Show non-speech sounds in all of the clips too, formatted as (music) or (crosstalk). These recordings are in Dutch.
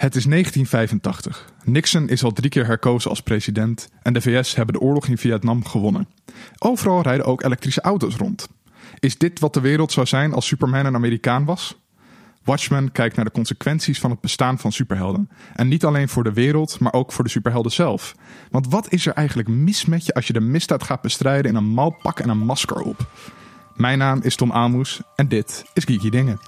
Het is 1985. Nixon is al drie keer herkozen als president en de VS hebben de oorlog in Vietnam gewonnen. Overal rijden ook elektrische auto's rond. Is dit wat de wereld zou zijn als Superman een Amerikaan was? Watchmen kijkt naar de consequenties van het bestaan van superhelden. En niet alleen voor de wereld, maar ook voor de superhelden zelf. Want wat is er eigenlijk mis met je als je de misdaad gaat bestrijden in een mal pak en een masker op? Mijn naam is Tom Amoes en dit is Geeky Dingen.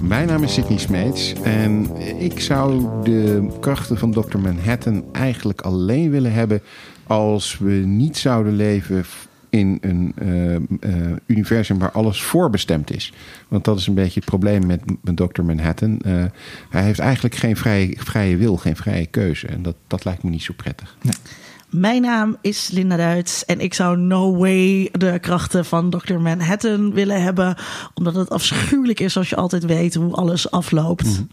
Mijn naam is Sidney Smeets en ik zou de krachten van Dr. Manhattan eigenlijk alleen willen hebben als we niet zouden leven in een uh, uh, universum waar alles voorbestemd is. Want dat is een beetje het probleem met, met Dr. Manhattan. Uh, hij heeft eigenlijk geen vrije, vrije wil, geen vrije keuze. En dat, dat lijkt me niet zo prettig. Nee. Mijn naam is Linda Duits en ik zou no way de krachten van Dr. Manhattan willen hebben. Omdat het afschuwelijk is als je altijd weet hoe alles afloopt. Mm -hmm.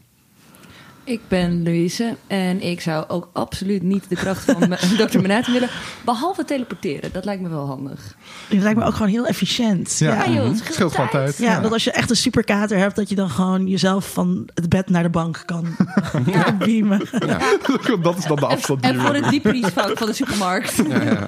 Ik ben Louise en ik zou ook absoluut niet de kracht van (laughs) Dr. Manhattan willen. Behalve teleporteren, dat lijkt me wel handig. Dat lijkt me ook gewoon heel efficiënt. Ja, ja joh, het scheelt, scheelt gewoon tijd. Ja, ja, dat als je echt een superkater hebt, dat je dan gewoon jezelf van het bed naar de bank kan (laughs) ja. beamen. Ja. (laughs) dat is dan de afstand. En, en voor het diepvriesvak van de supermarkt. Okay.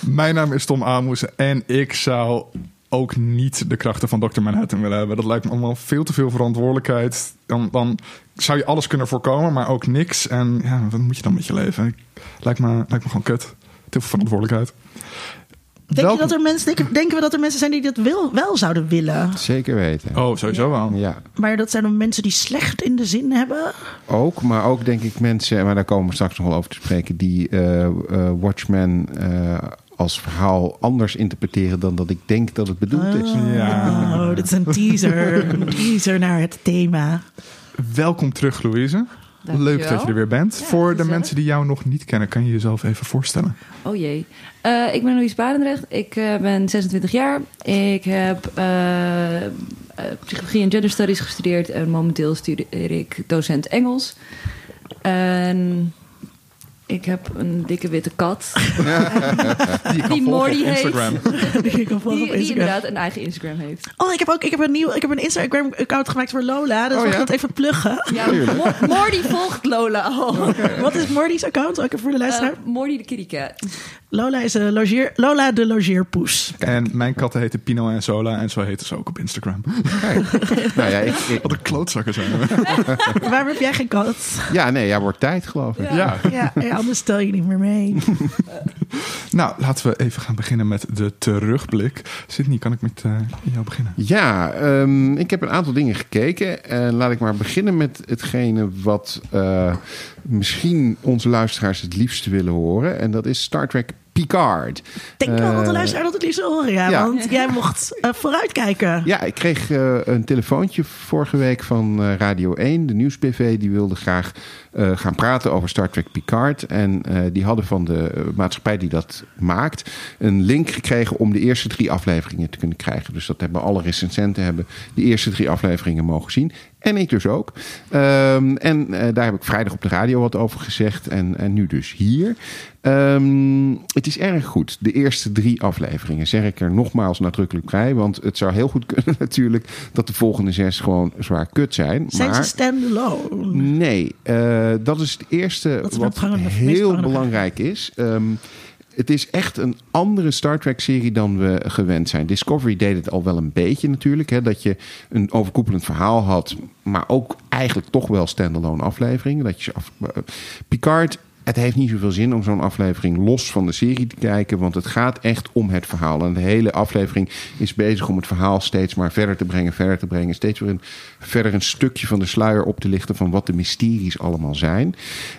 Mijn naam is Tom Amoes en ik zou ook niet de krachten van Dr. Manhattan willen hebben. Dat lijkt me allemaal veel te veel verantwoordelijkheid. Dan, dan zou je alles kunnen voorkomen, maar ook niks. En ja, wat moet je dan met je leven? Lijkt me, lijkt me gewoon kut. Te veel verantwoordelijkheid. Denk je dat er mensen, denken, denken we dat er mensen zijn die dat wil, wel zouden willen? Zeker weten. Oh, sowieso wel. Ja. Maar dat zijn dan mensen die slecht in de zin hebben? Ook, maar ook denk ik mensen, maar daar komen we straks nog wel over te spreken, die uh, uh, Watchmen uh, als verhaal anders interpreteren dan dat ik denk dat het bedoeld is. Oh, ja. dat is een teaser. een teaser naar het thema. Welkom terug, Louise. Leuk dat je er weer bent. Ja, Voor de mensen die jou nog niet kennen, kan je jezelf even voorstellen? Oh jee. Uh, ik ben Louise Barendrecht. Ik uh, ben 26 jaar. Ik heb uh, psychologie en gender studies gestudeerd. En momenteel studeer ik docent Engels. En ik heb een dikke witte kat. (laughs) die, die Morty Instagram. heeft. die, kan die, (laughs) die inderdaad een eigen Instagram heeft. Oh, ik heb ook ik heb een nieuw ik heb een Instagram account gemaakt voor Lola. Dus oh, we gaan het even pluggen. Ja, Morty volgt Lola al. (laughs) Okay. Wat is Morty's account? Ook voor de luisteraar. Uh, Morty de kitty cat. Lola is een logeer, Lola de logeerpoes. En mijn katten heten Pino en Sola en zo heten ze ook op Instagram. nou ja, ik, ik... Wat een klootzakken zijn we. Waarom heb jij geen kat? Ja, nee, ja, wordt tijd geloof ik. Ja, ja. ja anders stel je niet meer mee. (laughs) nou, laten we even gaan beginnen met de terugblik. Sydney, kan ik met uh, jou beginnen? Ja, um, ik heb een aantal dingen gekeken. En laat ik maar beginnen met hetgene wat uh, misschien onze luisteraars het liefst willen horen. En dat is Star Trek Picard. Ik denk wel dat de luisteraar dat het liefst horen, ja, ja. Want jij mocht uh, vooruitkijken. Ja, ik kreeg uh, een telefoontje vorige week van Radio 1, de nieuwsbv. Die wilde graag gaan praten over Star Trek Picard. En die hadden van de maatschappij die dat maakt... een link gekregen om de eerste drie afleveringen te kunnen krijgen. Dus dat hebben alle recensenten hebben de eerste drie afleveringen mogen zien. En ik dus ook. Um, en uh, daar heb ik vrijdag op de radio wat over gezegd. En, en nu dus hier. Um, het is erg goed. De eerste drie afleveringen zeg ik er nogmaals nadrukkelijk bij. Want het zou heel goed (laughs) kunnen natuurlijk dat de volgende zes gewoon zwaar kut zijn. Zijn maar, ze standalone? Nee, uh, dat is het eerste wat, wat heel belangrijk is. Um, het is echt een andere Star Trek-serie dan we gewend zijn. Discovery deed het al wel een beetje natuurlijk. Hè, dat je een overkoepelend verhaal had, maar ook eigenlijk toch wel standalone afleveringen. Dat je af, Picard het heeft niet zoveel zin om zo'n aflevering los van de serie te kijken. Want het gaat echt om het verhaal. En de hele aflevering is bezig om het verhaal steeds maar verder te brengen, verder te brengen. Steeds weer een, verder een stukje van de sluier op te lichten van wat de mysteries allemaal zijn.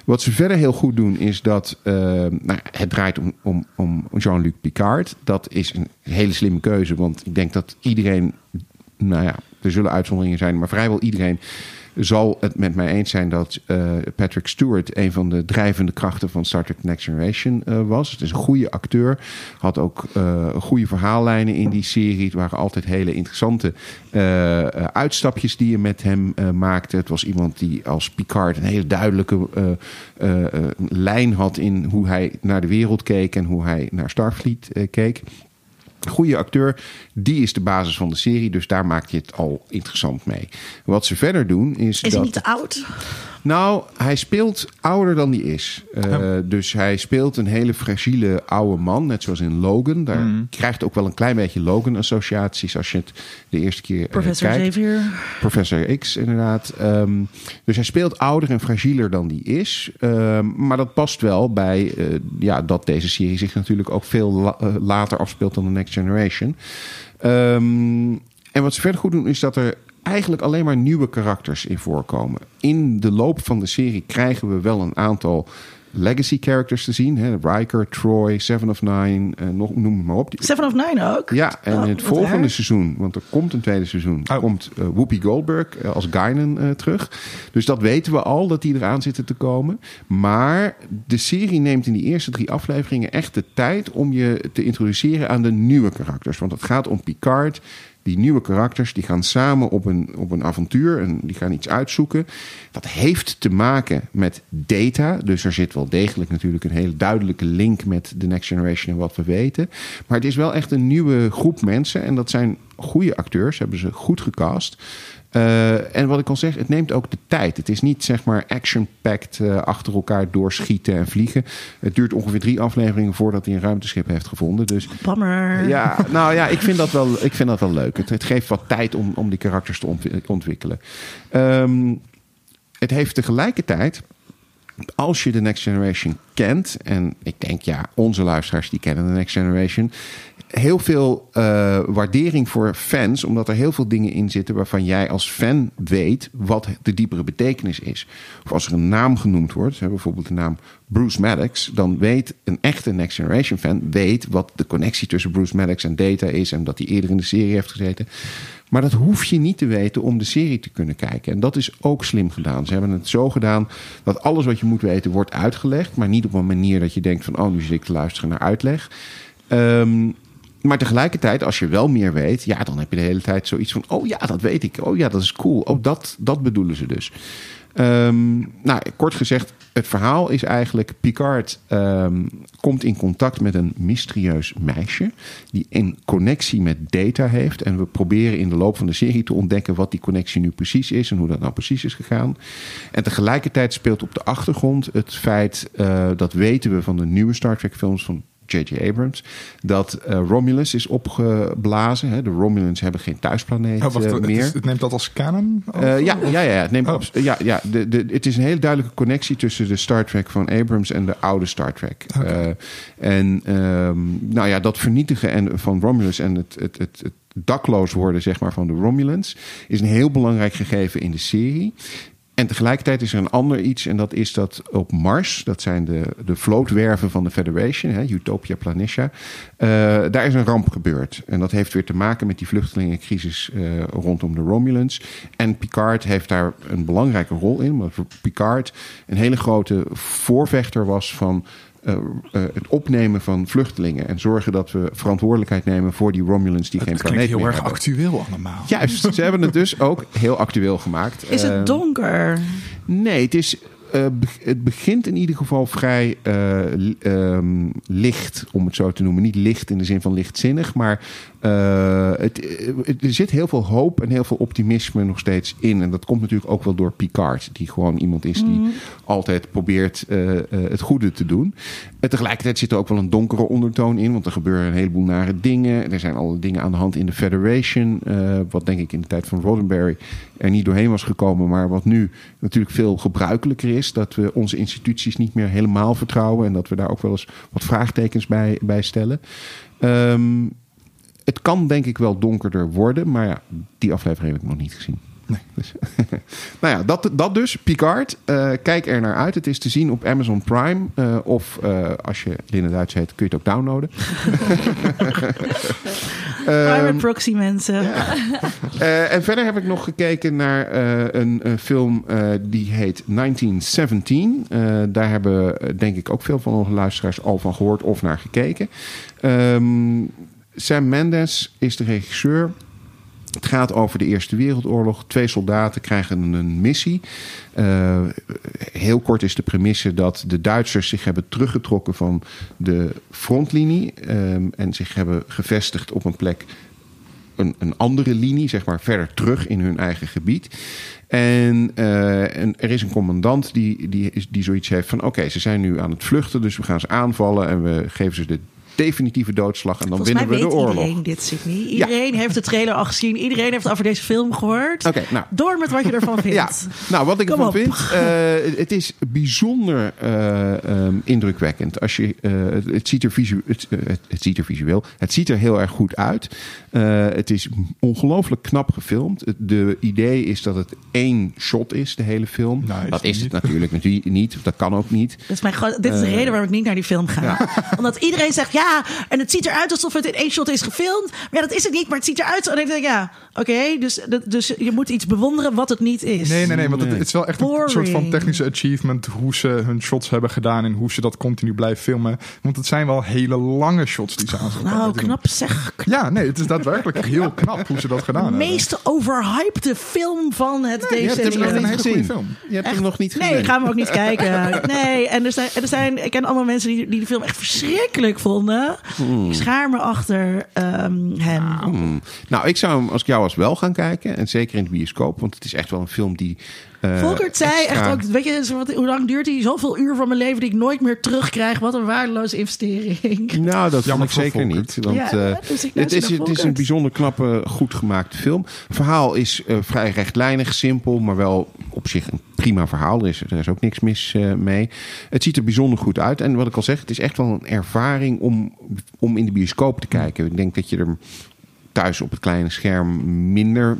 Wat ze verder heel goed doen is dat uh, nou, het draait om, om, om Jean-Luc Picard. Dat is een hele slimme keuze. Want ik denk dat iedereen, nou ja, er zullen uitzonderingen zijn, maar vrijwel iedereen zal het met mij eens zijn dat Patrick Stewart een van de drijvende krachten van Star Trek Next Generation was. Het is een goede acteur, had ook goede verhaallijnen in die serie. Het waren altijd hele interessante uitstapjes die je met hem maakte. Het was iemand die als Picard een hele duidelijke lijn had in hoe hij naar de wereld keek en hoe hij naar Starfleet keek. Goede acteur, die is de basis van de serie, dus daar maak je het al interessant mee. Wat ze verder doen is. Is dat... hij niet te oud? Nou, hij speelt ouder dan hij is. Uh, Dus hij speelt een hele fragiele oude man, net zoals in Logan. Daar mm. krijgt ook wel een klein beetje Logan-associaties als je het de eerste keer uh, Professor kijkt. Xavier. Professor X, inderdaad. Um, dus hij speelt ouder en fragieler dan die is. Um, maar dat past wel bij uh, ja, dat deze serie zich natuurlijk ook veel la later afspeelt dan de Next Generation. Um, en wat ze verder goed doen is dat er eigenlijk alleen maar nieuwe karakters in voorkomen. In de loop van de serie krijgen we wel een aantal legacy characters te zien. Hè? Riker, Troy, Seven of Nine, uh, nog, noem maar op. Seven of Nine ook? Ja, en oh, het volgende seizoen, want er komt een tweede seizoen, oh. komt uh, Whoopi Goldberg uh, als Guinan terug. Dus dat weten we al, dat die eraan zitten te komen. Maar de serie neemt in die eerste drie afleveringen echt de tijd om je te introduceren aan de nieuwe karakters. Want het gaat om Picard, die nieuwe karakters die gaan samen op een, op een avontuur en die gaan iets uitzoeken. Dat heeft te maken met data. Dus er zit wel degelijk natuurlijk een hele duidelijke link met de Next Generation en wat we weten. Maar het is wel echt een nieuwe groep mensen en dat zijn goede acteurs, hebben ze goed gecast. Uh, en wat ik al zeg, het neemt ook de tijd. Het is niet zeg maar action-packed uh, achter elkaar doorschieten en vliegen. Het duurt ongeveer drie afleveringen voordat hij een ruimteschip heeft gevonden. Dus, Bammer. Ja, (laughs) nou ja, ik vind dat wel, ik vind dat wel leuk. Het, het geeft wat tijd om, om die karakters te ontwikkelen. Um, het heeft tegelijkertijd als je de Next Generation kent, en ik denk ja, onze luisteraars die kennen de Next Generation, heel veel uh, waardering voor fans, omdat er heel veel dingen in zitten waarvan jij als fan weet wat de diepere betekenis is. Of als er een naam genoemd wordt, bijvoorbeeld de naam Bruce Maddox, dan weet een echte Next Generation fan weet wat de connectie tussen Bruce Maddox en Data is en dat hij eerder in de serie heeft gezeten. Maar dat hoef je niet te weten om de serie te kunnen kijken. En dat is ook slim gedaan. Ze hebben het zo gedaan dat alles wat je moet weten wordt uitgelegd. Maar niet op een manier dat je denkt van... oh, nu zit ik te luisteren naar uitleg. Um, maar tegelijkertijd, als je wel meer weet... ja, dan heb je de hele tijd zoiets van... oh ja, dat weet ik. Oh ja, dat is cool. Oh, dat, dat bedoelen ze dus. Um, nou, kort gezegd, het verhaal is eigenlijk: Picard um, komt in contact met een mysterieus meisje. die een connectie met data heeft. En we proberen in de loop van de serie te ontdekken wat die connectie nu precies is. en hoe dat nou precies is gegaan. En tegelijkertijd speelt op de achtergrond het feit, uh, dat weten we van de nieuwe Star Trek-films van J.J. Abrams, dat uh, Romulus is opgeblazen. Hè. De Romulans hebben geen thuisplaneet oh, wacht, uh, meer. Het, het, neemt dat als canon? Ja, ja, ja, ja, het, neemt oh. ja, ja de, de, het is een hele duidelijke connectie tussen de Star Trek van Abrams en de oude Star Trek. Okay. en um, nou ja, dat vernietigen en, van Romulus en het, het, het, het dakloos worden zeg maar, van de Romulans is een heel belangrijk gegeven in de serie. En tegelijkertijd is er een ander iets, en dat is dat op Mars, dat zijn de, de vlootwerven van de Federation, hè, Utopia Planitia, uh, daar is een ramp gebeurd. En dat heeft weer te maken met die vluchtelingencrisis uh, rondom de Romulans. En Picard heeft daar een belangrijke rol in, omdat Picard een hele grote voorvechter was van uh, uh, het opnemen van vluchtelingen en zorgen dat we verantwoordelijkheid nemen voor die Romulans die het geen planeet heel meer erg hebben. actueel allemaal. Juist, ze hebben het dus ook heel actueel gemaakt. Is het donker? Nee, het is uh, het begint in ieder geval vrij uh, um, licht, om het zo te noemen. Niet licht in de zin van lichtzinnig, maar uh, het, het, er zit heel veel hoop en heel veel optimisme nog steeds in. En dat komt natuurlijk ook wel door Picard, die gewoon iemand is die mm. altijd probeert het goede te doen. En tegelijkertijd zit er ook wel een donkere ondertoon in, want er gebeuren een heleboel nare dingen. Er zijn alle dingen aan de hand in de Federation, wat denk ik in de tijd van Roddenberry er niet doorheen was gekomen, maar wat nu natuurlijk veel gebruikelijker is. Dat we onze instituties niet meer helemaal vertrouwen en dat we daar ook wel eens wat vraagtekens bij, bij stellen. Um, het kan denk ik wel donkerder worden, maar ja, die aflevering heb ik nog niet gezien. Nee. Dus, (laughs) nou ja, dat, dat dus. Picard. Uh, kijk er naar uit. Het is te zien op Amazon Prime. Uh, of uh, als je Linda Duits heet, kun je het ook downloaden. (laughs) Private proxy mensen. En verder heb ik nog gekeken naar een, een, film die heet 1917. daar hebben denk ik ook veel van onze luisteraars al van gehoord of naar gekeken. Um, Sam Mendes is de regisseur. Het gaat over de Eerste Wereldoorlog. Twee soldaten krijgen een missie. Uh, heel kort is de premisse dat de Duitsers zich hebben teruggetrokken van de frontlinie. Um, en zich hebben gevestigd op een plek, een, een, andere linie, zeg maar verder terug in hun eigen gebied. En, en er is een commandant die, die, die zoiets heeft van: oké, ze zijn nu aan het vluchten, dus we gaan ze aanvallen en we geven ze de definitieve doodslag. En dan winnen we de oorlog. Iedereen dit, Sydney. Iedereen heeft de trailer al gezien. Iedereen heeft over deze film gehoord. Oké, nou. Door met wat je ervan (laughs) vindt. ja. Nou, wat ik ervan vind. Uh, het is bijzonder uh, um, indrukwekkend. Als je, uh, het, ziet er visu het, het, ziet er visueel. Het ziet er heel erg goed uit. het is ongelooflijk knap gefilmd. De idee is dat het één shot is, de hele film. Nou, dat is het natuurlijk niet. Dat kan ook niet. Dat is mijn dit is de reden waarom ik niet naar die film ga. Ja. (laughs) Omdat iedereen zegt, ja, en het ziet eruit alsof het in één shot is gefilmd. Maar ja, dat is het niet, maar het ziet eruit. En ik denk, ja, oké, dus, dus je moet iets bewonderen wat het niet is. Nee, nee, nee, want het, het is wel echt een soort van technische achievement hoe ze hun shots hebben gedaan en hoe ze dat continu blijven filmen. Want het zijn wel hele lange shots die ze aanzetten. Nou, knap zeg. Ja, nee, het is daadwerkelijk heel knap hoe ze dat gedaan hebben. De meest overhypede film van het nee, deze. Je hebt hem nog niet gezien. Film. Je hebt hem nog niet gezien. Nee, gaan we ook niet kijken. Nee, en er zijn, er zijn, ik ken allemaal mensen die, die de film echt verschrikkelijk vonden. Mm. Ik schaar me achter um, hem. Nou, nou, ik zou hem als ik jou was wel gaan kijken. En zeker in de bioscoop. Want het is echt wel een film die Volkert zei extra... echt ook, weet je, wat, hoe lang duurt hij? Zoveel uur van mijn leven die ik nooit meer terugkrijg. Wat een waardeloze investering. Nou, dat jammer ik zeker niet. Want ja, uh, dus het, is, het is een bijzonder knappe, goed gemaakte film. Het verhaal is uh, vrij rechtlijnig, simpel, maar wel op zich een prima verhaal. Er is, er is ook niks mis mee. Het ziet er bijzonder goed uit. En wat ik al zeg, het is echt wel een ervaring om, om in de bioscoop te kijken. Ik denk dat je er thuis op het kleine scherm minder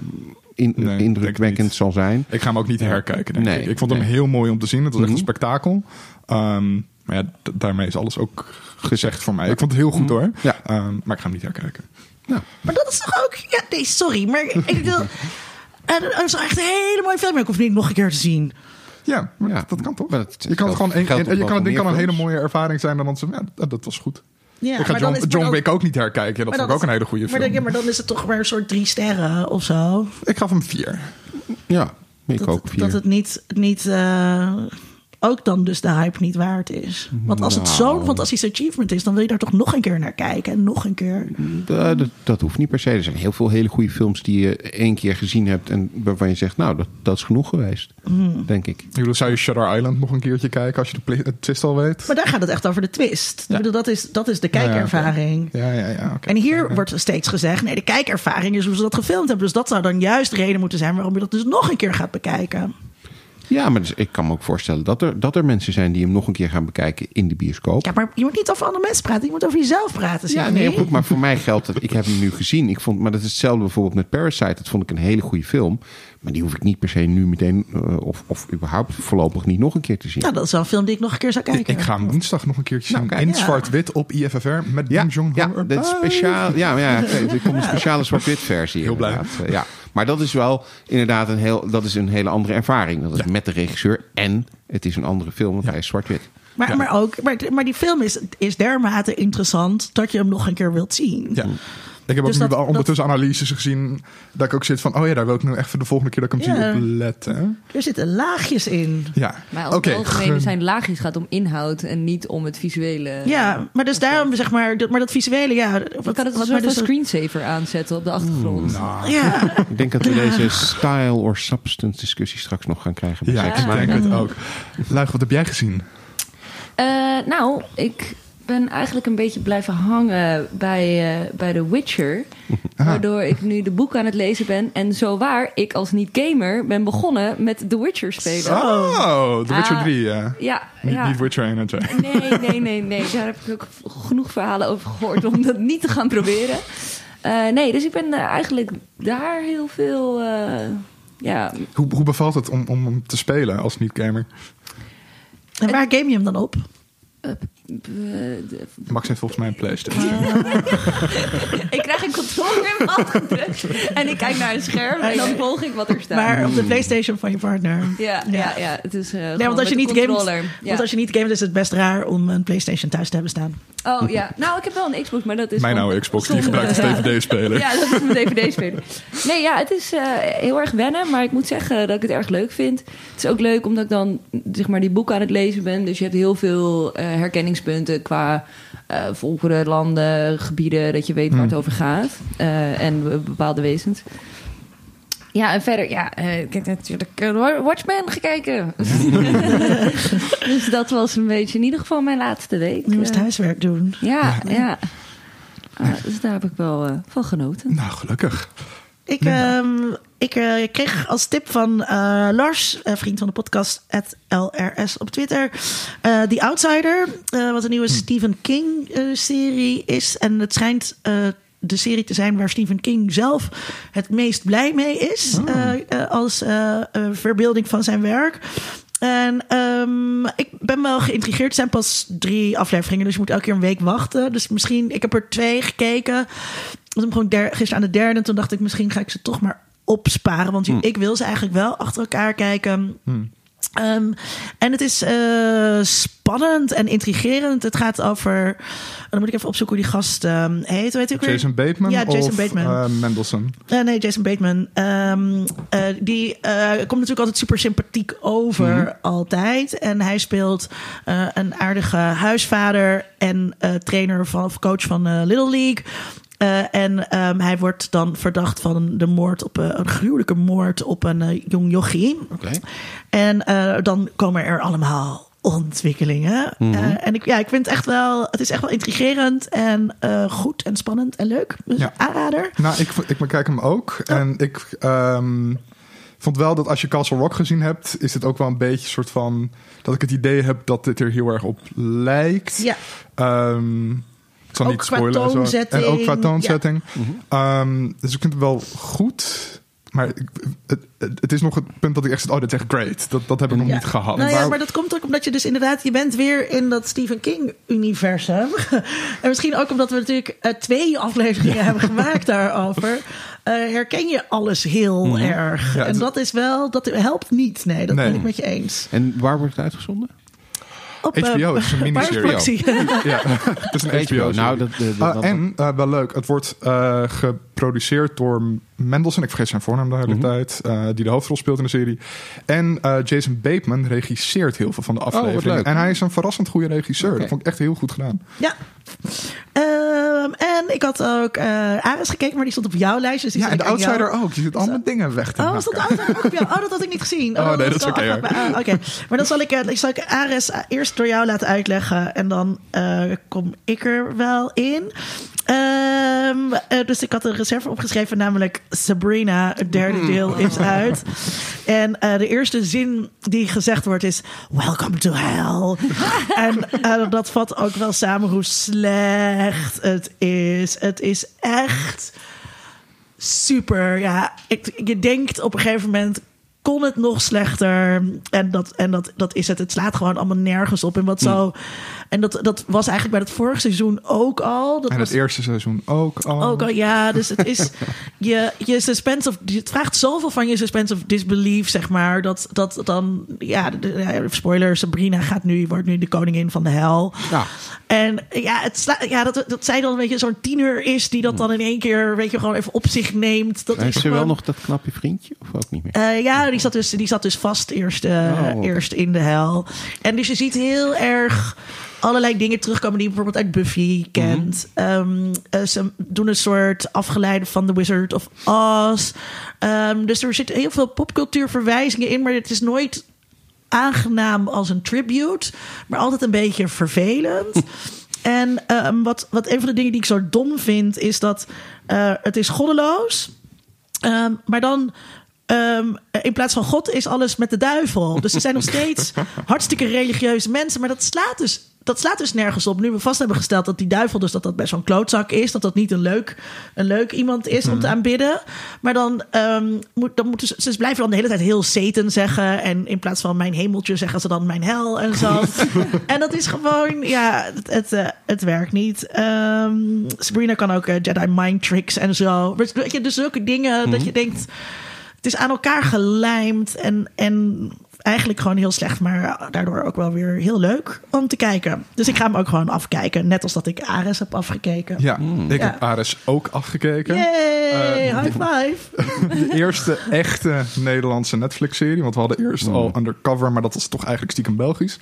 in, nee, indrukwekkend zal zijn. Ik ga hem ook niet herkijken. Denk nee, ik. ik vond hem heel mooi om te zien. Het was echt een mhm. spektakel. Um, maar ja, daarmee is alles ook gezegd voor mij. Ik vond het heel goed mhm. hoor. Ja. Um, maar ik ga hem niet herkijken. Ja. Maar dat is toch ook. Ja, nee, sorry. Maar ik wil. En dat is echt een hele mooie film. Ik hoef niet nog een keer te zien. Ja, ja. dat kan toch? je kan het gewoon een, je kan, het kan een hele mooie ervaring zijn dan dan ze. Ja, dat was goed. Ja, ik ga John, John Wick ook, niet herkijken. Dat vond ik ook een hele goede film. Maar, maar dan is het toch maar een soort drie sterren of zo. Ik gaf hem vier. Ja, ik ook vier. Dat het niet, niet uh, ook dan dus de hype niet waard is. Want als het nou. zo'n fantastisch achievement is, dan wil je daar toch nog een keer naar kijken. En nog een keer. Dat, dat, dat, hoeft niet per se. Er zijn heel veel hele goede films die je één keer gezien hebt. En waarvan je zegt, nou, dat, dat is genoeg geweest. Hmm. Denk ik. ik bedoel, zou je Shutter Island nog een keertje kijken als je de twist al weet? Maar daar gaat het echt over de twist. Ja. Ik bedoel, dat is, dat is de kijkervaring. Ja, ja, ja. En hier wordt steeds gezegd, nee, de kijkervaring is hoe ze dat gefilmd hebben. Dus dat zou dan juist de reden moeten zijn waarom je dat dus nog een keer gaat bekijken. Ja, maar dus, ik kan me ook voorstellen dat er, dat er mensen zijn die hem nog een keer gaan bekijken in de bioscoop. Ja, maar je moet niet over andere mensen praten. Je moet over jezelf praten. Ja, nee, goed. Maar voor mij geldt dat. Ik heb hem nu gezien. Ik vond, maar dat is hetzelfde bijvoorbeeld met Parasite. Dat vond ik een hele goede film. Maar die hoef ik niet per se nu meteen, uh, of, of überhaupt voorlopig niet nog een keer te zien. Nou, dat is wel een film die ik nog een keer zou kijken. Ik, ga hem woensdag nog een keertje nou, zien. in zwart-wit op IFFR met ja, Bong Joon-ho. Ja, dat speciaal. Ja, ja, er komt een speciale zwart-wit versie. Heel blij. Uh, ja. Maar dat is wel inderdaad een, heel, dat is een hele andere ervaring. Dat is met de regisseur en het is een andere film, want hij is zwart-wit. Maar, maar, ook, maar, maar die film is, is dermate interessant dat je hem nog een keer wilt zien. Ja. Ik heb dus ook nu wel ondertussen analyses gezien. Dat ik ook zit van, oh ja, daar wil ik nu echt voor de volgende keer dat ik hem zie op letten. Er zitten laagjes in. Ja. Maar over okay. het algemeen zijn laagjes gaat om inhoud en niet om het visuele. Ja, maar dus daarom zeg maar, dat, maar dat visuele, ja. Wat, kan het wat maar dus een screensaver aanzetten op de achtergrond. nou. Ja. Ik denk dat we deze style or substance discussie straks nog gaan krijgen. Ja, ik denk het ook. Luig, wat heb jij gezien? Uh, nou, ik ben eigenlijk een beetje blijven hangen bij, uh, bij The Witcher. (laughs) Waardoor ik nu de boek aan het lezen ben. En zo waar, ik als niet-gamer ben begonnen met The Witcher spelen. Oh, The Witcher 3, ja. Ja, niet, ja. niet Witcher 1 en 2. Nee, nee, nee, nee. (laughs) Daar heb ik ook genoeg verhalen over gehoord om dat niet te gaan proberen. Uh, nee, dus ik ben uh, eigenlijk daar heel veel... ja. Hoe, hoe bevalt het om, om te spelen als niet-gamer? En waar game je hem dan op? Max heeft volgens mij een PlayStation. (laughs) ik krijg een controller in mijn gedrukt en ik kijk naar een scherm en dan volg ik wat er staat. Maar op de PlayStation van je partner. Ja, ja. ja, het is. Uh, nee, want als je niet gamet, want als je niet gamet, is het best raar om een PlayStation thuis te hebben staan. Oh ja, nou ik heb wel een Xbox, maar dat is. Mijn oude Xbox die gebruikt een DVD-speler. Ja, dat is mijn DVD-speler. Nee, ja, het is uh, heel erg wennen, maar ik moet zeggen dat ik het erg leuk vind. Het is ook leuk omdat ik dan zeg maar die boeken aan het lezen ben, dus je hebt heel veel uh, herkenningspunten qua uh, volkeren, landen, gebieden, dat je weet waar het over gaat en bepaalde wezens. Ja, en verder, ja, ik heb natuurlijk Watchmen gekeken. (laughs) dus dat was een beetje in ieder geval mijn laatste week. Je moest huiswerk doen. Ja, ja. Ah, dus daar heb ik wel van genoten. Nou, gelukkig. Ik, uh, ik uh, kreeg als tip van uh, Lars, vriend van de podcast, LRS op Twitter, The Outsider, wat een nieuwe hm. Stephen King-serie is. En het schijnt de serie te zijn waar Stephen King zelf het meest blij mee is oh. als verbeelding van zijn werk. En um, ik ben wel geïntrigeerd. Het zijn pas drie afleveringen, dus je moet elke keer een week wachten. Dus misschien, ik heb er twee gekeken was hem gewoon der, gisteren aan de derde. En toen dacht ik, misschien ga ik ze toch maar opsparen. Want hmm. ik wil ze eigenlijk wel achter elkaar kijken. Hmm. Um, en het is uh, spannend en intrigerend. Het gaat over. Dan moet ik even opzoeken hoe die gast um, heet. Weet ik Jason Bateman? Ja, Jason of, Bateman. Uh, Mendelssohn? Uh, nee, Jason Bateman. Um, die komt natuurlijk altijd super sympathiek over, mm -hmm. altijd. En hij speelt een aardige huisvader en trainer van, of coach van Little League. Uh, en um, hij wordt dan verdacht van de moord op uh, een gruwelijke moord op een uh, jong jochie. Okay. En dan komen er allemaal ontwikkelingen. Mm -hmm. en ik, ja, ik vind het echt wel, het is echt wel intrigerend en goed en spannend en leuk. Dus ja. aanrader. Nou, ik, ik bekijk hem ook. Oh. En ik um, vond wel dat als je Castle Rock gezien hebt, is het ook wel een beetje een soort van dat ik het idee heb dat dit er heel erg op lijkt. Ja. Um, ik zal ook niet spoilen. Zo. En ook qua toonzetting. Ja. Um, dus ik vind het wel goed. Maar het, het, is nog het punt dat ik echt zeg, oh, dit is echt great. Dat, dat heb ik nog niet gehad. Nou ja, maar dat komt ook omdat je dus inderdaad, je bent weer in dat Stephen King-universum. (laughs) en misschien ook omdat we natuurlijk uh, twee afleveringen hebben gemaakt daarover. Uh, herken je alles heel mm -hmm. erg. Ja, en dat is wel, dat helpt niet. Nee, dat nee. ben ik met je eens. En waar wordt het uitgezonden? Op, HBO, het is een miniserie. ja, het is een HBO. nou, dat, dat, uh, en uh, wel leuk, het wordt uh, geproduceerd door Mendelssohn, ik vergeet zijn voornaam de hele mm -hmm. tijd, uh, die de hoofdrol speelt in de serie. En uh, Jason Bateman regisseert heel veel van de afleveringen. Oh, en hij is een verrassend goede regisseur. Okay. Dat vond ik echt heel goed gedaan. Ja. Um, en ik had ook uh, Ares gekeken, maar die stond op jouw lijst. Dus ja, en de Outsider jou... ook. Je zit allemaal dingen weg te Oh, stond de Outsider ook op jou? Oh, dat had ik niet gezien. Oh, oh nee, dat is oké. Okay, uh, Oké, okay. maar dan zal ik, uh, zal ik Ares eerst door jou laten uitleggen. En dan kom ik er wel in. Um, uh, dus ik had een reserve opgeschreven, namelijk Sabrina, het derde mm. deel is uit. en uh, de eerste zin die gezegd wordt is: Welcome to hell. (laughs) en uh, dat vat ook wel samen hoe slecht het is. Het is echt super. Ja, ik, je denkt op een gegeven moment kon het nog slechter. En, dat, en dat, dat is het. Het slaat gewoon allemaal nergens op. En wat zo. En dat, dat was eigenlijk bij het vorige seizoen ook al. Dat en het eerste seizoen ook al. Ook al, ja. Dus het is (laughs) je, je suspense of. Het vraagt zoveel van je suspense of disbelief, zeg maar. Dat, dat dan. Ja, de, spoiler: Sabrina gaat nu, wordt nu de koningin van de hel. Ja. En ja, het ja dat, dat zij dan een beetje zo'n tiener is. die dat dan in één keer, weet je, gewoon even op zich neemt. Dat is ze wel nog dat knappe vriendje? Of ook niet meer? Uh, ja, die zat dus, die zat dus vast eerst, uh, oh, eerst in de hel. En dus je ziet heel erg allerlei dingen terugkomen die je bijvoorbeeld uit Buffy kent. Mm -hmm. um, ze doen een soort afgeleide van The Wizard of Oz. Um, dus er zitten heel veel popcultuurverwijzingen in, maar het is nooit aangenaam als een tribute, maar altijd een beetje vervelend. (laughs) en um, wat, wat een van de dingen die ik zo dom vind, is dat uh, het is goddeloos. Um, maar dan Um, in plaats van God is alles met de duivel. Dus ze zijn nog steeds (laughs) hartstikke religieuze mensen. Maar dat slaat dus dat slaat dus nergens op. Nu we vast hebben gesteld dat die duivel dus dat dat best wel een klootzak is. Dat dat niet een leuk, een leuk iemand is om te Mhm. aanbidden. Maar dan, ehm, moet, dan moeten ze, ze blijven dan de hele tijd heel Satan zeggen. En in plaats van mijn hemeltje zeggen ze dan mijn hel en zo. (laughs) en dat is gewoon, ja, het, het, eh, het werkt niet. Ehm, Sabrina kan ook eh, Jedi mind tricks en zo. Weet je, dus zulke dingen dat je denkt... Het is aan elkaar gelijmd en, en eigenlijk gewoon heel slecht, maar daardoor ook wel weer heel leuk om te kijken. Dus ik ga hem ook gewoon afkijken, net als dat ik Ares heb afgekeken. Ja, ik Ja. heb Ares ook afgekeken. Yay, Eh, high five. De eerste echte Nederlandse Netflix-serie. Want we hadden eerst Hmm. al Undercover, maar dat was toch eigenlijk stiekem Belgisch.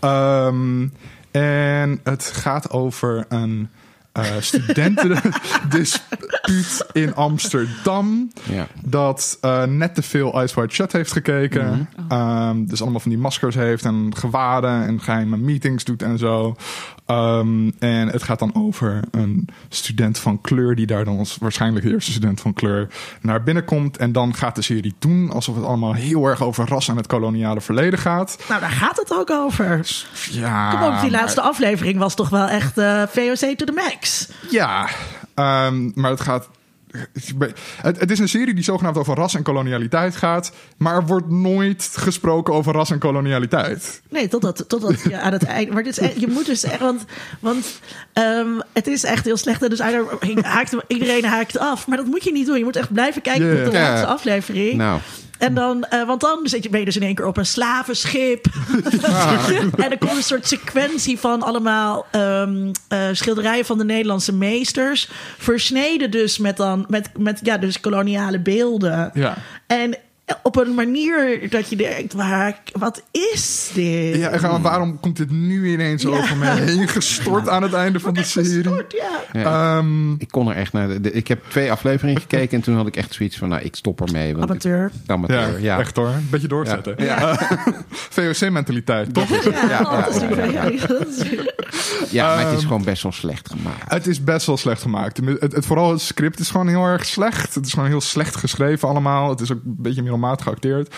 Ehm, en het gaat over een eh studentendispuut (laughs) in Amsterdam. Ja. Dat eh, net te veel Ice White Shut heeft gekeken. Ehm, dus allemaal van die maskers heeft en gewaden en geheime meetings doet en zo. Ehm, en het gaat dan over een student van kleur die daar dan als waarschijnlijk de eerste student van kleur naar binnen komt. En dan gaat de serie doen alsof het allemaal heel erg over ras en het koloniale verleden gaat. Nou, daar gaat het ook over. Ja, Kom op, die maar- laatste aflevering was toch wel echt eh, VOC to the max. Ja, ehm, maar het gaat. Het, het is een serie die zogenaamd over ras en kolonialiteit gaat. Maar er wordt nooit gesproken over ras en kolonialiteit. Nee, totdat, totdat je aan het eind. Maar dit is, echt- je moet dus echt. Want, want ehm, het is echt heel slecht. En dus haakt, iedereen haakt af. Maar dat moet je niet doen. Je moet echt blijven kijken Ja. tot de laatste aflevering. Nou, En dan, eh, want dan zit je, ben je dus in één keer op een slavenschip. (laughs) en er komt een soort sequentie van allemaal ehm, eh, schilderijen van de Nederlandse meesters. Versneden dus met dan met, met ja, dus koloniale beelden. Ja. En op een manier dat je denkt, waar, wat is dit? Ja, en waarom komt dit nu ineens Ja. over mij (laughs) heen gestort aan het einde van de serie? gestoord, ja. ja, Ehm, ik kon er echt naar. De, de- ik heb twee afleveringen gekeken en toen had ik echt zoiets van, nou, ik stop ermee. Want Amateur. Ik, amateur, ja, ja. echt hoor. Een beetje doorzetten. Ja. (laughs) VOC-mentaliteit, toch? Ja, Ja, dat is ja, natuurlijk- ja, ja, (laughs) dat is- Ja, maar het is Ehm, gewoon best wel slecht gemaakt. Het is best wel slecht gemaakt. Het, het, vooral het script is gewoon heel erg slecht. Het is gewoon heel slecht geschreven allemaal. Het is ook een beetje middelmatig geacteerd.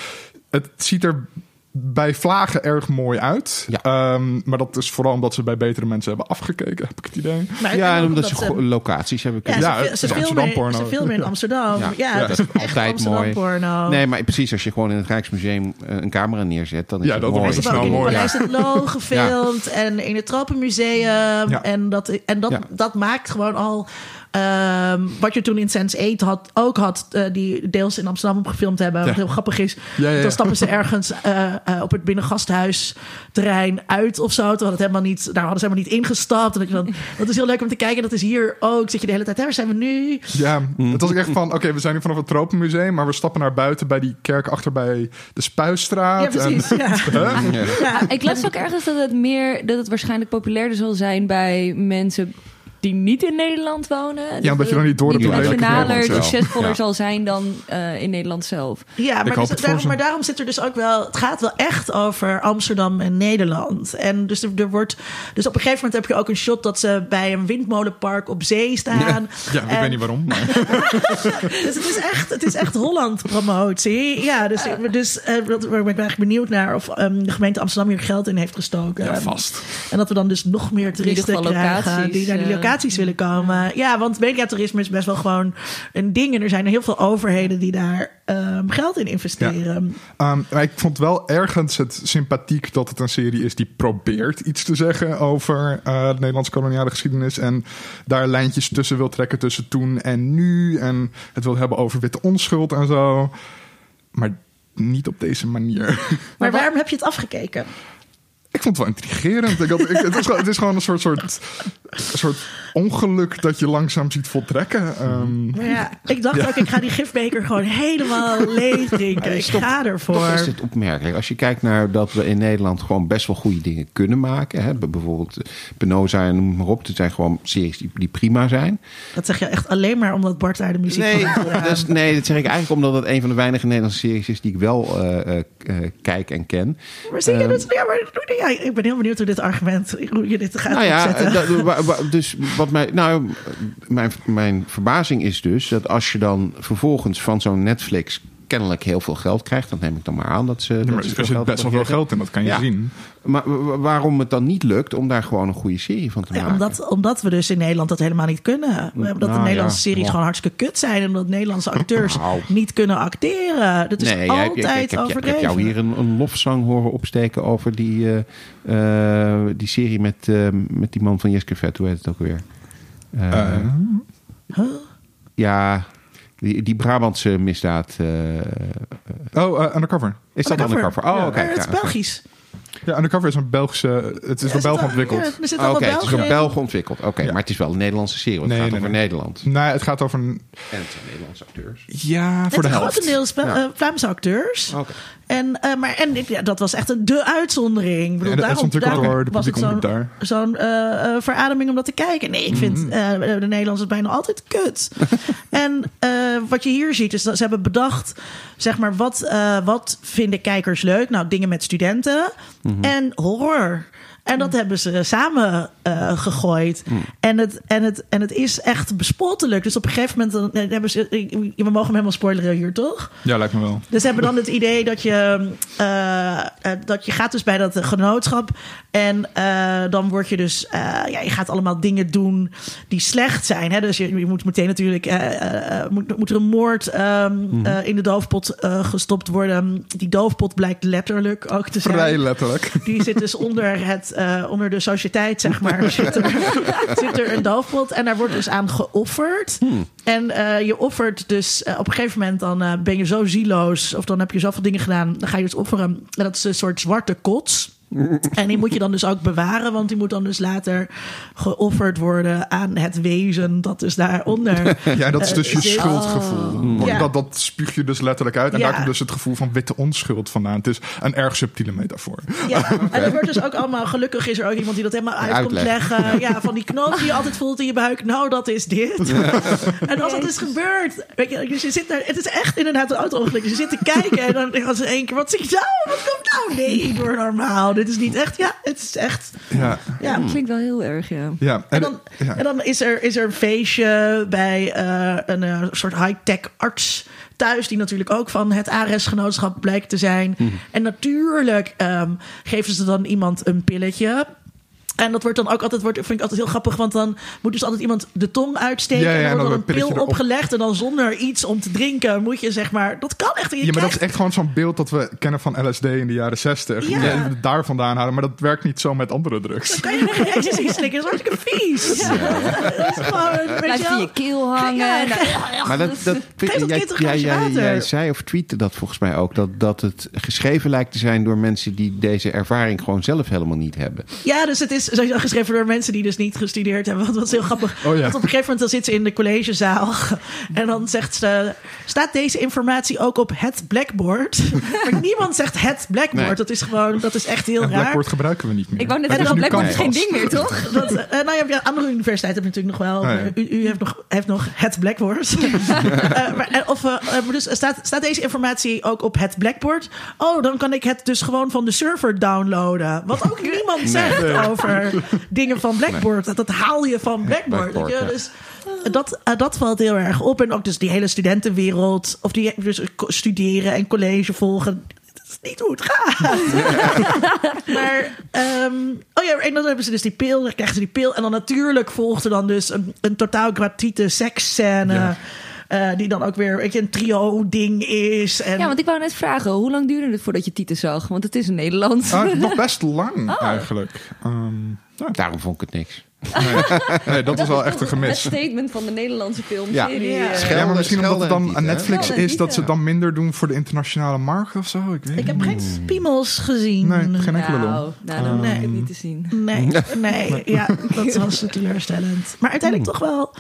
Het ziet er bij vlagen erg mooi uit. Ja. Ehm, maar dat is vooral omdat ze bij betere mensen hebben afgekeken, heb ik het idee. Maar Ja, en omdat ze locaties hebben Ja, kunnen. Ja, ze, het ze, is filmen, Amsterdam porno. ze filmen in Amsterdam. Ja, Ja, is dat is echt altijd Amsterdam mooi. porno. Nee, maar precies, als je gewoon in het Rijksmuseum eh, een camera neerzet, dan is Ja, het dat mooi. Ze het hebben ook snel in het mooi, Paleis het (laughs) Loo gefilmd en in het Tropenmuseum. Ja. En, dat, en dat, Ja. dat maakt gewoon al... ehm, wat je toen in Sense8 had, ook had, eh, die deels in Amsterdam op gefilmd hebben. Ja. Wat heel grappig is. Ja, ja, ja. Dan stappen ze ergens eh, eh, op het binnengasthuisturein uit of zo. Had het helemaal niet, daar hadden ze helemaal niet ingestapt. En dat, je dan, dat is heel leuk om te kijken. Dat is hier ook. Zit je de hele tijd, hè, waar zijn we nu? Ja, het was echt van, oké, we zijn nu vanaf het Tropenmuseum, maar we stappen naar buiten bij die kerk achter bij de Spuistraat. Ja, precies. En, Ja. (laughs) Huh? Ja. Ja. Ik las ook ergens dat het meer, dat het waarschijnlijk populairder zal zijn bij mensen die niet in Nederland wonen. Dus omdat je dan niet door lelijk internationaler, succesvoller Ja. zal zijn dan eh, in Nederland zelf. Ja, maar, dus daarom, maar daarom zit er dus ook wel. Het gaat wel echt over Amsterdam en Nederland. En dus er, er wordt. Dus op een gegeven moment heb je ook een shot dat ze bij een windmolenpark op zee staan. Ja, ik En- weet niet waarom. Maar. (laughs) Dus het is echt, het is echt Holland promotie. Ja, dus, dus waar ben ik eigenlijk benieuwd naar of ehm, de gemeente Amsterdam hier geld in heeft gestoken. Ja, vast. En dat we dan dus nog meer toeristen krijgen die naar die eh, locaties willen komen. Ja, want mediatoerisme is best wel gewoon een ding. En er zijn heel veel overheden die daar ehm, geld in investeren. Ehm, maar ik vond wel ergens het sympathiek dat het een serie is die probeert iets te zeggen over eh, de Nederlandse koloniale geschiedenis. En daar lijntjes tussen wil trekken tussen toen en nu. En het wil hebben over witte onschuld en zo. Maar niet op deze manier. Maar waarom heb je het afgekeken? Ik vond het wel intrigerend. Ik had, ik, het, is gewoon, het is gewoon een soort, soort, soort ongeluk dat je langzaam ziet voltrekken. Ehm, Maar ja, ik dacht ook, ik ga die gifbeker gewoon helemaal leeg drinken. Ik ga ervoor. Toch is het opmerkelijk. Als je kijkt naar dat we in Nederland gewoon best wel goede dingen kunnen maken. Hè? Bijvoorbeeld eh, Penosa en noem maar op. Het zijn gewoon series die, die prima zijn. Dat zeg je echt alleen maar omdat Bart daar de muziek Nee, van heeft gedaan. dus, nee, dat zeg ik eigenlijk omdat het een van de weinige Nederlandse series is die ik wel eh, eh, kijk en ken. Maar zie je Ehm, dat? Ja, maar ja, ik ben heel benieuwd hoe dit argument, hoe je dit gaat Nou ja, opzetten. dat- (laughs) wa- wa- dus wat mij, nou, mijn, mijn verbazing is dus dat als je dan vervolgens van zo'n Netflix kennelijk heel veel geld krijgt. Dat neem ik dan maar aan. Dat ze, Ja, dat maar ze er zit best wel veel geld in, dat kan je Ja. zien. Maar wa- waarom het dan niet lukt om daar gewoon een goede serie van te Ja, maken? omdat, omdat we dus in Nederland dat helemaal niet kunnen. We hebben dat Nou, de Nederlandse ja. series gewoon hartstikke kut zijn. En omdat Nederlandse acteurs Nou. niet kunnen acteren. Dat is Nee, altijd ik, ik, ik, heb- ik overdreven. heb jou hier een, een lofzang horen opsteken over die, eh, eh, die serie met, eh, met die man van Jeske Vet. Hoe heet het ook weer? Eh, Eh, Ja, die, die Brabantse misdaad. eh, oh, eh, Undercover. is dat Undercover. undercover? Oh, oké. Het is. Belgisch. Ja, Undercover is een Belgische... Het is Ja, door Belgen er ontwikkeld. Ja, allemaal Oké, het is door in. Belgen ontwikkeld. Oké, Ja. maar het is wel een Nederlandse serie. Nee, het gaat nee, over nee. Nederland. Nee, het gaat over een... En het zijn Nederlandse acteurs. Ja, voor de Het helft. grotendeels Ja. eh, Vlaamse acteurs. Oké. En, eh, maar, en ik- ja, dat was echt een de uitzondering. Ik bedoel, is daarom, ontwikkeld daarom door de was het zo'n zo'n eh, eh, verademing om dat te kijken. Nee, ik vind eh, de Nederlanders bijna altijd kut. (laughs) en eh, wat je hier ziet, is dat ze hebben bedacht... zeg maar, wat, eh, wat vinden kijkers leuk? Nou, dingen met studenten Mm-hmm. And horror En dat hebben ze samen eh, gegooid. Mhm. En, het, en, het, en het is echt bespottelijk. Dus op een gegeven moment dan hebben ze... We mogen hem helemaal spoileren hier, toch? Ja, lijkt me wel. Dus ze hebben dan het idee dat je, eh, eh, dat je gaat dus bij dat genootschap. En eh, dan word je dus, eh, ja, je gaat allemaal dingen doen die slecht zijn. Hè? Dus je, je moet meteen natuurlijk, eh, eh, moet, moet er een moord ehm, eh, in de doofpot eh, gestopt worden. Die doofpot blijkt letterlijk ook te zijn. Vrij letterlijk. Die zit dus onder, het, eh, onder de sociëteit, zeg maar. (laughs) Zit er, zit er een doofpot en daar wordt dus aan geofferd. En eh, je offert dus eh, op een gegeven moment, dan ben je zo zieloos. Of dan heb je zoveel dingen gedaan. Dan ga je dus offeren. En dat is een soort zwarte kots. En die moet je dan dus ook bewaren, want die moet dan dus later geofferd worden aan het wezen dat dus daaronder. (laughs) Ja, dat is dus je Eh, zit. schuldgevoel. Ja. Dat, dat spuug je dus letterlijk uit. En Ja. daar komt dus het gevoel van witte onschuld vandaan. Het is een erg subtiele metafoor. Ja, (laughs) en dat wordt dus ook allemaal. Gelukkig is er ook iemand die dat helemaal uit komt leggen. Ja, van die knoop die je altijd voelt in je buik. Nou, dat is dit. (laughs) En als dat is gebeurd. Weet je, dus je zit daar. Het is echt inderdaad een auto-ongeluk. Je zit te kijken en dan ze één keer. Wat zie je nou? Wat komt nou? Nee, door normaal. Dit is niet echt. Ja, het is echt. Ja, Ja. Klinkt wel heel erg, ja. ja. En dan, ja. en dan is, er, is er een feestje bij eh, een eh, soort high-tech arts thuis... die natuurlijk ook van het ARES-genootschap blijkt te zijn. Mhm. En natuurlijk ehm, geven ze dan iemand een pilletje... En dat wordt dan ook altijd, wordt, vind ik altijd heel grappig, want dan moet dus altijd iemand de tong uitsteken. Ja, ja, en dan dan wordt een een pil opgelegd. En dan zonder iets om te drinken moet je zeg maar, dat kan echt. Je Ja, maar dat is echt gewoon zo'n beeld dat we kennen van LSD in de jaren 60. Ja. Ja. daar vandaan halen, maar dat werkt niet zo met andere drugs. kan je geen ecstasy slikken, dat is hartstikke vies. (laughs) Dat is gewoon, je keel hangen. Ja, Maar dat, dat, Geef dat jij, jij, jij, jij zei of tweette dat volgens mij ook. Dat, dat het geschreven lijkt te zijn door mensen die deze ervaring gewoon zelf helemaal niet hebben. Ja, dus het is sowieso geschreven door mensen die dus niet gestudeerd hebben. Wat was heel grappig. Oh ja. Want op een gegeven moment dan zit ze in de collegezaal. (laughs) En dan zegt ze... Staat deze informatie ook op het blackboard? (laughs) Maar niemand zegt het blackboard. Nee. Dat is gewoon... Dat is echt heel En raar. Blackboard gebruiken we niet meer. Ik wou net zeggen, nu Blackboard is geen ding meer, (laughs) toch? Dat, eh, nou ja, andere universiteiten hebben natuurlijk nog wel. Oh ja. U, u heeft, nog, heeft nog het Blackboard. Eh, maar, eh, of, dus staat, staat deze informatie ook op het Blackboard? Oh, dan kan ik het dus gewoon van de server downloaden. Wat ook niemand zegt over dingen van Blackboard. Dat, dat haal je van Blackboard. Je? Dus eh, dat, eh, dat valt heel erg op. En ook dus die hele studentenwereld. Of die dus co- studeren en college volgen. Dat is niet hoe het gaat. (laughs) maar, ehm, oh ja, en dan hebben ze dus die pil, dan krijgen ze die pil. En dan natuurlijk volgt er dan dus een, een totaal gratuite seksscène. Ja. Eh, die dan ook weer weet je, een trio-ding is. En, Ja, want ik wou net vragen, hoe lang duurde het voordat je Tieten zag? Want het is een Nederlands. Ah, (laughs) nog best lang eigenlijk. Ehm, ja. Daarom vond ik het niks. Nee, dat was wel echt een Het gemis. statement van de Nederlandse film. Ja. Ja. eh. Ja, maar misschien omdat het dan aan Netflix is dat ze dan minder doen voor de internationale markt of zo. Ik weet ik heb het geen spiemels gezien. Nee, geen enkele. Nou, nou, dan Nee. ik het niet te zien. Nee, (laughs) nee, ja, dat was (laughs) teleurstellend. Maar uiteindelijk toch wel.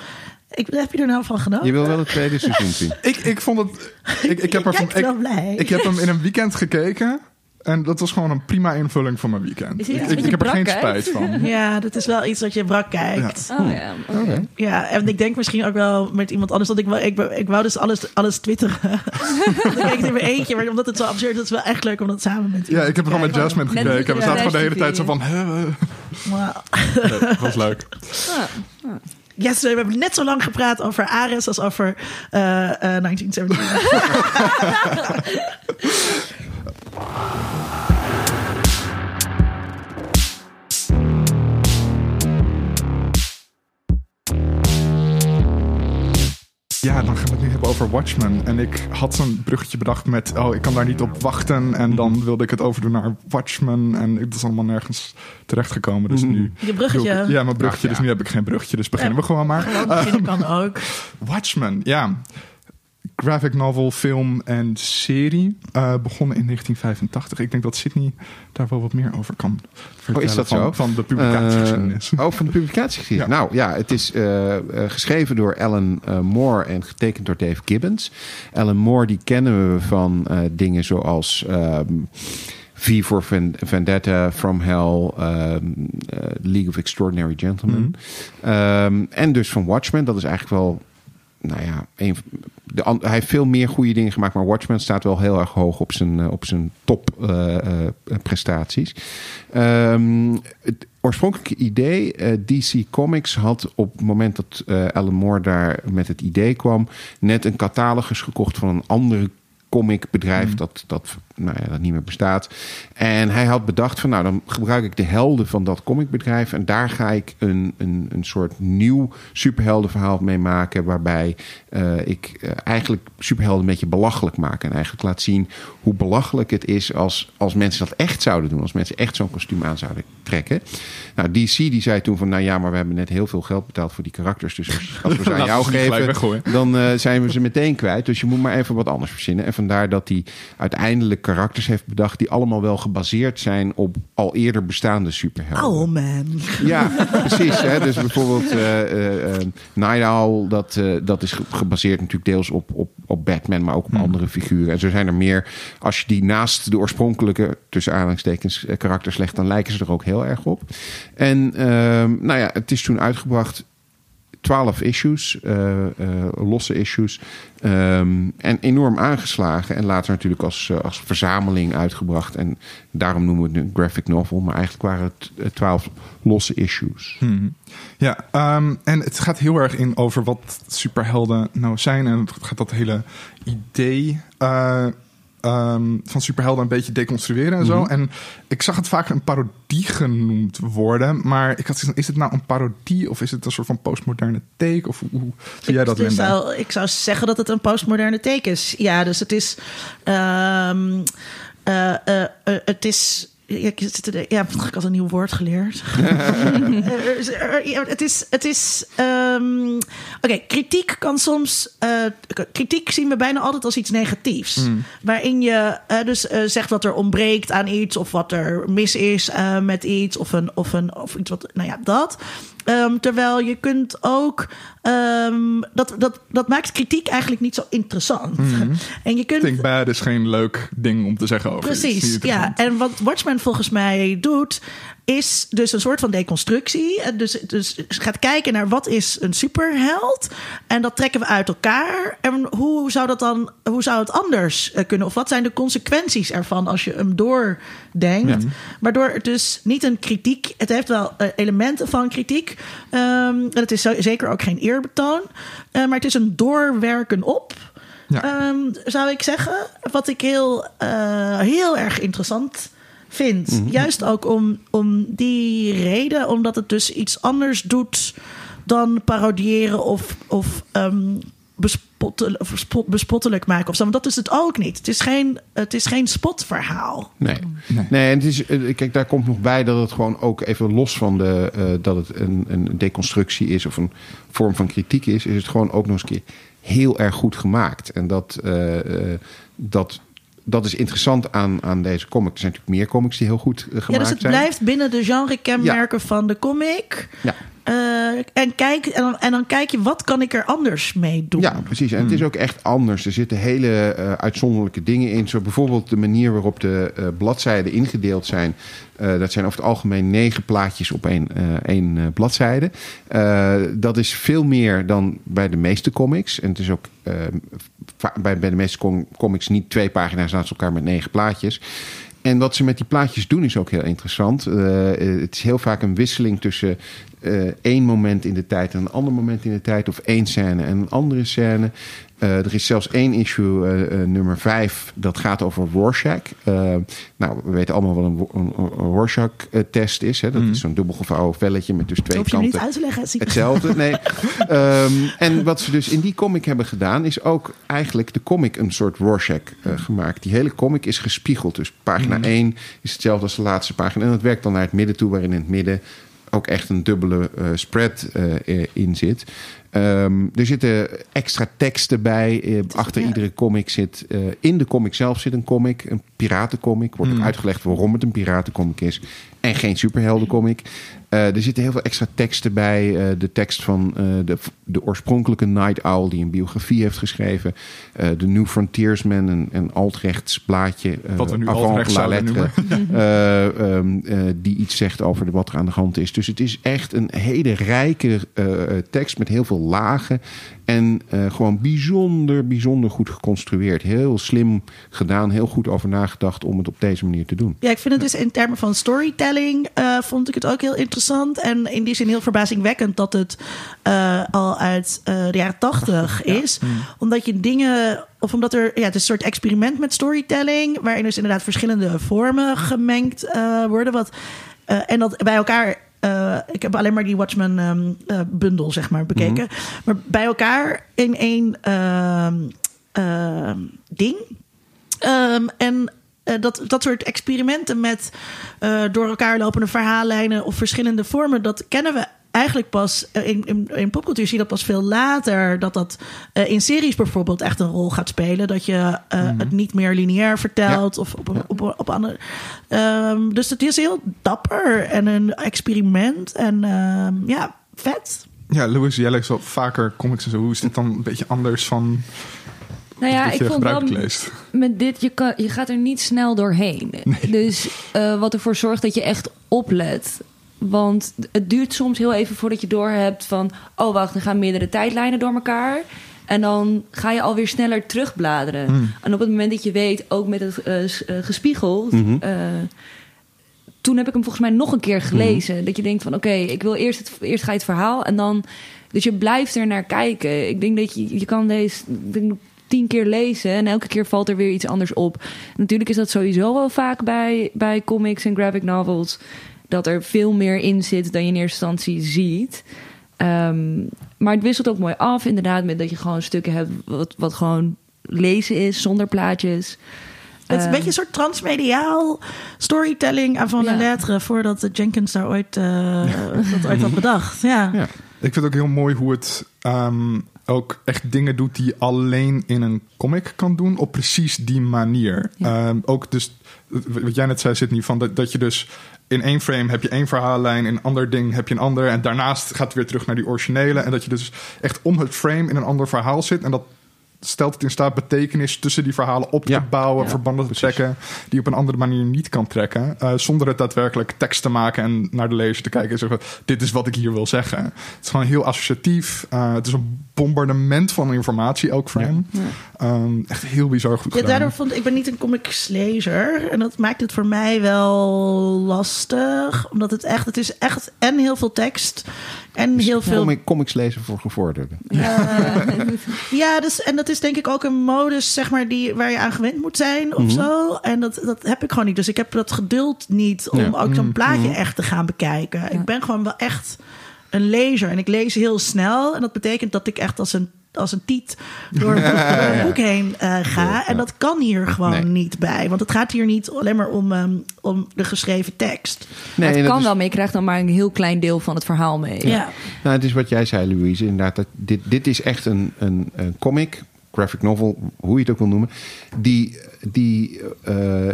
Ik, heb je er nou van genoten? Je wil wel het tweede (laughs) seizoen zien. Ik, ik vond het. Ik, ik, heb er (laughs) van, wel ik, blij. ik heb hem in een weekend gekeken. En dat was gewoon een prima invulling van mijn weekend. Ik, ik, heb er geen brak spijt van. (laughs) Ja, dat is wel iets dat je brak kijkt. Ja. Oh ja, oké. en ik denk misschien ook wel met iemand anders. Want ik, wou- ik, ik wou dus alles, alles twitteren. Want ik keek het in mijn eentje, maar omdat het zo absurd is, het is wel echt leuk om dat samen met Ja, ik heb gewoon met. Jasmine Net gekeken. En we zaten gewoon de hele tijd zo van... Nee, dat was leuk. Ah, ja, Yes, we hebben net zo lang gepraat over Ares als over uh, 1917. (laughs) Ja, dan gaan we het nu hebben over Watchmen. En ik had zo'n bruggetje bedacht met... oh, ik kan daar niet op wachten. En dan wilde ik het overdoen naar Watchmen. En het is allemaal nergens terechtgekomen. Dus mhm. nu... Je bruggetje? ja, mijn bruggetje. Dus nu heb ik geen bruggetje. Dus beginnen we gewoon maar. Gewoon beginnen kan ook. Watchmen, ja graphic novel, film en serie. Uh, begonnen in 1985. Ik denk dat Sydney daar wel wat meer over kan vertellen. Oh, is dat van, zo? Van de publicatiegeschiedenis. Uh, oh, van de publicatiegeschiedenis. Ja. Nou ja, het is uh, geschreven door Alan Moore en getekend door Dave Gibbons. Alan Moore, die kennen we van dingen zoals... Um, V for Vendetta, From Hell, um, League of Extraordinary Gentlemen. Mm. Um, en dus van Watchmen. Dat is eigenlijk wel nou ja, een, de, hij heeft veel meer goede dingen gemaakt, maar Watchmen staat wel heel erg hoog op zijn, eh, op zijn top uh, uh, prestaties. Um, het oorspronkelijke idee, DC Comics had op het moment dat Alan Moore daar met het idee kwam, net een catalogus gekocht van een andere comicbedrijf mm. dat, dat, nou ja, dat niet meer bestaat. En hij had bedacht van nou, dan gebruik ik de helden van dat comicbedrijf en daar ga ik een, een, een soort nieuw superheldenverhaal mee maken waarbij uh, ik uh, eigenlijk superhelden een beetje belachelijk maak en eigenlijk laat zien hoe belachelijk het is als, als mensen dat echt zouden doen, als mensen echt zo'n kostuum aan zouden trekken. Nou, DC die zei toen van nou ja, maar we hebben net heel veel geld betaald voor die karakters, dus als we ze (laughs) aan jou geven, dan uh, zijn we ze meteen kwijt. Dus je moet maar even wat anders verzinnen. En vandaar dat hij uiteindelijk karakters heeft bedacht die allemaal wel gebaseerd zijn op al eerder bestaande superhelden. Oh man. Ja, precies. Hè? Dus bijvoorbeeld uh, uh, Night Owl, dat, dat is gebaseerd natuurlijk deels op, op, op Batman, maar ook op hmm. andere figuren. En zo zijn er meer. Als je die naast de oorspronkelijke, tussen aanhalingstekens, karakters legt, dan lijken ze er ook heel erg op. En ehm, nou ja, het is toen uitgebracht 12 issues, uh, uh, losse issues. Um, en enorm aangeslagen. En later natuurlijk als, uh, als verzameling uitgebracht. En daarom noemen we het een graphic novel. Maar eigenlijk waren het 12 losse issues. Hmm. Ja, um, en het gaat heel erg in over wat superhelden nou zijn. En het gaat dat hele idee um, van superhelden een beetje deconstrueren en zo. Mhm. En ik zag het vaak een parodie genoemd worden. Maar ik had is het nou een parodie of is het een soort van postmoderne take? Of hoe, zie jij dat, ik, zou, ik zou zeggen dat het een postmoderne take is. Ja, dus het is... Um, uh, uh, uh, het is ja, ja, ik had een nieuw woord geleerd. (laughs) het is, het is um, oké, kritiek kan soms, uh, kritiek zien we bijna altijd als iets negatiefs. Mm. Waarin je uh, dus uh, zegt wat er ontbreekt aan iets of wat er mis is met iets of een, of een, of iets wat, nou ja, dat. Um, terwijl je kunt ook. Um, dat, dat, dat maakt kritiek eigenlijk niet zo interessant. Mm (laughs) En je kunt. Think bad is geen leuk ding om te zeggen over. Precies, ja. En wat Watchmen volgens mij doet is dus een soort van deconstructie. Dus, dus gaat kijken naar wat is een superheld. En dat trekken we uit elkaar. En hoe zou dat dan, hoe zou het anders eh, kunnen? Of wat zijn de consequenties ervan als je hem doordenkt? Waardoor het dus niet een kritiek. Het heeft wel eh, elementen van kritiek. Um, en het is zeker ook geen eerbetoon. Uh, maar het is een doorwerken op. Ja. Um, zou ik zeggen. Wat ik heel, uh, heel erg interessant vind. Mhm. Juist ook om, om die reden, omdat het dus iets anders doet dan parodiëren of, of um, bespottelijk maken of zo. Want dat is het ook niet. Het is geen, het is geen spotverhaal. Nee. nee. nee en het is, eh, kijk, daar komt nog bij dat het gewoon ook even los van de, uh, dat het een, een deconstructie is of een vorm van kritiek is, is het gewoon ook nog eens een keer heel erg goed gemaakt. En dat, uh, dat dat is interessant aan, aan deze comic. Er zijn natuurlijk meer comics die heel goed gemaakt zijn. Ja, dus het blijft binnen de genre-kenmerken van de comic. Ja. Uh, en, kijk, en, dan, en dan kijk je, wat kan ik er anders mee doen? Ja, precies. En het is hmm. ook echt anders. Er zitten hele uh, uitzonderlijke dingen in. Zo bijvoorbeeld de manier waarop de uh, bladzijden ingedeeld zijn. dat zijn over het algemeen negen plaatjes op één, één bladzijde. dat is veel meer dan bij de meeste comics. En het is ook bij, bij de meeste comics niet twee pagina's naast elkaar met negen plaatjes. En wat ze met die plaatjes doen is ook heel interessant. Uh, het is heel vaak een wisseling tussen één moment in de tijd en een ander moment in de tijd, of één scène en een andere scène. Uh, er is zelfs één issue, uh, uh, nummer 5, dat gaat over Rorschach. nou, we weten allemaal wat een, een, Rorschach-test is. Hè? Dat mm. is zo'n dubbelgevouwen velletje met dus twee Hoef je kanten. niet uit te leggen. Hetzelfde, nee. um, (laughs) en wat ze dus in die comic hebben gedaan, is ook eigenlijk de comic een soort Rorschach gemaakt. Die hele comic is gespiegeld. Dus pagina mm. 1 is hetzelfde als de laatste pagina. En dat werkt dan naar het midden toe, waarin in het midden ook echt een dubbele spread in zit. Um, er zitten extra teksten bij. Uh, achter iedere comic zit. Uh, in de comic zelf zit een comic. Een piratencomic. Wordt ook mm. uitgelegd waarom het een piratencomic is. En geen superheldencomic. Uh, er zitten heel veel extra teksten bij. Uh, de tekst van uh, de, de, oorspronkelijke Night Owl, die een biografie heeft geschreven. de New Frontiersman, een, een altrechts blaadje. wat we nu la lettre, um, (laughs) die iets zegt over wat er aan de hand is. Dus het is echt een hele rijke tekst met heel veel lagen. En uh, gewoon bijzonder, bijzonder goed geconstrueerd. Heel slim gedaan, heel goed over nagedacht om het op deze manier te doen. Ja, ik vind het dus in termen van storytelling uh, vond ik het ook heel interessant. En in die zin heel verbazingwekkend dat het uh, al uit de jaren tachtig is. Ja. Omdat je dingen of omdat er, ja, het is een soort experiment met storytelling, waarin dus inderdaad verschillende vormen gemengd uh, worden. Wat, uh, en dat bij elkaar uh, ik heb alleen maar die Watchmen um, uh, bundel, zeg maar, bekeken. Mm -hmm. Maar bij elkaar in één uh, ding. Um, en uh, dat, dat soort experimenten met door elkaar lopende verhaallijnen of verschillende vormen, dat kennen we eigenlijk pas eh, in, in, in, popcultuur zie je dat pas veel later. Dat dat uh, in series bijvoorbeeld echt een rol gaat spelen. Dat je uh, mm -hmm. het niet meer lineair vertelt ja. of op, op, op, op andere. Um, dus het is heel dapper en een experiment. En um, ja, vet. Ja, Louis, jij leest wel vaker comics en zo. Hoe is dit dan een beetje anders van. Nou ja, ik vond wel met dit, je, kan, je gaat er niet snel doorheen. Nee. Dus uh, wat ervoor zorgt dat je echt oplet. Want het duurt soms heel even voordat je doorhebt van... oh, wacht, er gaan meerdere tijdlijnen door elkaar. En dan ga je alweer sneller terugbladeren. Mm. En op het moment dat je weet, ook met het uh, gespiegeld... Mm -hmm. uh, toen heb ik hem volgens mij nog een keer gelezen. Mm. Dat je denkt van, oké, okay, ik wil eerst, het, eerst ga je het verhaal... en dan... Dus je blijft er naar kijken. Ik denk dat je, je kan deze tien keer lezen en elke keer valt er weer iets anders op. Natuurlijk is dat sowieso wel vaak bij, bij comics en graphic novels dat er veel meer in zit dan je in eerste instantie ziet. Um, maar het wisselt ook mooi af, inderdaad, met dat je gewoon stukken hebt wat, wat gewoon lezen is zonder plaatjes. Het is een beetje een soort transmediaal storytelling van ja. lettre voordat Jenkins daar ooit, uh, (laughs) dat ooit had bedacht. Ja. ja. Ik vind het ook heel mooi hoe het um, ook echt dingen doet die je alleen in een comic kan doen op precies die manier. Ja. Um, ook dus, wat jij net zei, Sydney, van dat, dat je dus in één frame heb je één verhaallijn, in een ander ding heb je een ander. En daarnaast gaat het weer terug naar die originele. En dat je dus echt om het frame in een ander verhaal zit. En dat stelt het in staat betekenis tussen die verhalen op te ja, bouwen, ja, verbanden te trekken, die op een andere manier niet kan trekken, uh, zonder het daadwerkelijk tekst te maken en naar de lezer te kijken en zeggen: dit is wat ik hier wil zeggen. Het is gewoon heel associatief. Uh, het is een bombardement van informatie, ook frame. Ja. Um, echt heel bizar goed. Ja, gedaan. daardoor vond ik ben niet een comicslezer en dat maakt het voor mij wel lastig, omdat het echt, het is echt en heel veel tekst en dus heel veel. Comic, comics lezen voor gevorderden. Ja, (laughs) ja dus, en dat is denk ik ook een modus zeg maar, die, waar je aan gewend moet zijn of mm -hmm. zo. En dat, dat heb ik gewoon niet. Dus ik heb dat geduld niet om ja. ook zo'n plaatje mm -hmm. echt te gaan bekijken. Ja. Ik ben gewoon wel echt een lezer. En ik lees heel snel. En dat betekent dat ik echt als een als een tiet door een boek, (laughs) heen uh, ga. Ja, en dat kan hier gewoon nee. niet bij. Want het gaat hier niet alleen maar om, um, om de geschreven tekst. Nee, het kan is... wel, maar je krijgt dan maar een heel klein deel van het verhaal mee. Ja. Nou, het is wat jij zei, Louise. Inderdaad, dat dit, dit is echt een, een, een comic, graphic novel, hoe je het ook wil noemen. Die, die uh,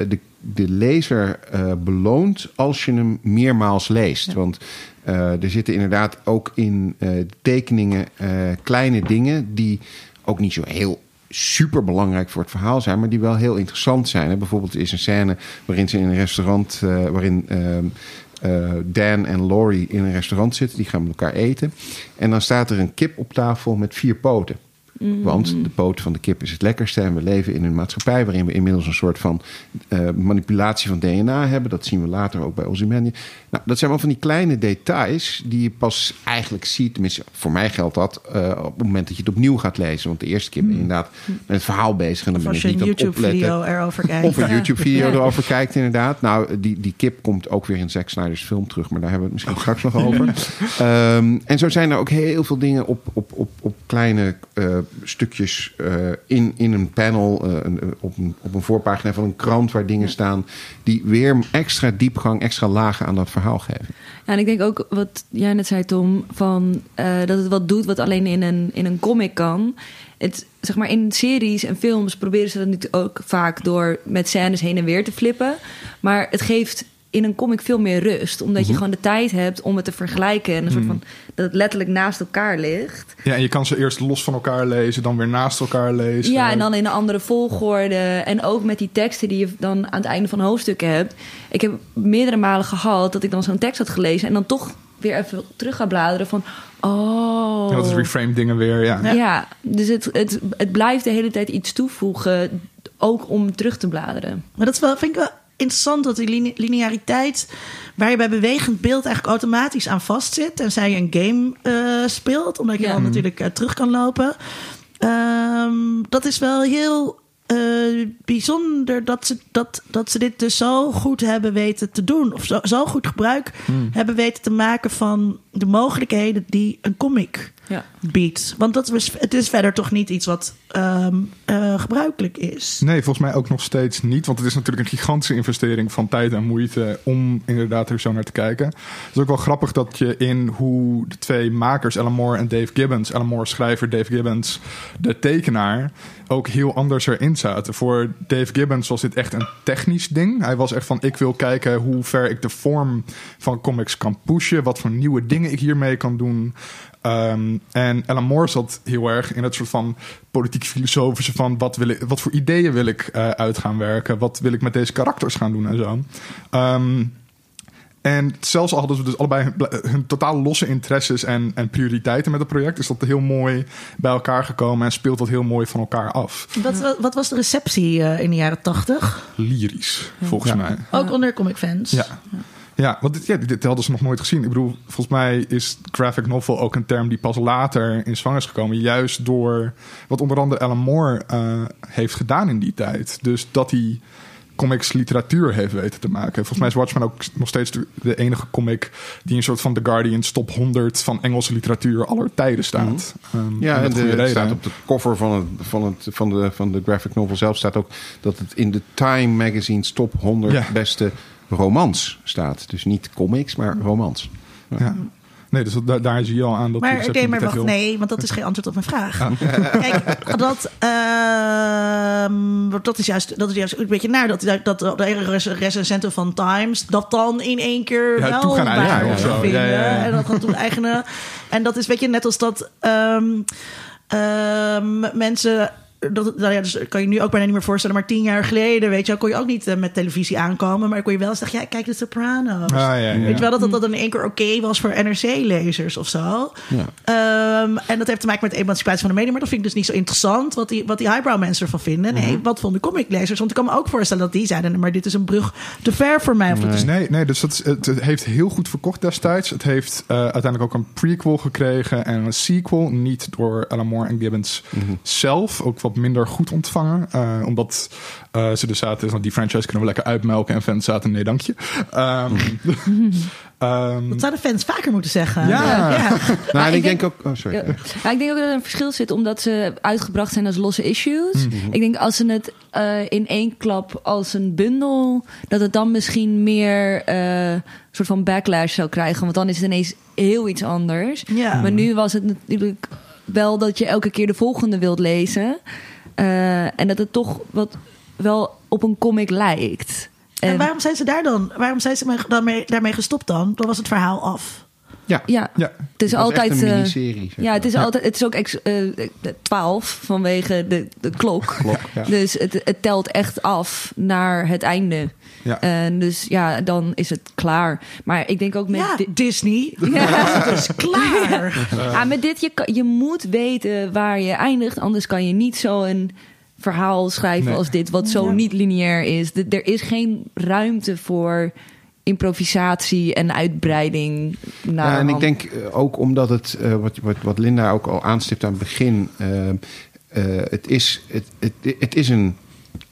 de, de lezer uh, beloont als je hem meermaals leest. Ja. Want uh, er zitten inderdaad ook in uh, tekeningen uh, kleine dingen die ook niet zo heel super belangrijk voor het verhaal zijn, maar die wel heel interessant zijn. Bijvoorbeeld is een scène waarin ze in een restaurant, waarin ehm, Dan en Laurie in een restaurant zitten, die gaan met elkaar eten. En dan staat er een kip op tafel met vier poten. Mm. Want de poot van de kip is het lekkerste. En we leven in een maatschappij waarin we inmiddels een soort van uh, manipulatie van DNA hebben. Dat zien we later ook bij Ozymandias. Nou, dat zijn wel van die kleine details die je pas eigenlijk ziet. Tenminste, voor mij geldt dat uh, op het moment dat je het opnieuw gaat lezen. Want de eerste keer ben je mm. inderdaad met het verhaal bezig. En dan ben je niet een YouTube-video erover kijkt. Of een YouTube-video erover kijkt, inderdaad. Nou, die, die kip komt ook weer in Zack Snyder's film terug. Maar daar hebben we het misschien straks nog over. Um, (laughs) en zo zijn er ook heel veel dingen op, op, op, op kleine uh, stukjes uh, in, in een panel. Uh, een, op, een, op een voorpagina van een krant waar dingen staan. Die weer extra diepgang, extra lagen aan dat verhaal geven. Ja, en ik denk ook wat jij net zei, Tom, van dat het wat doet wat alleen in een, in een comic kan. Het, zeg maar in series en films proberen ze dat natuurlijk ook vaak door met scènes heen en weer te flippen. Maar het geeft in een comic veel meer rust. Omdat je mhm. gewoon de tijd hebt om het te vergelijken. En een soort mhm. van dat het letterlijk naast elkaar ligt. Ja, en je kan ze eerst los van elkaar lezen, dan weer naast elkaar lezen. Ja, en dan in een andere volgorde. En ook met die teksten die je dan aan het einde van hoofdstukken hebt. Ik heb meerdere malen gehad dat ik dan zo'n tekst had gelezen en dan toch weer even terug ga bladeren van... Oh. Ja, dat is reframe dingen weer, ja. Ja, dus het, het, het blijft de hele tijd iets toevoegen, ook om terug te bladeren. Maar dat is wel, vind ik wel interessant dat die lineariteit, waar je bij bewegend beeld eigenlijk automatisch aan vastzit. En zij een game uh, speelt, omdat je dan natuurlijk uh, terug kan lopen. Um, dat is wel heel uh, bijzonder dat ze, dat, dat ze dit dus zo goed hebben weten te doen. Of zo, zo goed gebruik hmm. hebben weten te maken van de mogelijkheden die een comic ja. biedt. Want dat is, het is verder toch niet iets wat um, uh, gebruikelijk is. Nee, volgens mij ook nog steeds niet. Want het is natuurlijk een gigantische investering van tijd en moeite om inderdaad er zo naar te kijken. Het is ook wel grappig dat je in hoe de twee makers, Alan Moore en Dave Gibbons, Alan Moore schrijver, Dave Gibbons, de tekenaar, ook heel anders erin zaten. Voor Dave Gibbons was dit echt een technisch ding. Hij was echt van: ik wil kijken hoe ver ik de vorm van comics kan pushen, wat voor nieuwe dingen ik hiermee kan doen. Um, en Alan Moore zat heel erg in het soort van politiek-filosofische van wat, wil ik, wat voor ideeën wil ik uh, uit gaan werken, wat wil ik met deze karakters gaan doen en zo. Um, en zelfs al hadden ze dus allebei hun, totaal losse interesses en, en, prioriteiten met het project, is dat heel mooi bij elkaar gekomen en speelt dat heel mooi van elkaar af. Wat, wat was de receptie uh, in de jaren tachtig? Lyrisch, volgens mij. Ook onder comic fans. Ja. Ja, want dit, ja, dit hadden ze nog nooit gezien. Ik bedoel, volgens mij is graphic novel ook een term die pas later in zwang is gekomen. Juist door wat onder andere Alan Moore uh, heeft gedaan in die tijd. Dus dat hij comics literatuur heeft weten te maken. Volgens mij is Watchmen ook nog steeds de enige comic die een soort van The Guardian's top 100 van Engelse literatuur aller tijden staat. Mm um, ja, en de, staat op de cover van, het, van, het, van, de, van de graphic novel zelf staat ook dat het in de Time magazine's top 100 beste romans staat. Dus niet comics, maar romans. Ja. Nee, dus daar, daar zie je al aan dat... Maar, nee, maar wacht, nee, want dat is geen antwoord op mijn vraag. (laughs) Kijk, dat, uh, dat is juist, dat is juist een beetje naar dat, dat de recensenten van Times dat dan in één keer ja, wel gaan ja, vinden. Ja, ja, en dat gaan toe eigenen. En dat is weet je net als dat um, mensen dat, nou ja, dus kan je nu ook bijna niet meer voorstellen. Maar tien jaar geleden, weet je, kon je ook niet uh, met televisie aankomen. Maar kon je wel zeggen, ja, kijk de Sopranos. Ah, ja, ja. Weet je wel dat dat, dat in één keer oké was voor NRC-lezers of zo. Ja. Um, en dat heeft te maken met de emancipatie van de media. Maar dat vind ik dus niet zo interessant wat die, wat die highbrow mensen ervan vinden. Nee, mm wat vonden comiclezers? Want ik kan me ook voorstellen dat die zeiden, maar dit is een brug te ver voor mij. Of nee. Is... nee, nee, dus dat het, het, heeft heel goed verkocht destijds. Het heeft uh, uiteindelijk ook een prequel gekregen en een sequel. Niet door Alan Moore en Gibbons mm zelf. Ook wat minder goed ontvangen. Uh, omdat uh, ze dus zaten, die franchise kunnen we lekker uitmelken. En fans zaten, nee dankje. Um, um, (laughs) dat zouden fans vaker moeten zeggen. Ja. ja. (laughs) nou, ik, ik denk, ook... Oh, sorry. Ja, ik denk ook dat er een verschil zit, omdat ze uitgebracht zijn als losse issues. Mm -hmm. Ik denk als ze het uh, in één klap als een bundel... dat het dan misschien meer soort van backlash zou krijgen. Want dan is het ineens heel iets anders. Ja. Maar nu was het natuurlijk wel dat je elke keer de volgende wilt lezen. Uh, en dat het toch wat wel op een comic lijkt. En, en waarom zijn ze daar dan? Waarom zijn ze daarmee, daarmee gestopt dan? Dan was het verhaal af. Ja. ja. ja. Het is altijd. Een miniserie, ja, het is altijd. Het is ook ex, uh, 12 vanwege de, de klok. (laughs) klok ja. Dus het, het telt echt af naar het einde. Ja. En dus ja, dan is het klaar. Maar ik denk ook met ja, Disney. (laughs) Ja, het is klaar. (laughs) Ja, met dit, je, je moet weten waar je eindigt. Anders kan je niet zo een verhaal schrijven als dit, wat zo niet lineair is. er is geen ruimte voor improvisatie en uitbreiding. Naar ja, en ik denk eh, ook omdat het, uh, wat, wat, wat Linda ook al aanstipt aan het begin, uh, het, is, het, het, het is een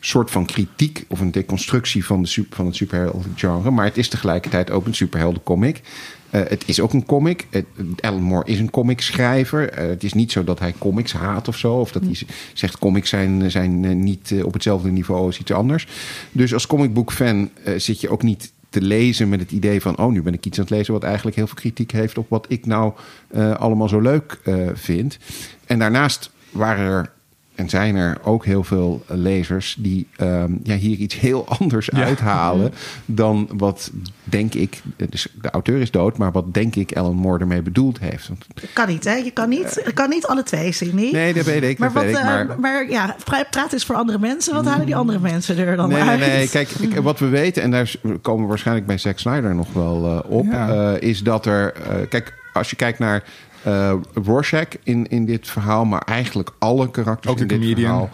soort van kritiek of een deconstructie van, de super, van het superhelden-genre. Maar het is tegelijkertijd ook een superheldencomic. Uh, het is ook een comic. Uh, Alan Moore is een comicschrijver. Uh, het is niet zo dat hij comics haat of zo. Of dat hij zegt comics zijn, zijn niet op hetzelfde niveau als iets anders. Dus als comicboekfan zit je ook niet te lezen met het idee van... oh, nu ben ik iets aan het lezen wat eigenlijk heel veel kritiek heeft... op wat ik nou allemaal zo leuk vind. En daarnaast waren er en zijn er ook heel veel lezers die ehm, ja, hier iets heel (laughs) anders uithalen dan wat denk ik, dus de auteur is dood, maar wat denk ik Ellen Moore ermee bedoeld heeft. Want, kan niet, hè? Je kan niet, uh, kan niet alle twee zien, niet? Nee, dat weet ik. Maar, wat, weet ik, maar... Uh, maar ja, praat is voor andere mensen. Wat halen die andere mensen er dan nee, uit? Nee, nee, kijk, ik, (laughs) wat we weten, en daar komen we waarschijnlijk bij Zack Snyder nog wel uh, op, ja. is dat er, kijk, als je kijkt naar uh, Rorschach in, in dit verhaal, maar eigenlijk alle karakters Ook in dit verhaal.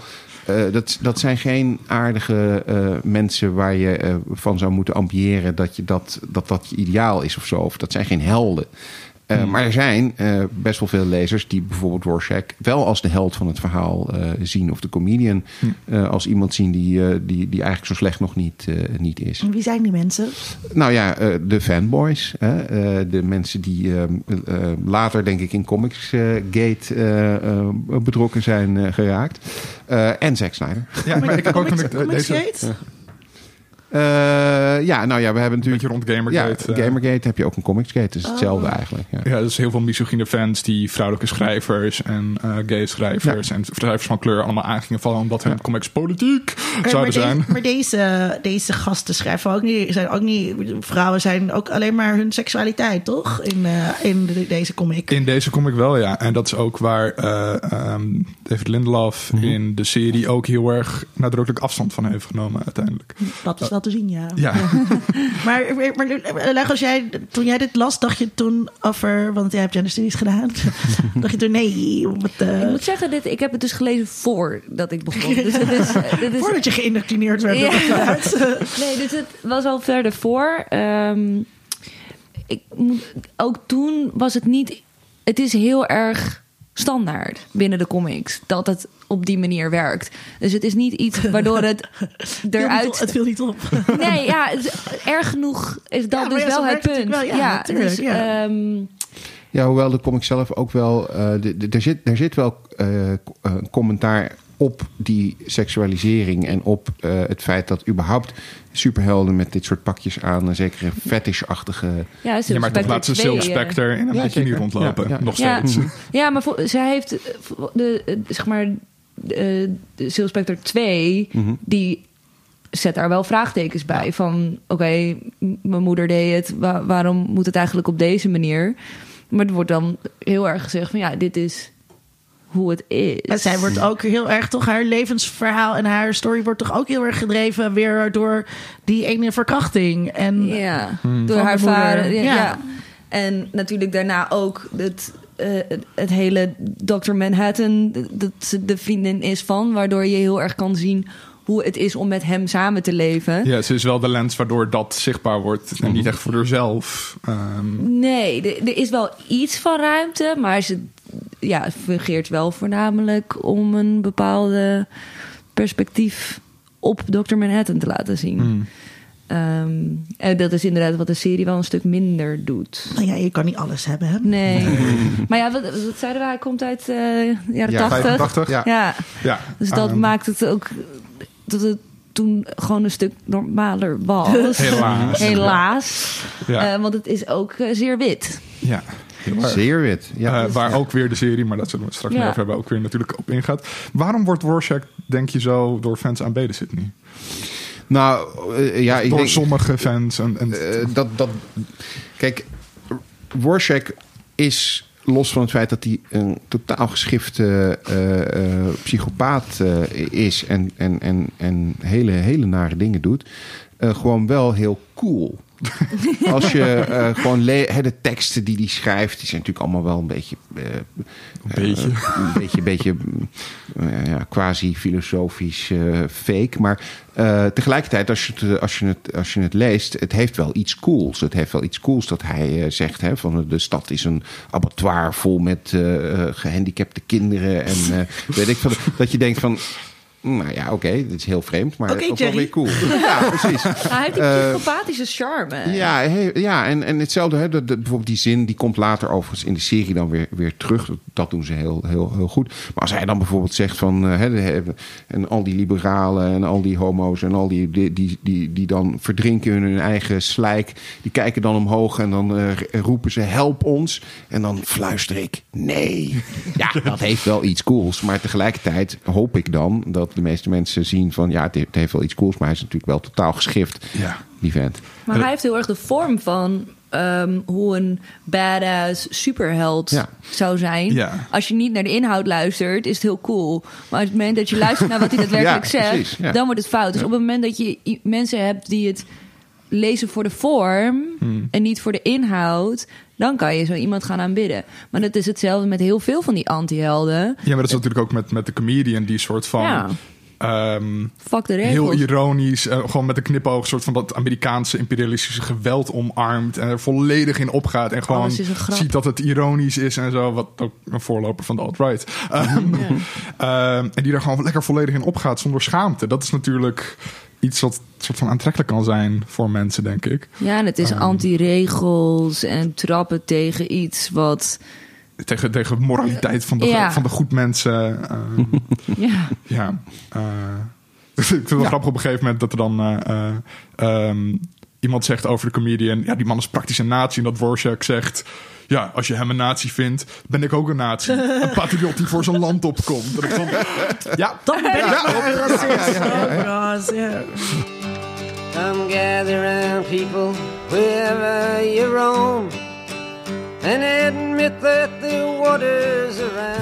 Uh, dat, dat zijn geen aardige uh, mensen waar je van zou moeten ambiëren dat, je dat, dat dat je ideaal is of zo. Of dat zijn geen helden. Eh, hmm. Maar er zijn uh, best wel veel lezers die bijvoorbeeld Rorschach wel als de held van het verhaal uh, zien. Of de comedian hmm. als iemand zien die, die, die eigenlijk zo slecht nog niet, niet is. En wie zijn die mensen? Nou ja, de fanboys. de mensen die later denk ik in Comicsgate betrokken zijn geraakt. en Zack Snyder. Ja, maar ik heb ook... Comicsgate? Uh, ja, nou ja, we hebben natuurlijk... rond Gamergate. Ja, Gamergate heb je ook een Comicsgate. Dus hetzelfde oh. eigenlijk. Ja. ja, dus heel veel misogyne fans die vrouwelijke schrijvers en uh, gay schrijvers en schrijvers van kleur allemaal aan gingen vallen omdat hun comics politiek zouden zijn. maar deze, deze gasten schrijven ook niet, zijn ook niet... Vrouwen zijn ook alleen maar hun seksualiteit, toch? In, uh, in de, deze comic. In deze comic wel, ja. En dat is ook waar um, David Lindelof mm -hmm. in de serie ook heel erg nadrukkelijk afstand van heeft genomen uiteindelijk. Dat is wel te zien, ja. ja. (laughs) maar, maar als jij, toen jij dit las, dacht je toen over, want jij hebt genderstudies gedaan, (laughs) dacht je toen nee. Wat, uh... Ik moet zeggen, dit, ik heb het dus gelezen voordat ik begon. Dus het is, (laughs) dit is... Voordat je geïndoctrineerd werd. Ja. nee, dus het was al verder voor. Um, ik, ook toen was het niet. Het is heel erg standaard binnen de comics. Dat het op die manier werkt. Dus het is niet iets waardoor het (laughs) eruit... Het viel niet op. (laughs) Nee, ja, erg genoeg is dat dus wel het punt. Wel, ja, ja, dus, ja. Um... ja, hoewel de comic zelf ook wel... Uh, er, zit, er zit wel uh, een commentaar op die seksualisering en op uh, het feit dat überhaupt superhelden met dit soort pakjes aan een zekere fetishachtige... Ja, ja maar toch laat ze Silk Spectre in een ja, bikini rondlopen. Ja, Nog steeds. Ja, maar zij heeft de, zeg maar, de, de Silk Spectre 2, mm -hmm. die zet daar wel vraagtekens bij. Van oké, okay, mijn moeder deed het, waar, waarom moet het eigenlijk op deze manier? Maar er wordt dan heel erg gezegd van ja, dit is hoe het is. En zij wordt ook heel erg, toch, haar levensverhaal en haar story wordt toch ook heel erg gedreven weer door die ene verkrachting. En ja, hmm. door haar vader. Ja, ja. En natuurlijk daarna ook het, uh, het hele Dr. Manhattan, dat ze de vriendin is van, waardoor je heel erg kan zien hoe het is om met hem samen te leven. Ja, ze is wel de lens waardoor dat zichtbaar wordt en niet echt voor haarzelf. Um... Nee, er is wel iets van ruimte, maar ze ja, fungeert wel voornamelijk om een bepaalde perspectief op Dr. Manhattan te laten zien. Hmm. Ehm, en dat is inderdaad wat de serie wel een stuk minder doet. Nou ja, je kan niet alles hebben, hè? Nee. (laughs) maar ja, wat, wat zeiden wij? Hij komt uit uh, jaren ja, 80. ja. ja. ja. Dus dat um, maakt het ook... Dat het toen gewoon een stuk normaler was. (laughs) Helaas. Helaas. Ja. Uh, want het is ook uh, zeer wit. Ja. Zeer wit. Ja. Uh, waar ook weer de serie, maar dat zullen we straks ja. nog even hebben, ook weer natuurlijk op ingaat. Waarom wordt Rorschach, denk je zo, door fans aanbeden, Sydney? Nou, uh, ja, door denk, sommige fans. En, en uh, dat, dat, kijk, Warshak is los van het feit dat hij een totaal geschifte uh, uh, psychopaat uh, is en, en, en, en hele, hele nare dingen doet, gewoon wel heel cool. (laughs) Als je uh, gewoon de teksten die hij schrijft, die zijn natuurlijk allemaal wel een beetje. Uh, een beetje. Uh, een beetje, beetje ja, quasi-filosofisch fake. Maar tegelijkertijd, als je, het, als, je het, als je het leest, het heeft wel iets cools. Het heeft wel iets cools dat hij zegt: hè, van de stad is een abattoir vol met gehandicapte kinderen. En weet ik van. Dat je denkt van. Nou ja, oké, okay, dit is heel vreemd, maar okay, ook wel weer cool. (laughs) ja, precies. Hij heeft die uh, psychopathische charme. Ja, ja en, en hetzelfde, hè, de, de, bijvoorbeeld die zin, die komt later overigens in de serie dan weer, weer terug. Dat doen ze heel, heel, heel goed. Maar als hij dan bijvoorbeeld zegt van, uh, hè, en al die liberalen en al die homo's en al die, die, die, die, die dan verdrinken in hun eigen slijk, die kijken dan omhoog en dan uh, roepen ze help ons. En dan fluister ik nee. Ja, (laughs) dat heeft wel iets cools. Maar tegelijkertijd hoop ik dan dat de meeste mensen zien van ja, het heeft wel iets cools, maar hij is natuurlijk wel totaal geschift, ja. die vent. Maar hij heeft heel erg de vorm van ehm, hoe een badass superheld zou zijn. Ja. Als je niet naar de inhoud luistert, is het heel cool. Maar op het moment dat je luistert naar wat hij (laughs) daadwerkelijk zegt, dan wordt het fout. Dus op het moment dat je mensen hebt die het lezen voor de vorm hmm. en niet voor de inhoud, dan kan je zo iemand gaan aanbidden. Maar dat is hetzelfde met heel veel van die anti-helden. Ja, maar dat is natuurlijk ook met, met de comedian die soort van. Ja. Um, Fuck de heel ironisch, uh, gewoon met een knipoog, soort van dat Amerikaanse imperialistische geweld omarmt en er volledig in opgaat en gewoon ziet dat het ironisch is en zo, wat ook een voorloper van de alt-right. Um, um, en die daar gewoon lekker volledig in opgaat zonder schaamte. Dat is natuurlijk iets wat soort van aantrekkelijk kan zijn voor mensen, denk ik. Ja, en het is anti-regels en trappen tegen iets wat tegen, tegen moraliteit van de, van de goed mensen. Uh, ja. ja uh, (laughs) ik vind het wel grappig op een gegeven moment dat er dan uh, um, iemand zegt over de comedian... ja, die man is praktisch een nazi. En dat Worshak zegt... ja, als je hem een nazi vindt, ben ik ook een nazi. een (laughs) patriot die voor zijn land opkomt. Dat ik (laughs) ja, dan ben ik ja, een racist. God, yeah. Come gather around people wherever you roam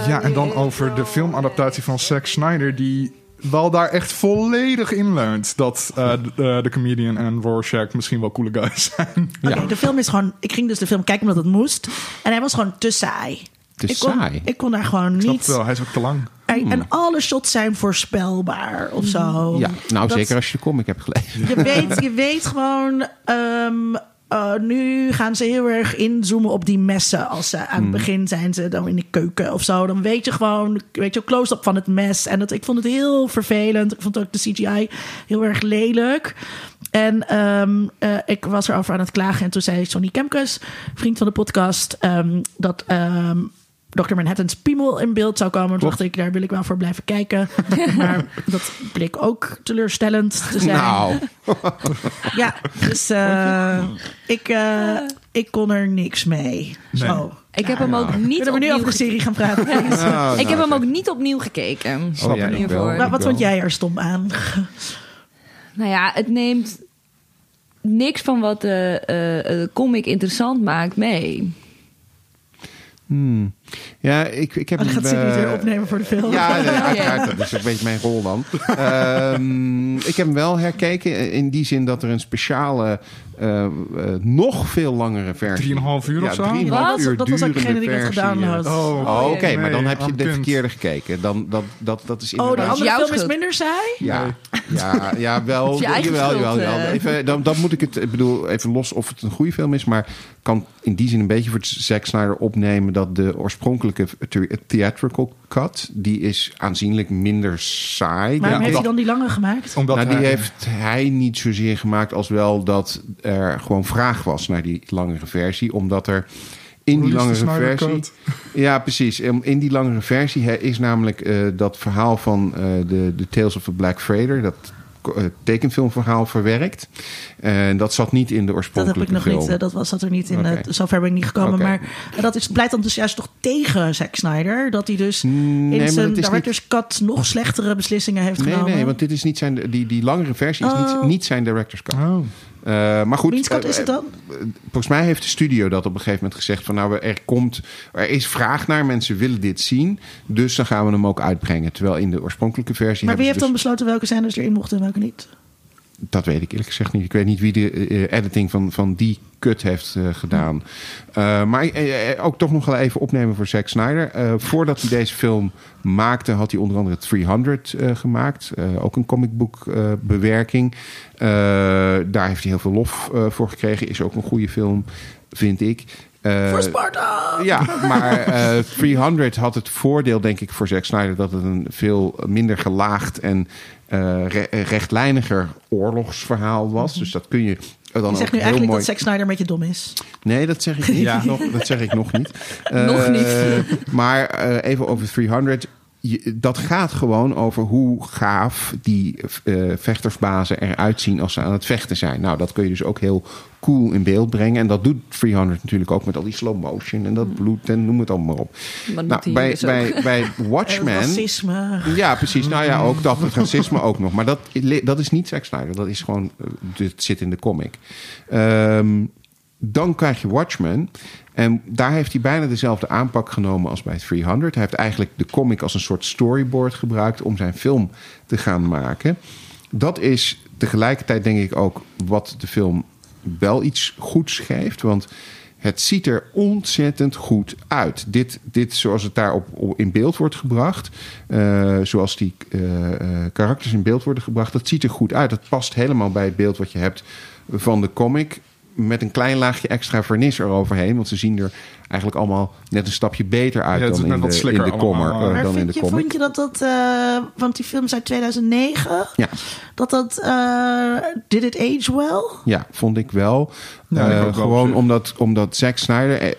ja, en dan over de filmadaptatie van Zack Snyder, die wel daar echt volledig in leunt. Dat uh, de, de, comedian en Rorschach misschien wel coole guys (laughs) zijn. ja. de film is gewoon... Ik ging dus de film kijken omdat het moest. En hij was gewoon te saai. Te ik saai? Kon, ik kon daar gewoon niet... wel, hij is ook te lang. En, hmm. alle shots zijn voorspelbaar of zo. Ja, nou zeker als je de comic hebt gelezen. Je weet, (laughs) je weet gewoon... Um, uh, nu gaan ze heel erg inzoomen op die messen. Als ze aan het hmm. begin zijn ze dan in de keuken of zo. Dan weet je gewoon, weet je, close-up van het mes. En dat, ik vond het heel vervelend. Ik vond ook de CGI heel erg lelijk. En um, uh, ik was erover aan het klagen. En toen zei Sonny Kemkes, vriend van de podcast, um, dat um, Dr. Manhattan's piemel in beeld zou komen. Toen dacht ik, daar wil ik wel voor blijven kijken. (laughs) maar dat bleek ook teleurstellend te zijn. Nou. (laughs) ja, dus uh, ik, uh, ik kon er niks mee. Nee. Zo. Ik heb hem ook niet Kunnen we nu over de serie gaan praten? oh, ik heb hem (laughs) ook niet opnieuw gekeken. Oh, ja, maar wat vond jij er stom aan? nou ja, het neemt niks van wat de uh, comic interessant maakt mee. Hmm. Ja, ik, ik heb... Oh, gaat Sigrid weer opnemen voor de film. (laughs) Ja, uiteraard. Dat is een beetje mijn rol dan. um, ik heb hem wel herkeken in die zin dat er een speciale uh, nog veel langere versie. 3,5 uur of zo? Ja, uur dat was ook degene die dat gedaan had. Oh, oh oké, maar dan heb je de verkeerde gekeken. Dan, dat, dat, dat is inderdaad... Oh, de andere film is minder saai? Ja, ja, ja (laughs) wel. jawel, jawel, jawel. Even, dan, dan moet ik het, ik bedoel, even los of het een goede film is, maar kan in die zin een beetje voor Zack Snyder opnemen dat de oorspronkelijke theatrical cut, die is aanzienlijk minder saai. Maar heeft hij dan die lange gemaakt? Omdat nou, die heeft hij niet zozeer gemaakt als wel dat er gewoon vraag was naar die langere versie. Omdat er in die langere versie. (laughs) Ja, precies. In die langere versie is namelijk uh, dat verhaal van uh, de, de Tales of the Black Freighter. Dat eh, tekenfilmverhaal verwerkt. En dat zat niet in de oorspronkelijke Dat heb ik nog niet. Dat was, zat er niet in. Okay. zover ben ik niet gekomen. Maar dat is, pleit dan dus juist toch tegen Zack Snyder. Dat hij dus in zijn director's cut nog slechtere beslissingen heeft nee, genomen. Nee, want dit is niet zijn... Die, die langere versie is niet, oh. niet zijn director's cut. Oh. Uh, maar goed. Wiens is het dan? volgens mij heeft de studio dat op een gegeven moment gezegd van nou er komt, er is vraag naar, mensen willen dit zien, dus dan gaan we hem ook uitbrengen. Terwijl in de oorspronkelijke versie. Maar wie heeft dus dan besloten welke scènes erin mochten en welke niet? Dat weet ik eerlijk gezegd niet. Ik weet niet wie de uh, editing van, van die kut heeft uh, gedaan. Uh, maar ook toch nog wel even opnemen voor Zack Snyder. voordat hij deze film maakte, had hij onder andere 300 gemaakt. ook een comicboek bewerking. daar heeft hij heel veel lof voor gekregen. Is ook een goede film, vind ik. voor Sparta! Ja, maar 300 had het voordeel, denk ik, voor Zack Snyder... dat het een veel minder gelaagd en uh, rechtlijniger oorlogsverhaal was. Dus dat kun je dan je zegt nu eigenlijk dat Zack Snyder met je dom is. Nee, dat zeg ik (laughs) niet. ja. nog, dat zeg ik nog niet. nog niet. maar uh, even over 300 dat gaat gewoon over hoe gaaf die uh, vechtersbazen eruit zien als ze aan het vechten zijn. Nou, dat kun je dus ook heel cool in beeld brengen. En dat doet 300 natuurlijk ook met al die slow motion en dat mm. bloed en noem het allemaal op. Nou, bij, dus bij, bij (laughs) Watchmen. racisme. Ja, precies. Nou ja, ook dat. Het racisme ook nog. Maar dat, dat is niet Zack Snyder. Dat is gewoon. Het eh, zit in de comic. Um, dan krijg je Watchmen. En daar heeft hij bijna dezelfde aanpak genomen als bij 300. Hij heeft eigenlijk de comic als een soort storyboard gebruikt om zijn film te gaan maken. Dat is tegelijkertijd denk ik ook wat de film wel iets goeds geeft. Want het ziet er ontzettend goed uit. Dit, dit zoals het daar op, in beeld wordt gebracht, uh, zoals die uh, karakters in beeld worden gebracht, dat ziet er goed uit. Dat past helemaal bij het beeld wat je hebt van de comic met een klein laagje extra vernis eroverheen. Want ze zien er eigenlijk allemaal net een stapje beter uit dan, in de, in de kommer. Uh, dan in de je, vond je dat dat, uh, want die film is uit 2009, ja. dat dat, uh, did it age well? Ja, vond ik wel. Ja, gewoon omdat, omdat Zack Snyder,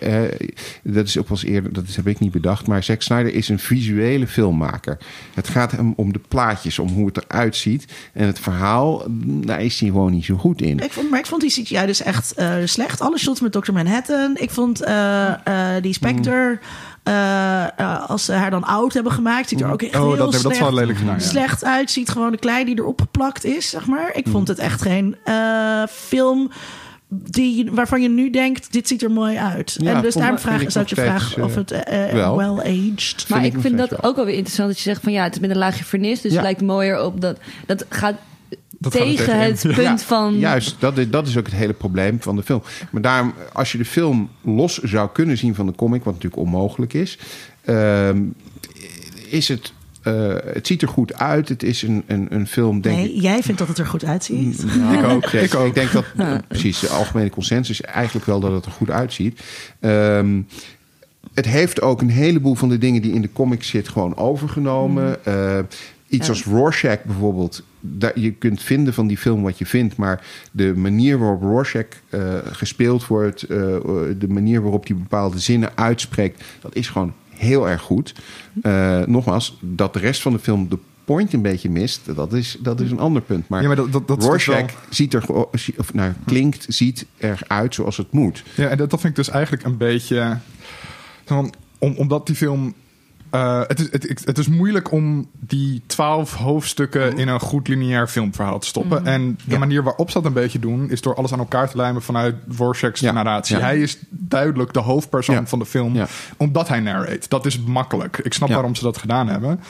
dat is ook wel eens eerder, dat heb ik niet bedacht, maar Zack Snyder is een visuele filmmaker. Het gaat hem om de plaatjes, om hoe het eruit ziet. En het verhaal, daar is hij gewoon niet zo goed in. Ik vond, maar ik vond die CGI dus echt slecht. Alle shots met Dr. Manhattan. Ik vond die Spectre. Uh, als ze haar dan oud hebben gemaakt, ziet er ook echt oh, heel dat, slecht, dat lelijk gedaan, ja. slecht uit. Ziet gewoon de klei die erop geplakt is, zeg maar. Ik vond het echt geen film die, waarvan je nu denkt, dit ziet er mooi uit. Ja, en dus daarom vraag, zou je vragen of het uh, well-aged... Maar ik vind dat ook wel weer interessant dat je zegt van ja, het is met een laagje vernis, dus het lijkt mooier op dat... Dat gaat tegen het (laughs) punt van. Juist, dat is, dat is ook het hele probleem van de film. Maar daarom, als je de film los zou kunnen zien van de comic, wat natuurlijk onmogelijk is, uh, is het. Uh, het ziet er goed uit. Het is een, een, een film, denk nee, ik... jij vindt dat het er goed uitziet. Nou, ik ook. (laughs) Ik, ook. ik denk dat, precies, de algemene consensus is eigenlijk wel dat het er goed uitziet. Um, het heeft ook een heleboel van de dingen die in de comics zit gewoon overgenomen. Uh, Iets als Rorschach bijvoorbeeld. Daar, je kunt vinden van die film wat je vindt. Maar de manier waarop Rorschach uh, gespeeld wordt. Uh, de manier waarop hij bepaalde zinnen uitspreekt. Dat is gewoon heel erg goed. Uh, nogmaals, dat de rest van de film de point een beetje mist. Dat is, dat is een ander punt. Maar, ja, maar dat, dat, dat Rorschach ziet er, of, nou, klinkt, ziet eruit zoals het moet. Ja, en dat, dat vind ik dus eigenlijk een beetje... Om, omdat die film uh, het, is, het, het, is moeilijk om die twaalf hoofdstukken mhm. in een goed lineair filmverhaal te stoppen. Mhm. En de manier waarop ze dat een beetje doen, is door alles aan elkaar te lijmen vanuit Vorschek's narratie. Hij is duidelijk de hoofdpersoon van de film, omdat hij narrate. Dat is makkelijk. Ik snap waarom ze dat gedaan hebben.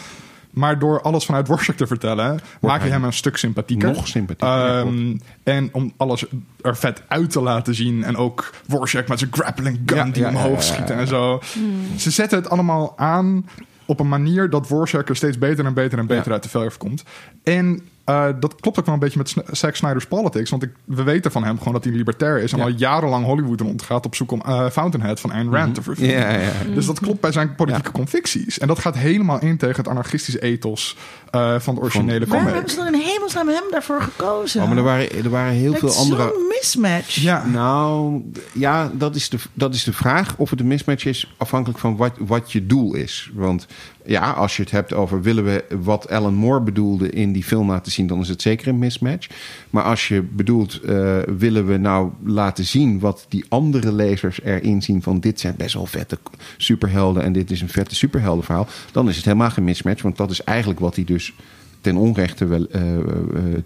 Maar door alles vanuit Worcester te vertellen, maak je hem een stuk sympathieker. Nog sympathieker. Um, en om alles er vet uit te laten zien. En ook Worcester met zijn grappling gun die omhoog schiet en zo. Hmm. Ze zetten het allemaal aan op een manier dat Worcester er steeds beter en beter en beter uit de verf komt. En uh, dat klopt ook wel een beetje met Zack Snyder's politics. Want ik, we weten van hem gewoon dat hij libertair is. En al jarenlang Hollywood rondgaat op zoek om uh, Fountainhead van Ayn Rand mm te verfilmen. Ja, ja. Dus dat klopt bij zijn politieke convicties. En dat gaat helemaal in tegen het anarchistische ethos uh, van de originele comic. Waarom hebben ze dan in hemelsnaam hem daarvoor gekozen? Oh, maar er waren, er waren heel veel andere... Zo'n mismatch. Ja. Nou, ja, dat is, de, dat is de vraag. Of het een mismatch is afhankelijk van wat, wat je doel is. Want ja, als je het hebt over willen we wat Alan Moore bedoelde in die film laten zien, dan is het zeker een mismatch. Maar als je bedoelt, uh, willen we nou laten zien wat die andere lezers erin zien van dit zijn best wel vette superhelden en dit is een vette superheldenverhaal, dan is het helemaal geen mismatch. Want dat is eigenlijk wat hij dus ten onrechte wel uh, uh,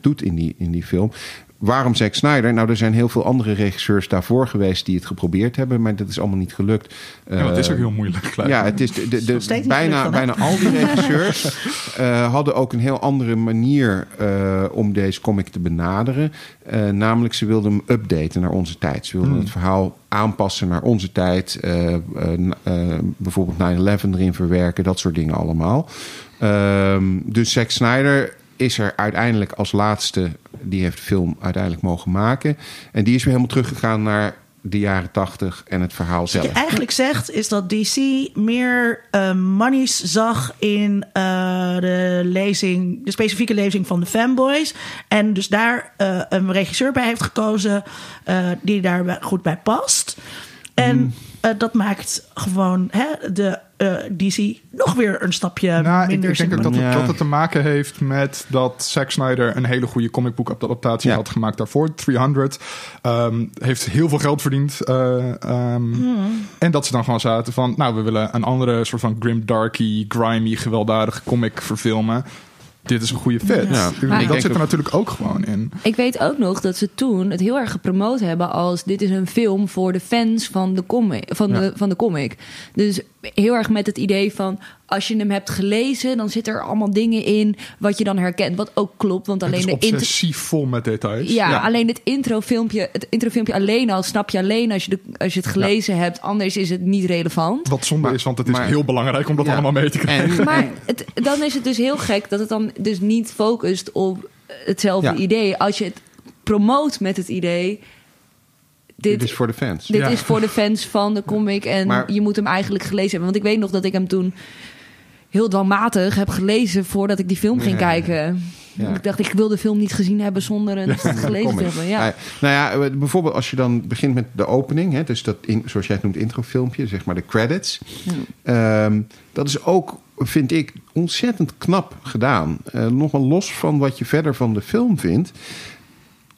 doet in die, in die film. Waarom Zack Snyder? Nou, er zijn heel veel andere regisseurs daarvoor geweest die het geprobeerd hebben, maar dat is allemaal niet gelukt. Ja, het is ook heel moeilijk. Ja, het is de, de, bijna, bijna al die (laughs) regisseurs hadden ook een heel andere manier om deze comic te benaderen. namelijk, ze wilden hem updaten naar onze tijd. Ze wilden hmm. het verhaal aanpassen naar onze tijd. bijvoorbeeld 9-11 erin verwerken, dat soort dingen allemaal. Ehm, dus Zack Snyder is er uiteindelijk als laatste, die heeft de film uiteindelijk mogen maken. En die is weer helemaal teruggegaan naar de jaren tachtig en het verhaal zelf. Wat je eigenlijk zegt is dat DC meer uh, monies zag in uh, de lezing, de specifieke lezing van de fanboys. En dus daar uh, een regisseur bij heeft gekozen die daar goed bij past. En mm. dat maakt gewoon hè, de uh, eh, DC nog weer een stapje nou, minder. Ik, ik denk ook dat het, dat het te maken heeft met dat Zack Snyder een hele goede comicboek adaptatie had gemaakt daarvoor. 300 um, heeft heel veel geld verdiend. Uh, um, hmm. En dat ze dan gewoon zaten van, nou, we willen een andere soort van grim, darky, grimy, gewelddadige comic verfilmen dit is een goede fit. Ja. dat zit er natuurlijk ook gewoon in. Ik weet ook nog dat ze toen het heel erg gepromoot hebben als dit is een film voor de fans van de comic. Van, de, van de comic. Dus heel erg met het idee van als je hem hebt gelezen, dan zit er allemaal dingen in wat je dan herkent. Wat ook klopt, want alleen het is de obsessief vol met details. Ja, alleen het introfilmpje, het introfilmpje alleen al snap je alleen als je, de, als je het gelezen hebt. Anders is het niet relevant. Wat zonde is, want het is heel belangrijk om dat allemaal mee te krijgen. maar het, dan is het dus heel gek dat het dan dus niet focust op hetzelfde idee. Als je het promoot met het idee dit, is voor de fans. Dit is voor de fans van de comic. En je moet hem eigenlijk gelezen hebben. Want ik weet nog dat ik hem toen heel dwangmatig heb gelezen voordat ik die film ging kijken. Ik dacht, ik wil de film niet gezien hebben zonder het gelezen te hebben. Ja. Nou ja, bijvoorbeeld als je dan begint met de opening, hè, dus dat, in, zoals jij het noemt, introfilmpje, zeg maar de credits. Ehm, dat is ook, vind ik, ontzettend knap gedaan. Uh, nog wel los van wat je verder van de film vindt.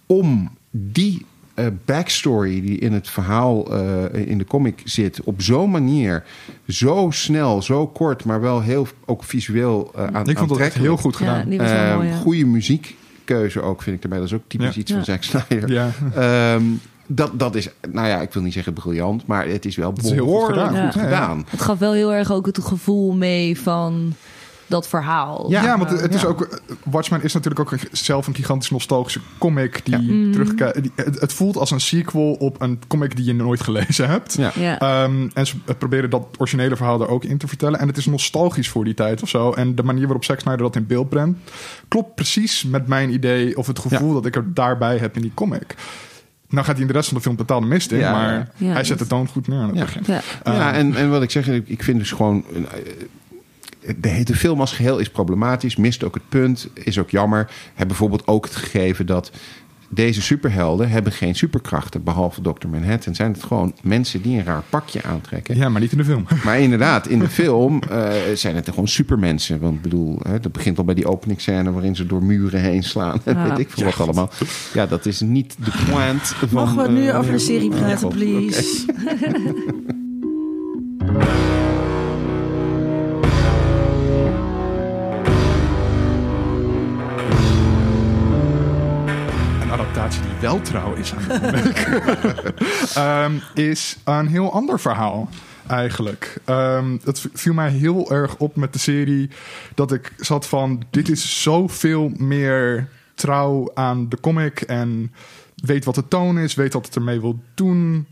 Om die uh, backstory die in het verhaal uh, in de comic zit, op zo'n manier, zo snel, zo kort, maar wel heel ook visueel uh, aan. Ik vond dat echt heel goed gedaan. Ja, mooi, ja. Goede muziekkeuze ook, vind ik erbij. Dat is ook typisch iets van Zack Snyder. Ja. Um, dat, dat is, nou ja, ik wil niet zeggen briljant, maar het is wel behoorlijk goed gedaan. Goed gedaan. Het gaf wel heel erg ook het gevoel mee van dat verhaal. Ja, ja want het is ook. Watchmen is natuurlijk ook zelf een gigantisch nostalgische comic die ja. terugkijkt. Het, voelt als een sequel op een comic die je nooit gelezen hebt. Ja. Um, en ze proberen dat originele verhaal er ook in te vertellen. En het is nostalgisch voor die tijd of zo. En de manier waarop Zack Snyder dat in beeld brengt, klopt precies met mijn idee of het gevoel dat ik er daarbij heb in die comic. Nou gaat hij in de rest van de film totaal de mist in, maar hij zet de toon goed neer aan het ja. begin. Ja, ja en, en wat ik zeg, ik vind dus gewoon de hele film als geheel is problematisch, mist ook het punt, is ook jammer. Heb bijvoorbeeld ook het gegeven dat deze superhelden hebben geen superkrachten, behalve Dr. Manhattan. Zijn het gewoon mensen die een raar pakje aantrekken. Ja, maar niet in de film. (laughs) Maar inderdaad, in de film uh, zijn het gewoon supermensen. Want ik bedoel, hè, dat begint al bij die openingsscène waarin ze door muren heen slaan. (laughs) Ja. Weet ik veel wat allemaal. Ja, dat is niet de point van... Mogen we nu uh, over de serie praten, please? (laughs) wel trouw is aan um, (laughs) is een heel ander verhaal eigenlijk. Um, het viel mij heel erg op met de serie dat ik zat van dit is zoveel meer trouw aan de comic en weet wat de toon is, weet wat het ermee wil doen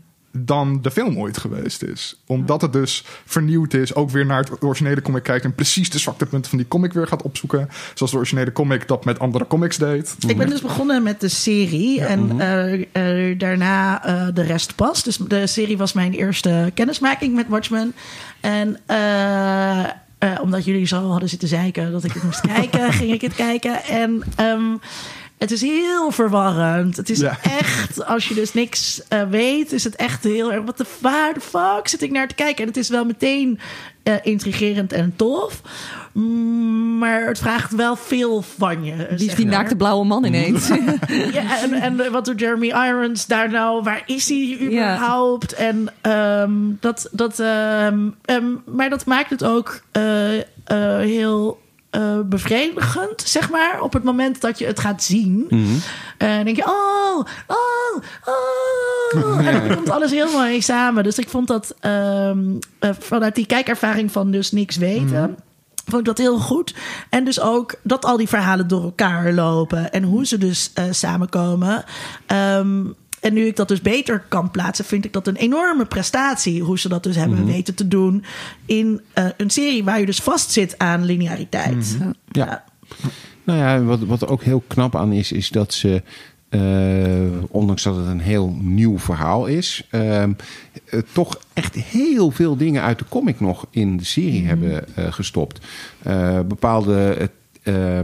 dan de film ooit geweest is. Omdat het dus vernieuwd is, ook weer naar het originele comic kijkt en precies de zwaktepunten van die comic weer gaat opzoeken. Zoals de originele comic dat met andere comics deed. Ik ben dus begonnen met de serie en mhm. eh, eh, daarna uh, de rest pas. Dus de serie was mijn eerste kennismaking met Watchmen. En omdat jullie zo hadden zitten zeiken dat ik het moest (laughs) kijken, ging ik het kijken. En um, het is heel verwarrend. Het is echt, als je dus niks uh, weet, is het echt heel erg. Wat de waar de fuck zit ik naar te kijken? En het is wel meteen uh, intrigerend en tof. Mm, maar het vraagt wel veel van je. Wie is die naakte blauwe man ineens? (laughs) ja, en, en wat doet Jeremy Irons daar nou? Waar is hij überhaupt? Ja. En um, dat, dat, um, um, maar dat maakt het ook uh, heel uh, bevredigend, zeg maar. Op het moment dat je het gaat zien. Mm -hmm. uh, denk je, oh, oh, oh. En dan komt alles heel mooi samen. Dus ik vond dat um, uh, vanuit die kijkervaring van dus niks weten... Mm -hmm. Vond ik dat heel goed. En dus ook dat al die verhalen door elkaar lopen. En hoe ze dus samenkomen. Um, en nu ik dat dus beter kan plaatsen, vind ik dat een enorme prestatie. Hoe ze dat dus hebben Mhm. weten te doen in uh, een serie waar je dus vastzit aan lineariteit. Mhm. Ja. Nou ja, wat, wat er ook heel knap aan is, is dat ze. Uh, ondanks dat het een heel nieuw verhaal is, uh, toch echt heel veel dingen uit de comic nog in de serie Mhm. hebben gestopt. Uh, uh,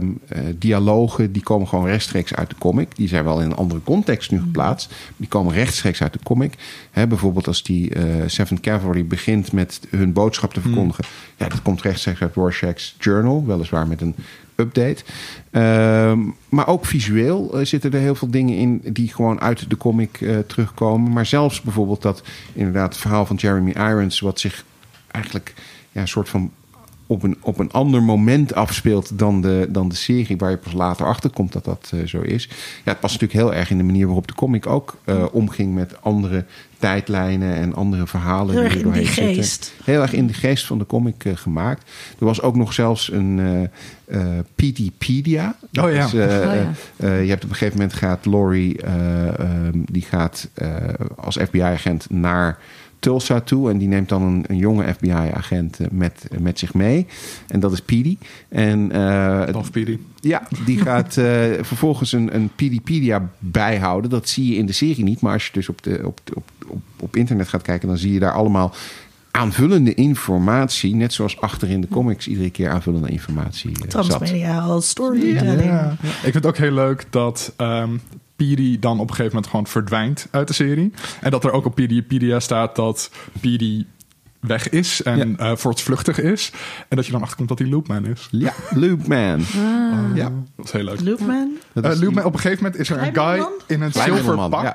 dialogen die komen gewoon rechtstreeks uit de comic. Die zijn wel in een andere context nu geplaatst. Die komen rechtstreeks uit de comic. He, bijvoorbeeld als die uh, Seventh Cavalry begint met hun boodschap te verkondigen. Mm. Ja, dat komt rechtstreeks uit Rorschach's Journal. Weliswaar met een update. Uh, maar ook visueel uh, zitten er heel veel dingen in die gewoon uit de comic uh, terugkomen. Maar zelfs bijvoorbeeld dat inderdaad het verhaal van Jeremy Irons, wat zich eigenlijk ja, een soort van op een, op een ander moment afspeelt dan de, dan de serie, waar je pas later achter komt dat dat uh, zo is. Ja, het past natuurlijk heel erg in de manier waarop de comic ook uh, omging met andere tijdlijnen en andere verhalen. Heel erg er in die geest. Zitten. Heel erg in de geest van de comic uh, gemaakt. Er was ook nog zelfs een uh, PDpedia. Oh ja. Oh, ja. je hebt op een gegeven moment gaat Laurie, um, die gaat als FBI-agent naar Tulsa toe. En die neemt dan een, een jonge FBI-agent met, met zich mee. En dat is Petey. En, uh, Dolph Petey. Ja, die (laughs) gaat uh, vervolgens een, een PDpedia bijhouden. Dat zie je in de serie niet. Maar als je dus op, de, op, op, op, op internet gaat kijken... dan zie je daar allemaal aanvullende informatie. Net zoals achter in de comics iedere keer aanvullende informatie uh, Transmediaal storytelling. Ja. Ja. Ik vind het ook heel leuk dat... Um, Piri dan op een gegeven moment gewoon verdwijnt uit de serie. En dat er ook op Wikipedia staat dat Piri weg is en ja. uh, voortvluchtig is. En dat je dan achterkomt dat hij Loopman is. Ja, (laughs) Loopman. Ah. Ja. Dat is heel leuk. Loopman? Uh, Loopman, op een gegeven moment is er een guy in een zilver pak... Ja.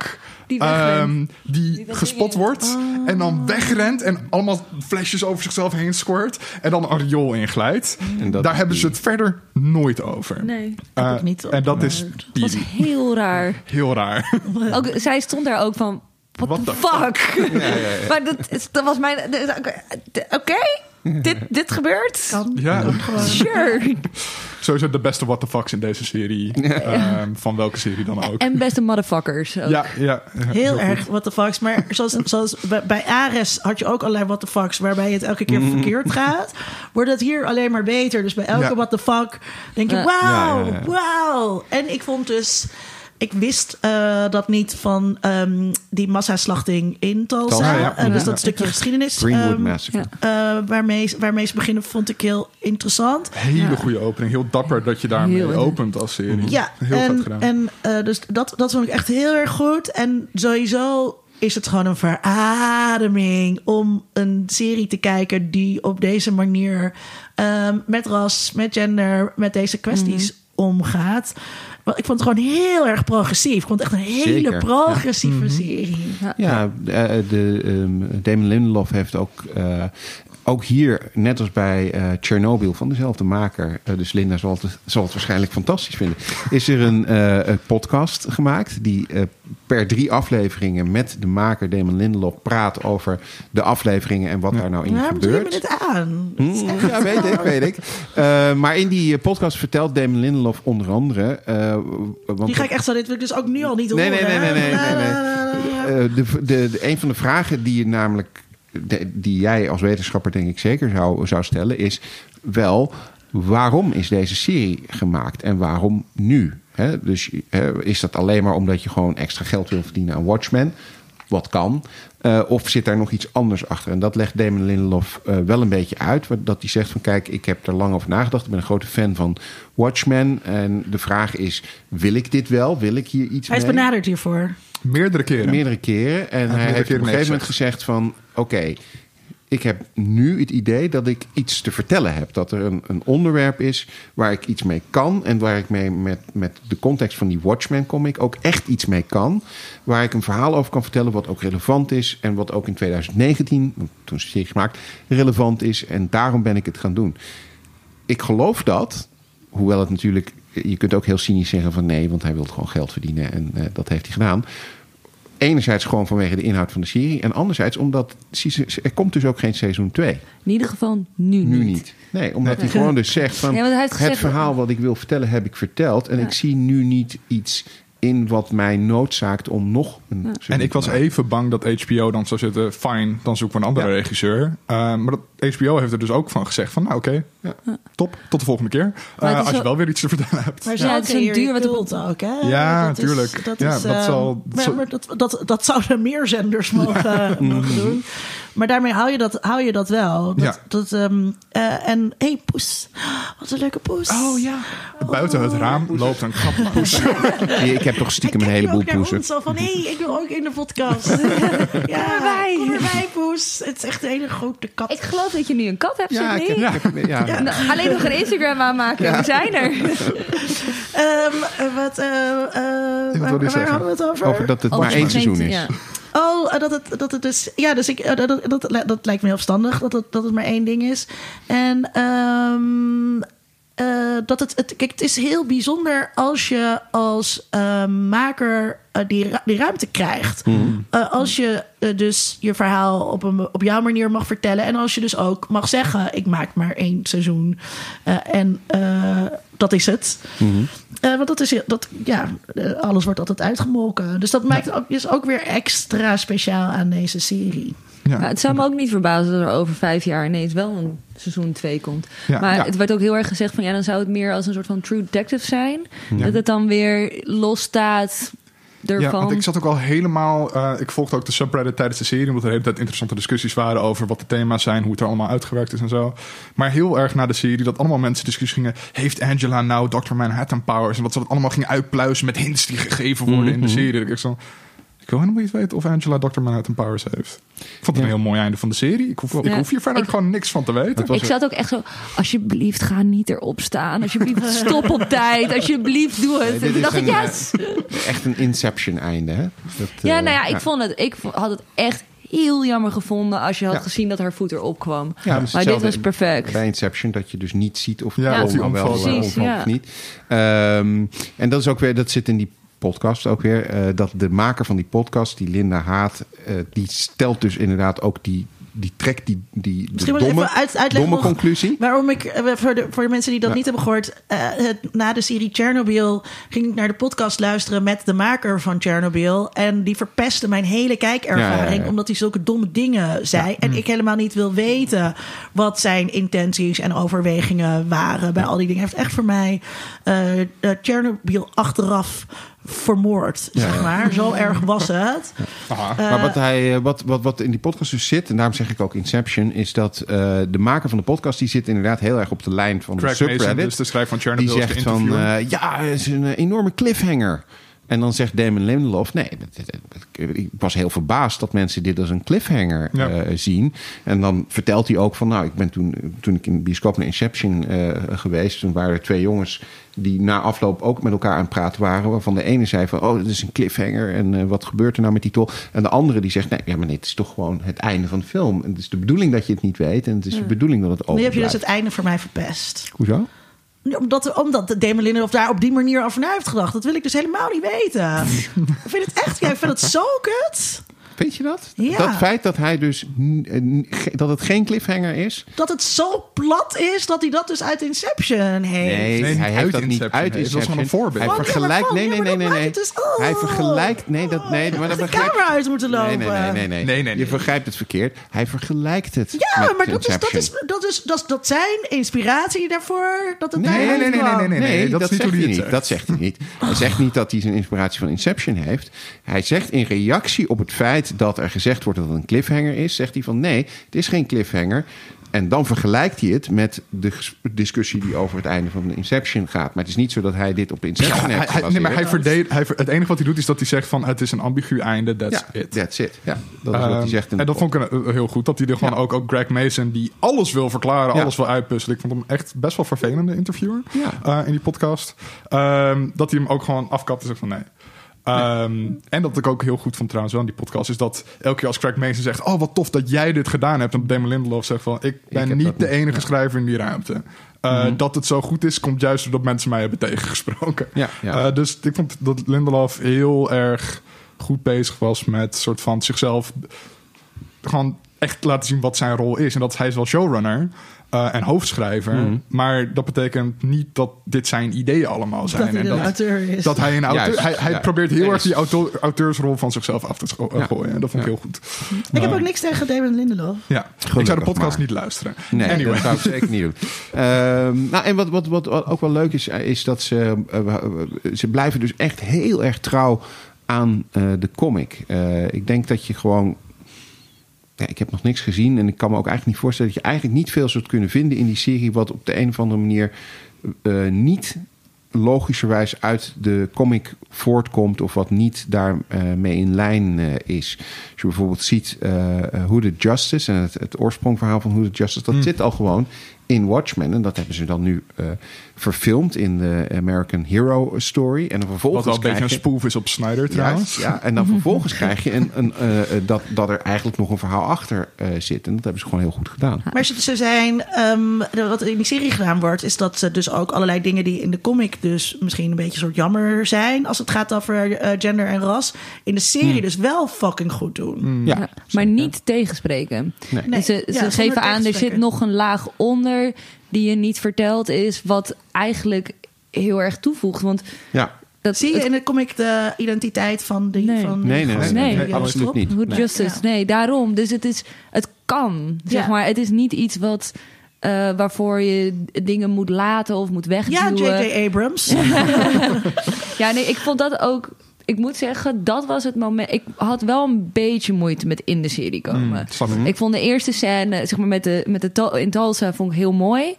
Die, um, die, die gespot wordt oh. en dan wegrent en allemaal flesjes over zichzelf heen squirt en dan een riool inglijdt. Daar hebben ze het verder nooit over. Nee, uh, ik niet en dat is Het was heel raar. Heel raar. (laughs) ook, zij stond daar ook van, what, the fuck? fuck? Ja, ja, ja. (laughs) maar dat, dat was mijn... Oké, okay, dit, dit gebeurt? Kan. Ja. Kan sure. Sowieso de beste what the fucks in deze serie. Ja. Um, van welke serie dan ook. En beste motherfuckers ook. Ja, ja. Heel, heel erg goed. what the fucks. Maar zoals, zoals bij Ares had je ook allerlei what the fucks... waarbij het elke keer verkeerd gaat. Wordt het hier alleen maar beter. Dus bij elke ja. what the fuck denk je... wauw, ja, wauw. En ik vond dus... Ik wist uh, dat niet van um, die massaslachting in Tulsa. Tulsa ja. uh, dus dat stukje geschiedenis. Greenwood um, Massacre. Uh, waarmee, waarmee ze beginnen vond ik heel interessant. Hele goede opening. Heel dapper dat je daarmee heel opent als serie. Ja, heel en, vet gedaan. En dus dat, dat vond ik echt heel erg goed. En sowieso is het gewoon een verademing om een serie te kijken die op deze manier um, met ras, met gender, met deze kwesties mm. omgaat. Want ik vond het gewoon heel erg progressief. Ik vond het echt een hele Zeker. progressieve ja. -hmm. serie. Ja, ja de, de um, Damon Lindelof heeft ook uh, ook hier, net als bij uh, Chernobyl van dezelfde maker, uh, dus Linda zal het, zal het waarschijnlijk fantastisch vinden, is er een, uh, een podcast gemaakt die per drie afleveringen met de maker Damon Lindelof praat over de afleveringen en wat ja. daar nou in Waarom gebeurt. Doe je me dit aan? Mm, ja, weet ik, weet ik. maar in die podcast vertelt Damon Lindelof onder andere. Want die ga ik echt zo, dit wil ik dus ook nu al niet nee, horen. Nee, nee, nee. nee, nee, nee. de, de, de, een van de vragen die je namelijk die jij als wetenschapper denk ik zeker zou, zou stellen, is wel waarom is deze serie gemaakt en waarom nu? He, dus he, is dat alleen maar omdat je gewoon extra geld wil verdienen aan Watchmen? Wat kan. Uh, of zit daar nog iets anders achter? En dat legt Damon Lindelof uh, wel een beetje uit. Dat hij zegt van kijk, ik heb er lang over nagedacht. Ik ben een grote fan van Watchmen. En de vraag is, wil ik dit wel? Wil ik hier iets Hij is mee? benaderd hiervoor. Meerdere keren. Meerdere keren. En hij, hij heeft op een gegeven moment gezegd van... oké, okay, ik heb nu het idee dat ik iets te vertellen heb. Dat er een, een, onderwerp is waar ik iets mee kan... en waar ik mee met, met de context van die Watchmen-comic ook echt iets mee kan. Waar ik een verhaal over kan vertellen wat ook relevant is... en wat ook in 2019, toen is de serie gemaakt, relevant is. En daarom ben ik het gaan doen. ik geloof dat, hoewel het natuurlijk... Je kunt ook heel cynisch zeggen van nee, want hij wil gewoon geld verdienen. En uh, dat heeft hij gedaan enerzijds gewoon vanwege de inhoud van de serie. En anderzijds omdat er komt dus ook geen seizoen 2. In ieder geval nu, nu niet. Nee, omdat hij gewoon dus zegt van... het verhaal wat ik wil vertellen heb ik verteld. En ik zie nu niet iets in wat mij noodzaakt om nog een. Ja. En ik was even bang dat HBO dan zou zitten. Fine, dan zoeken we een andere regisseur. Uh, maar dat HBO heeft er dus ook van gezegd: van nou oké, okay, ja. top, tot de volgende keer. Uh, als je wel weer iets te vertellen hebt. Maar ja, het is een duur wat ook, hè? Ja, natuurlijk. Dat, ja, is, dat, zal, maar, maar dat, dat, dat zouden meer zenders (laughs) mogen, (laughs) mogen doen. Maar daarmee hou je dat, hou je dat wel. Dat, ja. dat, um, uh, en hé, hey, poes. Wat een leuke poes. Oh ja. Buiten het raam loopt een grappige (laughs) poes. ik heb toch stiekem een heleboel poesen. Zo van, hé, hey, ik wil ook in de podcast. ja, wij. Kom erbij, poes. Het is echt een hele grote kat. Ik geloof dat je nu een kat hebt, ja, ik heb, ja. ja. Ja. Nou, alleen nog een Instagram aanmaken. Ja. We zijn er. um, (laughs) wat, uh, uh, waar, waar hadden we het over? Over dat het maar één seizoen is. Oh, dat het, dat het dus. Ja, dus ik, dat, dat, dat, dat lijkt me heel verstandig dat het, dat het maar één ding is. En um, dat het, het. Kijk, het is heel bijzonder als je als uh, maker uh, die, die ruimte krijgt. Mm. als je dus je verhaal op, een, op jouw manier mag vertellen. En als je dus ook mag zeggen: ik maak maar één seizoen. en dat is het. Mm. Want dat is dat, ja, alles wordt altijd uitgemolken. Dus dat maakt ja. ook, is ook weer extra speciaal aan deze serie. Ja. het zou me ook niet verbazen dat er over vijf jaar ineens wel een seizoen 2 komt. maar het werd ook heel erg gezegd van ja, dan zou het meer als een soort van true detective zijn. Dat het dan weer los staat. Ervan. Ja, want ik zat ook al helemaal. Uh, ik volgde ook de subreddit tijdens de serie, omdat er de hele tijd interessante discussies waren over wat de thema's zijn, hoe het er allemaal uitgewerkt is en zo. Maar heel erg na de serie dat allemaal mensen discussies gingen. Heeft Angela nou Dr. Manhattan powers? En wat ze dat allemaal gingen uitpluizen met hints die gegeven worden in de mhm. serie. Ik zo, ik wil helemaal niet weten of Angela Dr. Manhattan Powers heeft. Ik vond het een heel mooi einde van de serie. Ik hoef, ik hoef hier verder gewoon niks van te weten. Ik zat ook echt zo, alsjeblieft ga niet erop staan. Alsjeblieft (laughs) stop op tijd. Alsjeblieft doe het. Nee, dacht ik, yes. Echt een Inception einde, hè? Dat, ja, uh, nou ja, ik vond het, ik had het echt heel jammer gevonden als je had gezien dat haar voet erop kwam. Ja, maar dit was perfect. Bij Inception dat je dus niet ziet of ja, ja. wel Precies, of niet. Um, en dat is ook weer dat zit in die podcast ook weer. Uh, dat de maker van die podcast, die Linda Haat, uh, die stelt dus inderdaad ook die, die trekt die, die Misschien domme, even uit, uitleggen domme conclusie. Waarom ik, uh, voor, de, voor de mensen die dat niet hebben gehoord, het, na de serie Chernobyl ging ik naar de podcast luisteren met de maker van Chernobyl. En die verpestte mijn hele kijkervaring, ja, omdat hij zulke domme dingen zei. En ik helemaal niet wil weten wat zijn intenties en overwegingen waren bij al die dingen. Hij heeft echt voor mij Chernobyl achteraf vermoord, zeg maar. Zo erg was het. Uh, maar wat, hij, eh, wat, wat, wat in die podcast dus zit, en daarom zeg ik ook Inception, is dat uh, de maker van de podcast, die zit inderdaad heel erg op de lijn van Craig de subreddit. Mason, dus de schrijver van Chernobyl, die zegt van, uh, ja, het is een enorme cliffhanger. En dan zegt Damon Lindelof, nee, ik was heel verbaasd dat mensen dit als een cliffhanger ja. uh, zien. En dan vertelt hij ook van, nou, ik ben toen, toen ik in de bioscoop naar Inception uh, geweest, toen waren er twee jongens die na afloop ook met elkaar aan het praten waren. Waarvan de ene zei van, oh, dat is een cliffhanger. En uh, wat gebeurt er nou met die tol? En de andere die zegt, nee, ja, maar nee, het is toch gewoon het einde van de film. En het is de bedoeling dat je het niet weet. En het is de bedoeling dat het open Nu heb je dus het einde voor mij verpest. Hoezo? Omdat, omdat Damon of daar op die manier over na heeft gedacht. Dat wil ik dus helemaal niet weten. ik vind het echt, jij vindt het zo kut. Weet je dat? Ja. Dat feit dat hij dus dat het geen cliffhanger is. Dat het zo plat is dat hij dat dus uit Inception heeft. Nee, nee hij heeft dat niet uit Inception. Dat was een voorbeeld. Hij vergelijkt. Nee, nee, nee, nee, nee. Dus, hij vergelijkt. Nee, dat nee. Maar dat de camera uit moeten lopen. Nee, nee, nee, nee, nee. nee, Je vergrijpt het verkeerd. Hij vergelijkt het. Ja, maar dat is, dat is dat is dat dat zijn inspiratie daarvoor. Dat het nee, nee, nee, nee, nee, nee, nee, Dat zegt hij niet. Dat zegt hij niet. Hij zegt niet dat hij zijn inspiratie van Inception heeft. Hij zegt in reactie op het feit dat er gezegd wordt dat het een cliffhanger is, zegt hij van nee, het is geen cliffhanger. En dan vergelijkt hij het met de discussie die over het einde van de Inception gaat. Maar het is niet zo dat hij dit op Inception heeft hij, Nee, maar hij verdeed, hij, het enige wat hij doet is dat hij zegt van het is een ambigu einde, that's it. That's it, ja. Dat is wat hij ehm, zegt. En dat vond ik heel goed, dat hij er gewoon ook, ook Greg Mason, die alles wil verklaren, alles wil uitpuzzelen. Ik vond hem echt best wel vervelende interviewer uh, in die podcast. Um, dat hij hem ook gewoon afkapt en zegt van nee. Ehm, en dat ik ook heel goed vond trouwens wel in die podcast... is dat elke keer als Craig Mason zegt... oh, wat tof dat jij dit gedaan hebt... en Damon Lindelof zegt van... ik ben niet de enige schrijver in die ruimte. Uh, Dat het zo goed is, komt juist doordat mensen mij hebben (laughs) tegengesproken. Ja, ja. Uh, dus ik vond dat Lindelof heel erg goed bezig was met soort van zichzelf gewoon echt laten zien wat zijn rol is. En dat hij is wel showrunner uh, en hoofdschrijver. Mm. Maar dat betekent niet dat dit zijn ideeën allemaal zijn. Dat hij en een dat, auteur is. Dat hij een auteur... Juist, hij hij ja. probeert heel erg die auteur, auteursrol van zichzelf af te Ja. gooien. En dat vond ik Ja. heel goed. Ik heb ook niks tegen Damon Lindelof. Ja, ik zou de podcast maar. niet luisteren. Nee, anyway. dat zou ik zeker niet doen. (laughs) Ehm, nou, en wat, wat, wat ook wel leuk is, eh, is dat ze, eh, ze blijven dus echt heel erg trouw aan eh, de comic. Eh, ik denk dat je gewoon. Ja, ik heb nog niks gezien en ik kan me ook eigenlijk niet voorstellen dat je eigenlijk niet veel zult kunnen vinden in die serie wat op de een of andere manier eh, niet logischerwijs uit de comic voortkomt of wat niet daarmee mee in lijn eh, is. Als je bijvoorbeeld ziet eh eh, Who the Justice en het, het oorsprongverhaal van Who the Justice, dat Hmm. zit al gewoon in Watchmen en dat hebben ze dan nu eh, verfilmd in de American Hero Story en dan vervolgens Wat wel een beetje een spoof is op Snyder trouwens. Juist, ja, en dan vervolgens krijg je een, een, eh, eh, dat, dat er eigenlijk nog een verhaal achter eh, zit. En dat hebben ze gewoon heel goed gedaan. Maar ze, ze zijn, ehm, wat in die serie gedaan wordt, is dat ze dus ook allerlei dingen die in de comic dus misschien een beetje soort jammer zijn als het gaat over gender en ras, in de serie dus wel fucking goed doen. Ja, Ja, maar niet tegenspreken. Nee. Nee, ze ze geven aan, er zit nog een laag onder die je niet verteld is, wat eigenlijk heel erg toevoegt. Want Ja. dat Zie je het- in de comic de identiteit van die Nee. van Nee, nee, nee, absoluut niet. Good justice. Ja. Nee, daarom. Dus het is, het kan, zeg Ja. maar. Het is niet iets wat eh, waarvoor je dingen moet laten of moet Ja, wegduwen. J.J. Abrams. (laughs) (laughs) Ja, nee, ik vond dat ook. Ik moet zeggen, dat was het moment. Ik had wel een beetje moeite met in de serie komen. Mm, snap ik. Vond de eerste scène, zeg maar, met de, met de in Tulsa, vond ik heel mooi.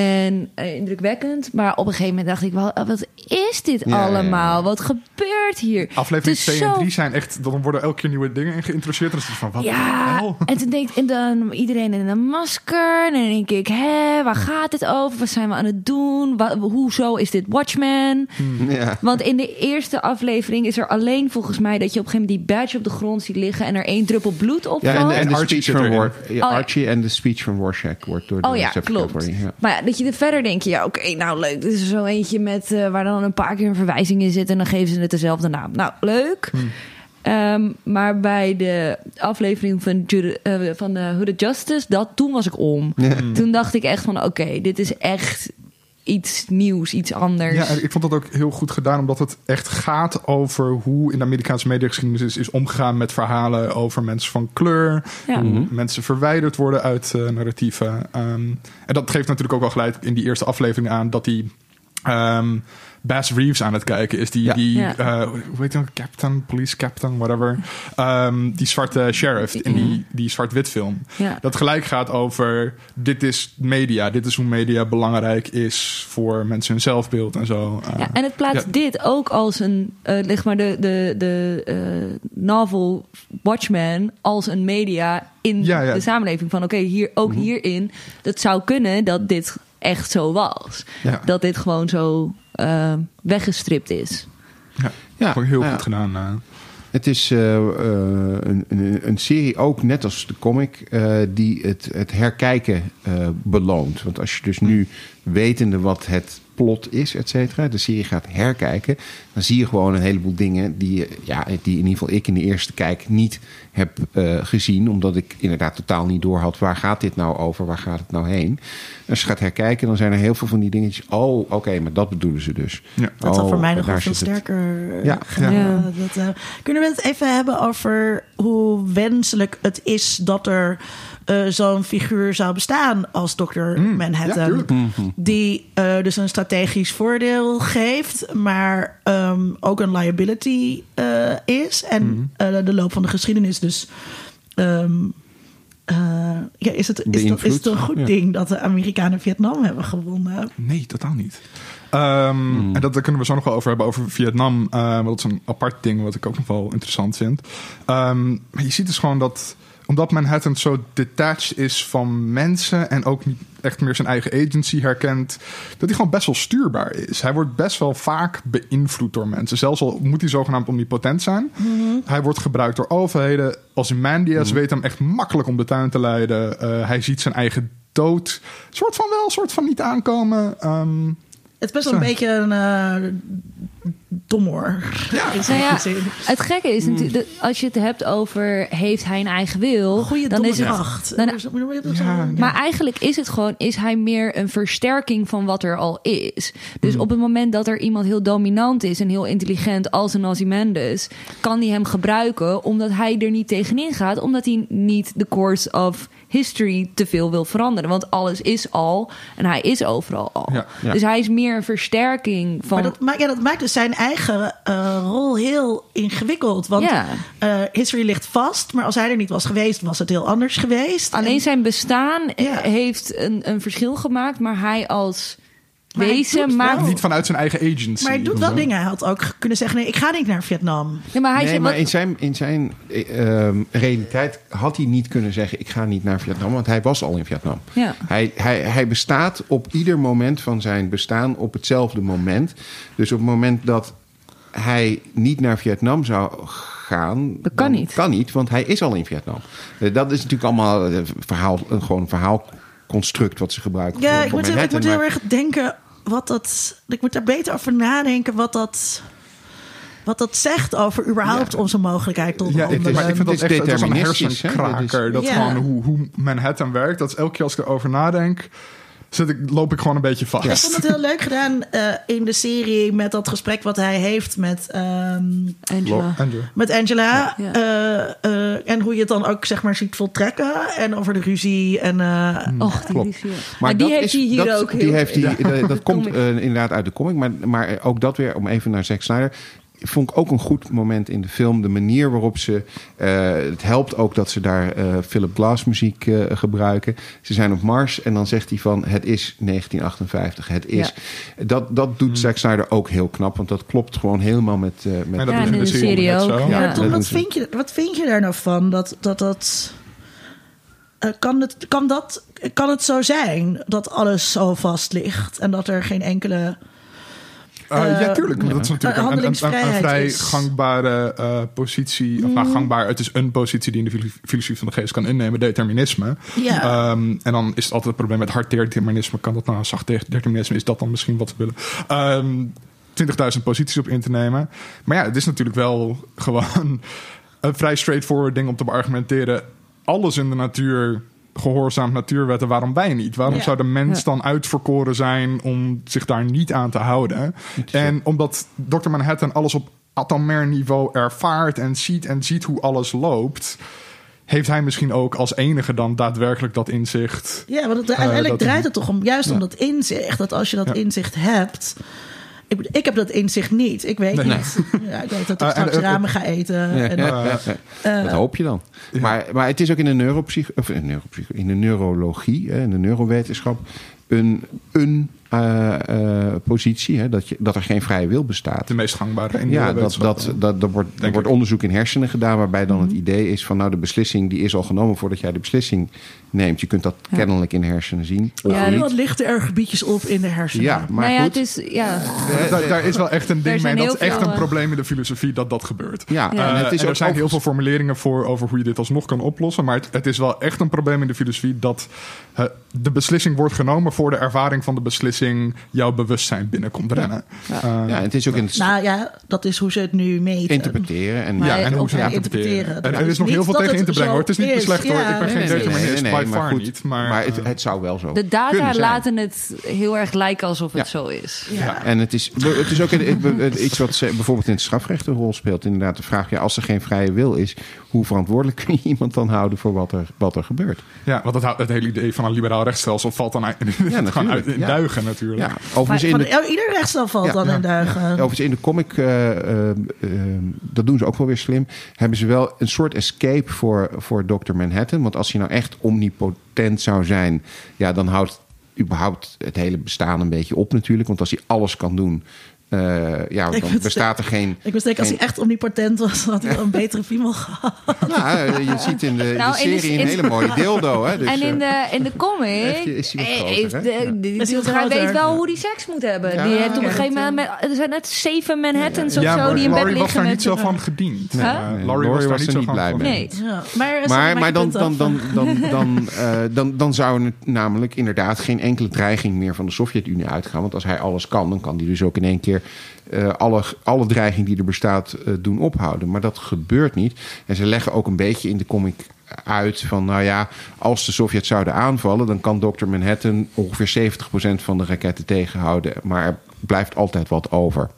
En eh, indrukwekkend. Maar op een gegeven moment dacht ik wel, oh, wat is dit Ja, ja, ja. allemaal? Wat gebeurt hier? Aflevering Het is 2 en zo 3 zijn echt... Dan worden elke keer nieuwe dingen in geïntroduceerd. En dan is het van, wat Ja, (laughs) en toen denk ik, en dan iedereen in een masker. En dan denk ik, hè, waar gaat het over? Wat zijn we aan het doen? Wa- hoezo is dit Watchmen? Ja. Want in de eerste aflevering is er alleen volgens mij dat je op een gegeven moment die badge op de grond ziet liggen en er één druppel bloed op Ja, en, de Archie speech van. War, Oh. Archie en de speech van Rorschach wordt door de Oh ja, klopt. Maar ja, dat je er verder denk je, ja, oké, nou leuk. Dit is zo eentje met eh, waar dan een paar keer een verwijzing in zit en dan geven ze het dezelfde naam. Nou, leuk. Ehm, maar bij de aflevering van, Jude, eh, van de the Justice, dat, toen was ik om. Toen dacht ik echt van, oké, dit is echt iets nieuws, iets anders. Ja, ik vond dat ook heel goed gedaan, omdat het echt gaat over hoe in de Amerikaanse mediageschiedenis is, is omgegaan met verhalen over mensen van kleur, Ja. hoe mensen verwijderd worden uit eh, narratieven. Ehm, en dat geeft natuurlijk ook wel gelijk in die eerste aflevering aan dat die ehm Bass Reeves aan het kijken is. Die, Ja. die Ja. eh, hoe heet hij nou? Captain, police captain, whatever. Ehm, die zwarte sheriff in die, die zwart-wit film. Ja. Dat gelijk gaat over, dit is media. Dit is hoe media belangrijk is voor mensen hun zelfbeeld en zo. Eh, Ja, en het plaatst Ja. dit ook als een, eh zeg maar, de, de, de eh, novel Watchmen als een media in Ja, ja. de samenleving. Van oké, hier, ook Mhm. hierin, dat zou kunnen dat dit echt zo was. Ja. Dat dit gewoon zo eh, weggestript is. Ja, heel ja. goed gedaan. eh. Het is eh, eh, een, een, een serie ook, net als de comic, eh, die het, het herkijken eh, beloont. Want als je dus nu, wetende wat het plot is, et cetera, de serie gaat herkijken, dan zie je gewoon een heleboel dingen die, ja, die in ieder geval ik in de eerste kijk niet heb eh, gezien. Omdat ik inderdaad totaal niet door had, waar gaat dit nou over, waar gaat het nou heen. Als je gaat herkijken, dan zijn er heel veel van die dingetjes. Oh, oké, maar dat bedoelen ze dus. Ja. Dat is Oh, voor mij nog wel daar veel het. sterker. eh, Ja. gedaan. Ja. Dat, eh, kunnen we het even hebben over hoe wenselijk het is dat er eh, zo'n figuur zou bestaan als Dr. Mm, ja, Manhattan? tuurlijk. die eh, dus een strategisch voordeel geeft, maar ehm, ook een liability eh, is. En Mm. eh, de loop van de geschiedenis dus. ehm, eh, ja, is, het, is, dat, is het een goed Ja. ding dat de Amerikanen Vietnam hebben gewonnen? Nee, totaal niet. Ehm, En dat, daar kunnen we zo nog wel over hebben, over Vietnam. eh, want dat is een apart ding wat ik ook nog wel interessant vind. Ehm, maar je ziet dus gewoon dat omdat Manhattan zo detached is van mensen en ook niet echt meer zijn eigen agency herkent, dat hij gewoon best wel stuurbaar is. Hij wordt best wel vaak beïnvloed door mensen. Zelfs al moet hij zogenaamd omnipotent zijn. Hij wordt gebruikt door overheden. Als Mandias weet hem echt makkelijk om de tuin te leiden. Uh, hij ziet zijn eigen dood. Soort van wel, soort van niet aankomen. Um, het is best wel een beetje een uh, dommer. Ja. Nou ja, het gekke is natuurlijk, als je het hebt over heeft hij een eigen wil, Goeie dan is het acht. Dan, ja, maar eigenlijk is het gewoon, is hij meer een versterking van wat er al is. Dus mm. op het moment dat er iemand heel dominant is en heel intelligent als een Ozymandias, kan hij hem gebruiken omdat hij er niet tegenin gaat, omdat hij niet de course of history te veel wil veranderen. Want alles is al en hij is overal al. Dus hij is meer een versterking van. Maar dat, maakt, ja, dat maakt dus zijn eigen uh, rol heel ingewikkeld. Want uh, history ligt vast, maar als hij er niet was geweest, was het heel anders geweest. Alleen zijn bestaan heeft een, een verschil gemaakt, maar hij als wezen, maar niet vanuit zijn eigen agency. Maar hij doet wel dingen. Hij had ook kunnen zeggen: nee, ik ga niet naar Vietnam. Nee, maar, hij nee, maar in zijn, in zijn uh, realiteit had hij niet kunnen zeggen: ik ga niet naar Vietnam, want hij was al in Vietnam. Ja. Hij, hij, hij bestaat op ieder moment van zijn bestaan op hetzelfde moment. Dus op het moment dat hij niet naar Vietnam zou gaan. Dat kan niet. Kan niet, want hij is al in Vietnam. Eh, dat is natuurlijk allemaal een verhaal, gewoon een verhaalconstruct wat ze gebruiken. Ja, ik moet, ik moet heel erg denken wat dat. Ik moet daar beter over nadenken wat dat. Wat dat zegt over überhaupt onze mogelijkheid tot ja, het is, maar ik vind dat echt dat is een hersenkraker. Dat gewoon hoe, hoe Manhattan werkt. Dat is elke keer als ik erover nadenk zit ik, loop ik gewoon een beetje vast. Ik vond het heel leuk gedaan uh, in de serie met dat gesprek wat hij heeft met um, Angela. Met Angela. Ja. Uh, uh, en hoe je het dan ook zeg maar ziet voltrekken. En over de ruzie. En, Och, die Klopt. ruzie. Maar, die heeft hij hier dat, ook. Die heeft die, dat (laughs) komt inderdaad uit de comic. Maar, maar ook dat weer, om even naar Zack Snyder vond ik ook een goed moment in de film. De manier waarop ze. Uh, het helpt ook dat ze daar uh, Philip Glass muziek uh, gebruiken. Ze zijn op Mars en dan zegt hij van het is 1958. Het is. Ja. Dat, dat doet mm. Zack Snyder ook heel knap. Want dat klopt gewoon helemaal met. met ja, in de serie ook. Ja, ja. Tom, wat, vind je, wat vind je daar nou van? Dat dat. dat kan, het, kan, dat, kan het zo zijn dat alles zo vast ligt en dat er geen enkele uh, ja, tuurlijk. Dat is natuurlijk een, een, een, vrij gangbare uh, positie. Of nou, mm. gangbaar. Het is een positie die in de filosofie van de geest kan innemen. Determinisme. Ja. Um, en dan is het altijd het probleem met hard determinisme. Kan dat nou zacht determinisme? Is dat dan misschien wat we willen? Um, ehm, 20.000 posities op in te nemen. Maar ja, het is natuurlijk wel gewoon een vrij straightforward ding om te beargumenteren. Alles in de natuur gehoorzaamt natuurwetten, waarom wij niet? Waarom zou de mens dan uitverkoren zijn om zich daar niet aan te houden? En omdat Dr. Manhattan alles op atomair niveau ervaart en ziet en ziet hoe alles loopt heeft hij misschien ook als enige dan daadwerkelijk dat inzicht. Ja, want het, uiteindelijk uh, draait het toch om juist om dat inzicht. Dat als je dat inzicht hebt, ik, ik heb dat inzicht niet. Ik weet niet. Ja, ik weet dat ik uh, straks uh, ramen ga eten. en, dat hoop je dan. Maar, maar het is ook in de, neuropsych of in, de neuropsych in de neurologie, in de neurowetenschap, een, een positie. Hè, dat, je, dat er geen vrije wil bestaat. De meest gangbare. In ja, dat, dat, dat, dat, wordt, er wordt onderzoek in hersenen gedaan. waarbij dan het mhm. idee is van. nou, de beslissing die is al genomen voordat jij de beslissing neemt. Je kunt dat kennelijk in de hersenen zien. Ja, wat lichten er gebiedjes op in de hersenen? Ja, maar nou ja, goed. Het is, ja. Daar, daar, is wel echt een ding mee. Dat is echt een probleem in de filosofie dat dat gebeurt. Ja, uh, het is er zijn heel veel formuleringen voor over hoe je dit alsnog kan oplossen. Maar het, het is wel echt een probleem in de filosofie dat de beslissing wordt genomen voor de ervaring van de beslissing jouw bewustzijn binnenkomt rennen. Ja, ja. Uh, ja het is ook in het... Nou ja, dat is hoe ze het nu meten. Interpreteren. En, ja, en hoe ze het interpreteren. En er is nog heel veel tegen in te brengen hoor. Het is niet slecht hoor. Ik ben geen determinist, by far niet. Maar het, het zou wel zo De data laten het heel erg lijken alsof het zo is. Ja, en het is, het is ook iets wat bijvoorbeeld in het strafrecht een rol speelt. Inderdaad, de vraag, ja, als er geen vrije wil is, hoe verantwoordelijk kun je iemand dan houden voor wat er, wat er gebeurt? Ja, want het, het hele idee van een liberaal rechtsstelsel valt dan uit, ja, (laughs) gewoon uit in duigen natuurlijk. Ja, overigens in de, ieder valt dan in duigen. Overigens in de comic, uh, uh, dat doen ze ook wel weer slim, hebben ze wel een soort escape voor, voor Dr. Manhattan. Want als je nou echt omnipotent zou zijn, ja, dan houdt überhaupt het hele bestaan een beetje op natuurlijk. Want als hij alles kan doen, uh, ja, dan bestaat er geen... Ik wist denken, als hij echt omnipotent was, had hij wel een (laughs) betere piemel gehad. Nou, je ziet in de, nou, de serie een hele mooie dildo. Hè, dus, en in de, in de comic... Is hij Hij weet wel hoe hij seks moet hebben. Ja, die heeft op een gegeven moment... Er zijn net zeven Manhattans of zo die in bed liggen. was daar niet zo van gediend. Laurie was daar niet zo blij mee. Maar, maar dan, dan, dan, (laughs) dan, dan, dan, dan zou er namelijk inderdaad geen enkele dreiging meer van de Sovjet-Unie uitgaan. Want als hij alles kan, dan kan hij dus ook in één keer uh, alle, alle dreiging die er bestaat uh, doen ophouden. Maar dat gebeurt niet. En ze leggen ook een beetje in de comic uit van, nou ja, als de Sovjets zouden aanvallen, dan kan Dr. Manhattan ongeveer 70% van de raketten tegenhouden. Maar er blijft altijd wat over.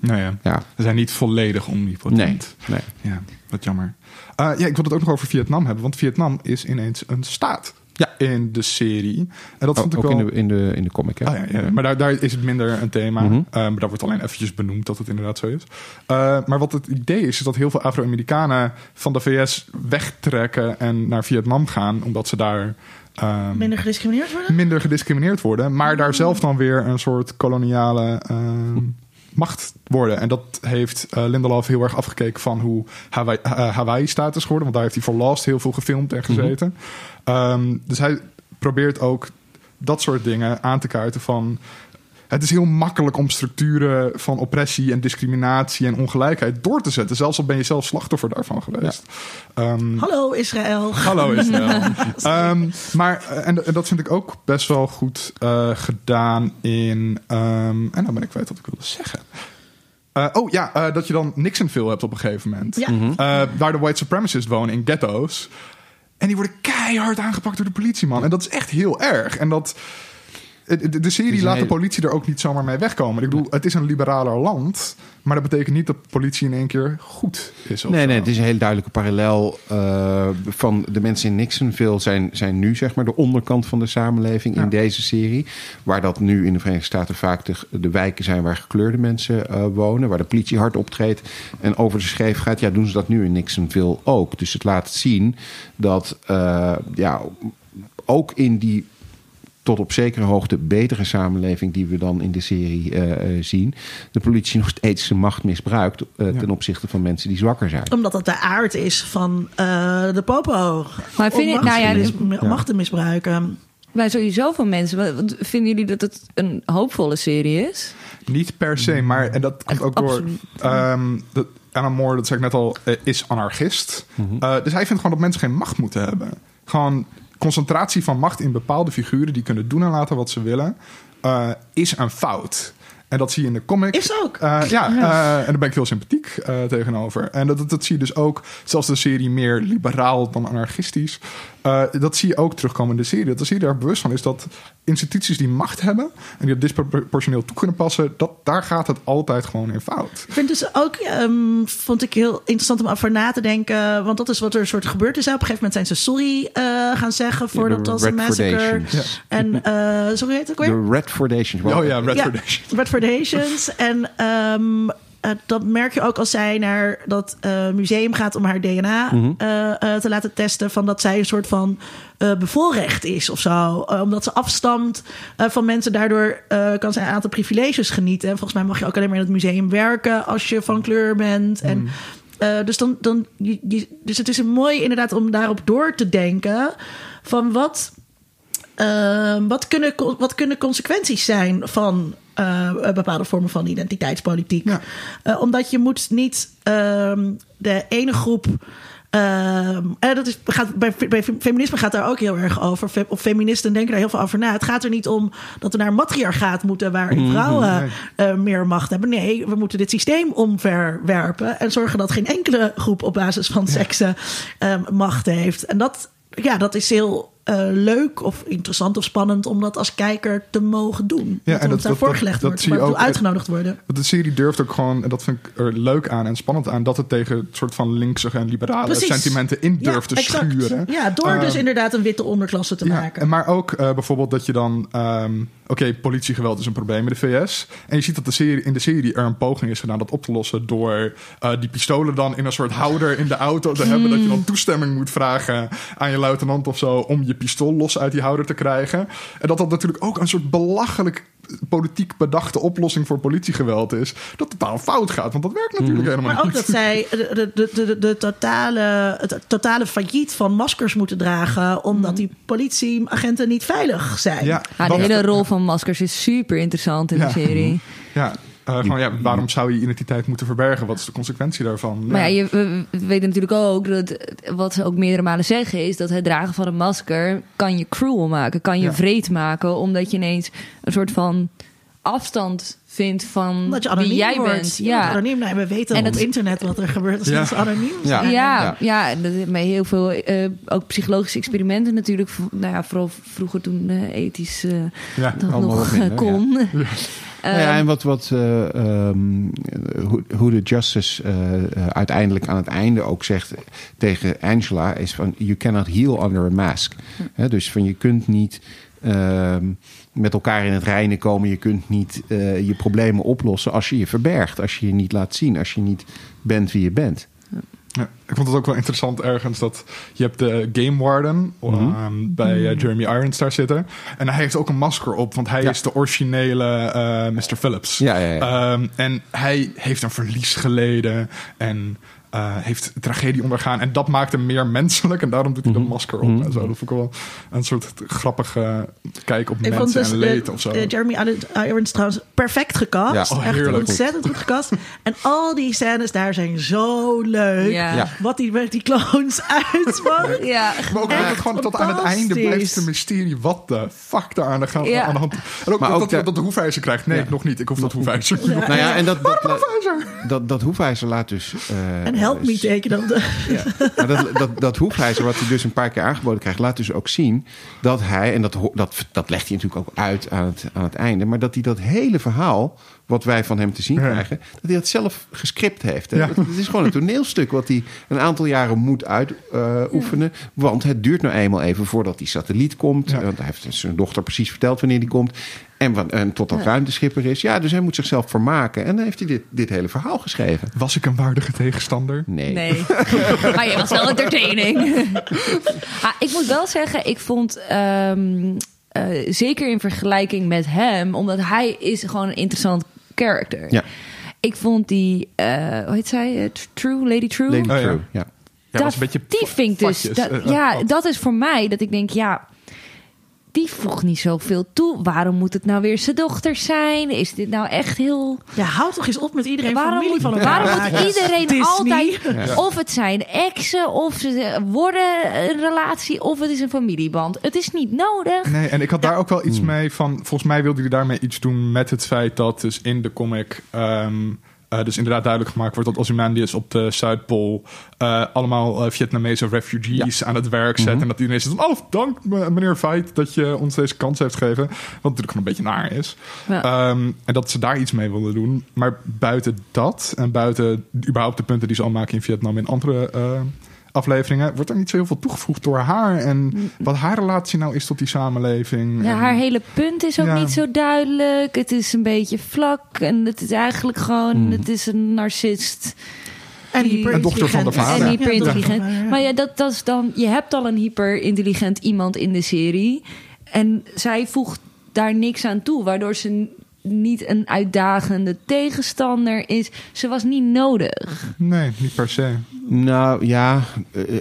Nou ja, ja. ze zijn niet volledig omnipotent. Nee, nee. Ja, wat jammer. Uh, ja, ik wil het ook nog over Vietnam hebben, want Vietnam is ineens een staat. Ja. In de serie. En dat vond ik ook wel... in, de, in, de, in de comic, ja. ja, Maar daar, daar is het minder een thema. Mm maar daar wordt alleen eventjes benoemd dat het inderdaad zo is. Uh, maar wat het idee is, is dat heel veel Afro-Amerikanen van de VS wegtrekken en naar Vietnam gaan, omdat ze daar... Um, minder gediscrimineerd worden? Minder gediscrimineerd worden, maar daar zelf dan weer een soort koloniale uh, macht worden. En dat heeft uh, Lindelof heel erg afgekeken van hoe Hawaii, uh, Hawaii status geworden. Want daar heeft hij voor Last heel veel gefilmd en gezeten. Um, dus hij probeert ook dat soort dingen aan te kaarten van... Het is heel makkelijk om structuren van oppressie en discriminatie en ongelijkheid door te zetten. Zelfs al ben je zelf slachtoffer daarvan geweest. Ja. Um, hallo Israël. Hallo Israël. (laughs) um, maar, en, en, dat vind ik ook best wel goed uh, gedaan in. Um, en dan ben ik kwijt wat ik wilde zeggen. Uh, oh ja, uh, dat je dan Nixonville hebt op een gegeven moment. Ja. Mm -hmm. waar de white supremacists wonen in ghetto's. En die worden keihard aangepakt door de politieman. En dat is echt heel erg. En dat. De, de serie laat de politie er ook niet zomaar mee wegkomen. Ik bedoel, het is een liberaler land. Maar dat betekent niet dat de politie in één keer goed is. Nee, nee, het is een heel duidelijke parallel uh, van de mensen in Nixonville zijn, zijn nu zeg maar de onderkant van de samenleving in deze serie. Waar dat nu in de Verenigde Staten vaak de, de wijken zijn waar gekleurde mensen uh, wonen. Waar de politie hard optreedt en over de scheef gaat. Ja, doen ze dat nu in Nixonville ook. Dus het laat zien dat uh, ja, ook in die tot op zekere hoogte betere samenleving die we dan in de serie uh, zien, de politie nog steeds zijn macht misbruikt uh, ten opzichte van mensen die zwakker zijn. Omdat dat de aard is van uh, de popo. Maar vind je, nou ja, mis, machten misbruiken. Bij sowieso van mensen. Vinden jullie dat het een hoopvolle serie is? Niet per se, maar en dat komt ook door. Um, dat, Alan Moore, dat zei ik net al, is anarchist. Mm -hmm. dus hij vindt gewoon dat mensen geen macht moeten hebben. Gewoon concentratie van macht in bepaalde figuren die kunnen doen en laten wat ze willen, uh, is een fout. En dat zie je in de comic. Is ook. Uh, ja, uh, en daar ben ik heel sympathiek uh, tegenover. En dat, dat, zie je dus ook, zelfs de serie meer liberaal dan anarchistisch. dat zie je ook terugkomen in de serie. Dat de serie daar bewust van is dat instituties die macht hebben en die dat disproportioneel toe kunnen passen, dat, daar gaat het altijd gewoon in fout. Ik vind dus ook, um, vond ik heel interessant om over na te denken, want dat is wat er een soort gebeurd is. Op een gegeven moment zijn ze sorry gaan zeggen voor dat was een massacre. Ja. En, sorry heet het ook weer? De Red Foundation. Oh ja, Red ja, En um, uh, dat merk je ook als zij naar dat uh, museum gaat om haar DNA mm -hmm. uh, te laten testen. Van dat zij een soort van bevoorrecht is of zo. omdat ze afstamt van mensen. Daardoor kan zij een aantal privileges genieten. En volgens mij mag je ook alleen maar in het museum werken als je van kleur bent. Mm. En uh, dus, dan, dan, je, je, dus het is een mooi inderdaad om daarop door te denken. Van wat, uh, wat, kunnen, wat kunnen consequenties zijn van uh, bepaalde vormen van identiteitspolitiek. Ja. Uh, omdat je moet niet um, de ene groep. Uh, dat is, gaat, bij, bij, feminisme gaat daar ook heel erg over. Of feministen denken daar heel veel over na. Het gaat er niet om dat we naar een matriarchaat moeten... waarin mhm, vrouwen meer macht hebben. Nee, we moeten dit systeem omverwerpen... en zorgen dat geen enkele groep op basis van seksen ja. macht heeft. En dat, ja, dat is heel uh, leuk of interessant of spannend om dat als kijker te mogen doen. Ja, dat en dat, daar voorgelegd wordt, je ook, uitgenodigd worden. De serie durft ook gewoon, en dat vind ik er leuk aan en spannend aan, dat het tegen het soort van linkse en liberale Precies. sentimenten in durft te exact. schuren. Ja, door uh, dus inderdaad een witte onderklasse te ja, maken. Maar ook uh, bijvoorbeeld dat je dan, um, oké, okay, politiegeweld is een probleem in de VS. En je ziet dat de serie, in de serie er een poging is gedaan dat op te lossen door uh, die pistolen dan in een soort houder in de auto te mm. hebben. Dat je dan toestemming moet vragen aan je luitenant of zo om je pistool los uit die houder te krijgen. En dat dat natuurlijk ook een soort belachelijk politiek bedachte oplossing voor politiegeweld is, dat totaal fout gaat. Want dat werkt natuurlijk Mhm. helemaal Maar ook niet. dat zij de, de, de, de, de totale, het totale failliet van maskers moeten dragen. omdat die politieagenten niet veilig zijn. Ja, Ja, de hele rol van maskers is super interessant in Ja. de serie. Ja, eh, gewoon, ja, waarom zou je identiteit moeten verbergen? Wat is de consequentie daarvan? Maar ja, je, we, we weten natuurlijk ook dat wat ze ook meerdere malen zeggen is dat het dragen van een masker kan je cruel maken, kan je Ja. vreed maken, omdat je ineens een soort van afstand vindt van Omdat je anoniem wie jij wordt. bent. Wordt Ja. anoniem. Nou, we weten En op het- internet wat er gebeurt als Ja. mensen anoniem Ja. zijn. Ja, ja. dat met heel veel eh, ook psychologische experimenten natuurlijk. Nou ja, vooral vroeger toen eh, ethisch eh, Ja, dat nog minder, kon. (laughs) Nou ja, en wat, wat eh, ehm, hoe, hoe de justice uiteindelijk aan het einde ook zegt tegen Angela is van you cannot heal under a mask. Hè, dus van je kunt niet ehm, met elkaar in het reinen komen, je kunt niet eh, je problemen oplossen als je je verbergt, als je je niet laat zien, als je niet bent wie je bent. Ja, ik vond het ook wel interessant ergens dat je hebt de Game Warden Mhm. ehm, bij eh, Jeremy Irons daar zitten. En hij heeft ook een masker op, want hij Ja. is de originele eh, Mr. Phillips. Ja, ja, ja. Ehm, en hij heeft een verlies geleden en eh, heeft tragedie ondergaan. En dat maakt hem meer menselijk en daarom doet hij Mhm. de masker op. En zo. Dat vond ik wel een soort grappige kijk op Ik vond mensen dus en de- leed of zo. eh, Jeremy Irons trouwens perfect gecast. Ja. Oh, Echt heerlijk. ontzettend goed gecast. (laughs) En al die scènes daar zijn zo leuk. Ja. Ja. Wat die met die clones (laughs) uitspant. Ja. Maar ook dat gewoon tot aan het einde blijft een mysterie. Wat de fuck daar aan de, ga- Ja. aan de hand En ook, Maar dat, ook dat, de- dat de hoefijzer krijgt. Nee, Ja. nog niet. Ik hoef dat hoefijzer. Nou ja, en dat, dat, Hoefijzer! dat, dat hoefijzer laat dus... eh, En help me op de- Ja. Maar dat, dat, dat hoefijzer, wat hij dus een paar keer aangeboden krijgt, laat dus ook zien dat hij, en dat, dat, dat legt hij natuurlijk ook uit aan het, aan het einde, maar dat hij dat hele verhaal, wat wij van hem te zien Ja. krijgen, dat hij dat zelf gescript heeft. Ja. Het, is gewoon een toneelstuk wat hij een aantal jaren moet uitoefenen, want het duurt nou eenmaal even voordat die satelliet komt. Ja. Want hij heeft zijn dochter precies verteld wanneer die komt. En, wat, en tot dat ruimteschipper is. Ja, dus hij moet zichzelf vermaken. En dan heeft hij dit, dit hele verhaal geschreven. Was ik een waardige tegenstander? Nee. Nee. (laughs) maar je was wel entertaining. (laughs) ah, ik moet wel zeggen, ik vond... ehm, eh, zeker in vergelijking met hem... omdat hij is gewoon een interessant character. Ja, Ik vond die... eh, hoe heet zij? Eh, True? Lady True? Lady Oh, ja. True. Ja. Ja, dat, was een beetje die vind ik dus... dat- ja, dat is voor mij dat ik denk, ja... Die voegt niet zoveel toe. Waarom moet het nou weer zijn dochter zijn? Is dit nou echt heel... Ja, houd toch eens op met iedereen Waarom familie moet, van elkaar waarom moet iedereen Disney. altijd... Of het zijn exen, of ze worden een relatie... of het is een familieband. Het is niet nodig. Nee, en ik had daar ook wel Hmm. iets mee van. Volgens mij wilde hij daarmee iets doen met het feit dat dus in de comic. ehm, eh, dus inderdaad duidelijk gemaakt wordt dat Ozymandias op de Zuidpool eh, allemaal eh, Vietnamese refugees aan het werk zet. Mhm. En dat iedereen zegt: Oh, dank meneer Veit dat je ons deze kans heeft gegeven. Wat natuurlijk gewoon een beetje naar is. Ja. Ehm, en dat ze daar iets mee wilden doen. Maar buiten dat en buiten überhaupt de punten die ze al maken in Vietnam in andere eh, afleveringen, wordt er niet zo heel veel toegevoegd door haar. En wat haar relatie nou is tot die samenleving. Ja, En- haar hele punt is ook Ja. niet zo duidelijk. Het is een beetje vlak. En het is eigenlijk gewoon... Het is een narcist. En hyper En dochter van de vader. En hyper Ja, dochter intelligent. van de vader, Maar ja, dat, dat is dan. Je hebt al een hyper intelligent iemand in de serie. En zij voegt daar niks aan toe. Waardoor ze niet een uitdagende tegenstander is. Ze was niet nodig. Nee, niet per se. Nou ja, eh, eh,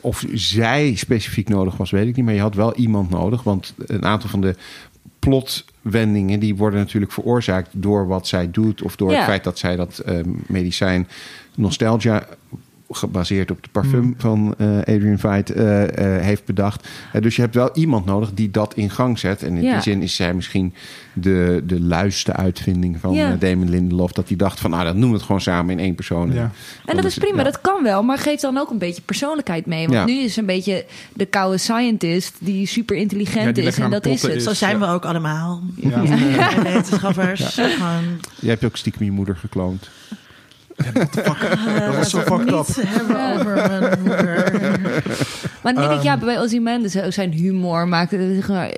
of zij specifiek nodig was, weet ik niet. Maar je had wel iemand nodig. Want een aantal van de plotwendingen... die worden natuurlijk veroorzaakt door wat zij doet... of door Ja. het feit dat zij dat eh, medicijn Nostalgia gebaseerd op de parfum Hmm. van eh, Adrian Veidt eh, eh, heeft bedacht. Eh, dus je hebt wel iemand nodig die dat in gang zet. En in Ja. die zin is zij misschien de, de luiste uitvinding van Ja. eh, Damon Lindelof. Dat hij dacht van, nou, dan noemen we het gewoon samen in één persoon. Ja. En dat is prima, ja. dat kan wel. Maar geef dan ook een beetje persoonlijkheid mee. Want Ja. nu is ze een beetje de koude scientist die super Ja, intelligent die is. En dat is het. is. Zo zijn Ja. we ook allemaal. Wetenschappers. Jij hebt ook stiekem je moeder gekloond. Eh, was zo fucked het niet hebben over mijn moeder. (laughs) Maar denk ik, Ehm. ja, bij Ozymandias ook zijn humor maakt het gewoon-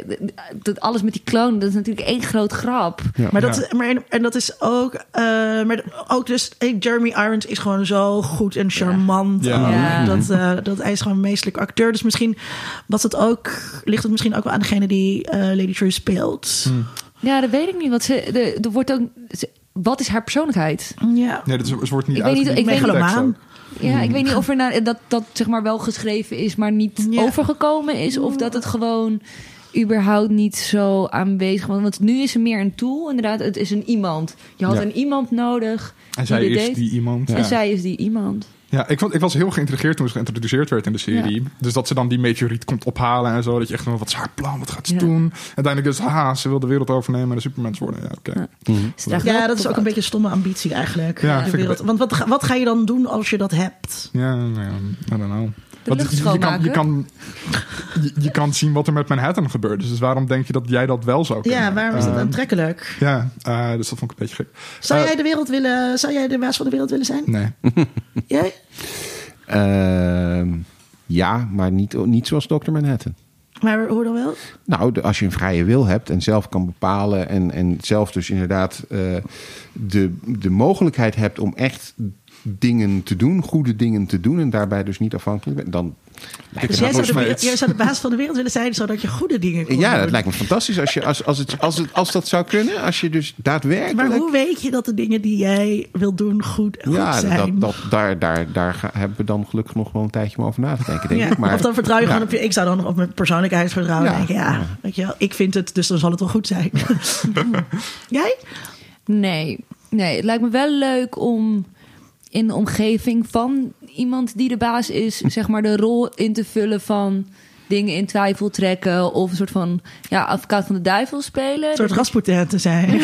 dat alles met die kloon, dat is natuurlijk één groot grap. Maar dat, Ja. maar, en, dat is ook, eh, maar ook dus, Jeremy Irons is gewoon zo goed en charmant. Ja. Dat, eh, dat hij is gewoon een meestelijk acteur. Dus misschien was het ook, ligt het misschien ook wel aan degene die eh, Lady True speelt. Hmm. Ja, dat weet ik niet. Want ze, de, er wordt ook, wat is haar persoonlijkheid? Ja. Nee, dat is, wordt niet Ik weet niet, ik Megalomaan. Ja, ik weet niet of er nou, dat, dat zeg maar wel geschreven is, maar niet Ja. overgekomen is. Of dat het gewoon überhaupt niet zo aanwezig was. Want nu is er meer een tool. Inderdaad, het is een iemand. Je had Ja. een iemand nodig. En zij is deed. die iemand. En Ja. zij is die iemand. Ja, ik, vond, ik was heel geïntrigeerd toen ze geïntroduceerd werd in de serie. Dus dat ze dan die meteoriet komt ophalen en zo. Dat je echt van, wat is haar plan? Wat gaat ze Ja. doen? Uiteindelijk is, haha, ze wil de wereld overnemen en de supermens worden. Ja, oké. Ja. Wel dat is ook een beetje een stomme ambitie eigenlijk. Ja, De wereld. Want wat, ga- wat ga je dan doen als je dat hebt? Ja, nou ja, I don't know. De Want lucht je, je, kan, je, kan, je, je kan zien wat er met Manhattan gebeurt. Dus waarom denk je dat jij dat wel zou kunnen? Ja, waarom is dat Ehm, aantrekkelijk? Ja, eh, dus dat vond ik een beetje gek. Zou Eh, jij de wereld willen? Zou jij de baas van de wereld willen zijn? Nee. (laughs) Jij? Ehm, ja, maar niet, niet zoals Dr. Manhattan. Maar hoe dan wel? Nou, de- als je een vrije wil hebt en zelf kan bepalen en, en zelf dus inderdaad eh, de, de mogelijkheid hebt om echt dingen te doen, goede dingen te doen en daarbij dus niet afhankelijk bent, dan lijkt Dus jij zou, wereld- jij zou de baas van de wereld willen zijn, zodat je goede dingen kon Ja, doen. dat lijkt me fantastisch als, je, als, als, het, als, het, als dat zou kunnen. Als je dus daadwerkelijk... Maar hoe weet je dat de dingen die jij wil doen goed, goed ja, zijn? dat, dat, daar, daar, daar hebben we dan gelukkig nog wel een tijdje over na te denken, denk Ja, ik. Maar, of dan vertrouw je ja. gewoon op je... Ik zou dan op mijn persoonlijkheid vertrouwen. Ja. Denken, ja, weet je wel, ik vind het, dus dan zal het wel goed zijn. (laughs) jij? Nee, nee, het lijkt me wel leuk om in de omgeving van iemand die de baas is, zeg maar de rol in te vullen van dingen in twijfel trekken of een soort van ja, advocaat van de duivel spelen. Een soort Rasputin te zijn. (laughs)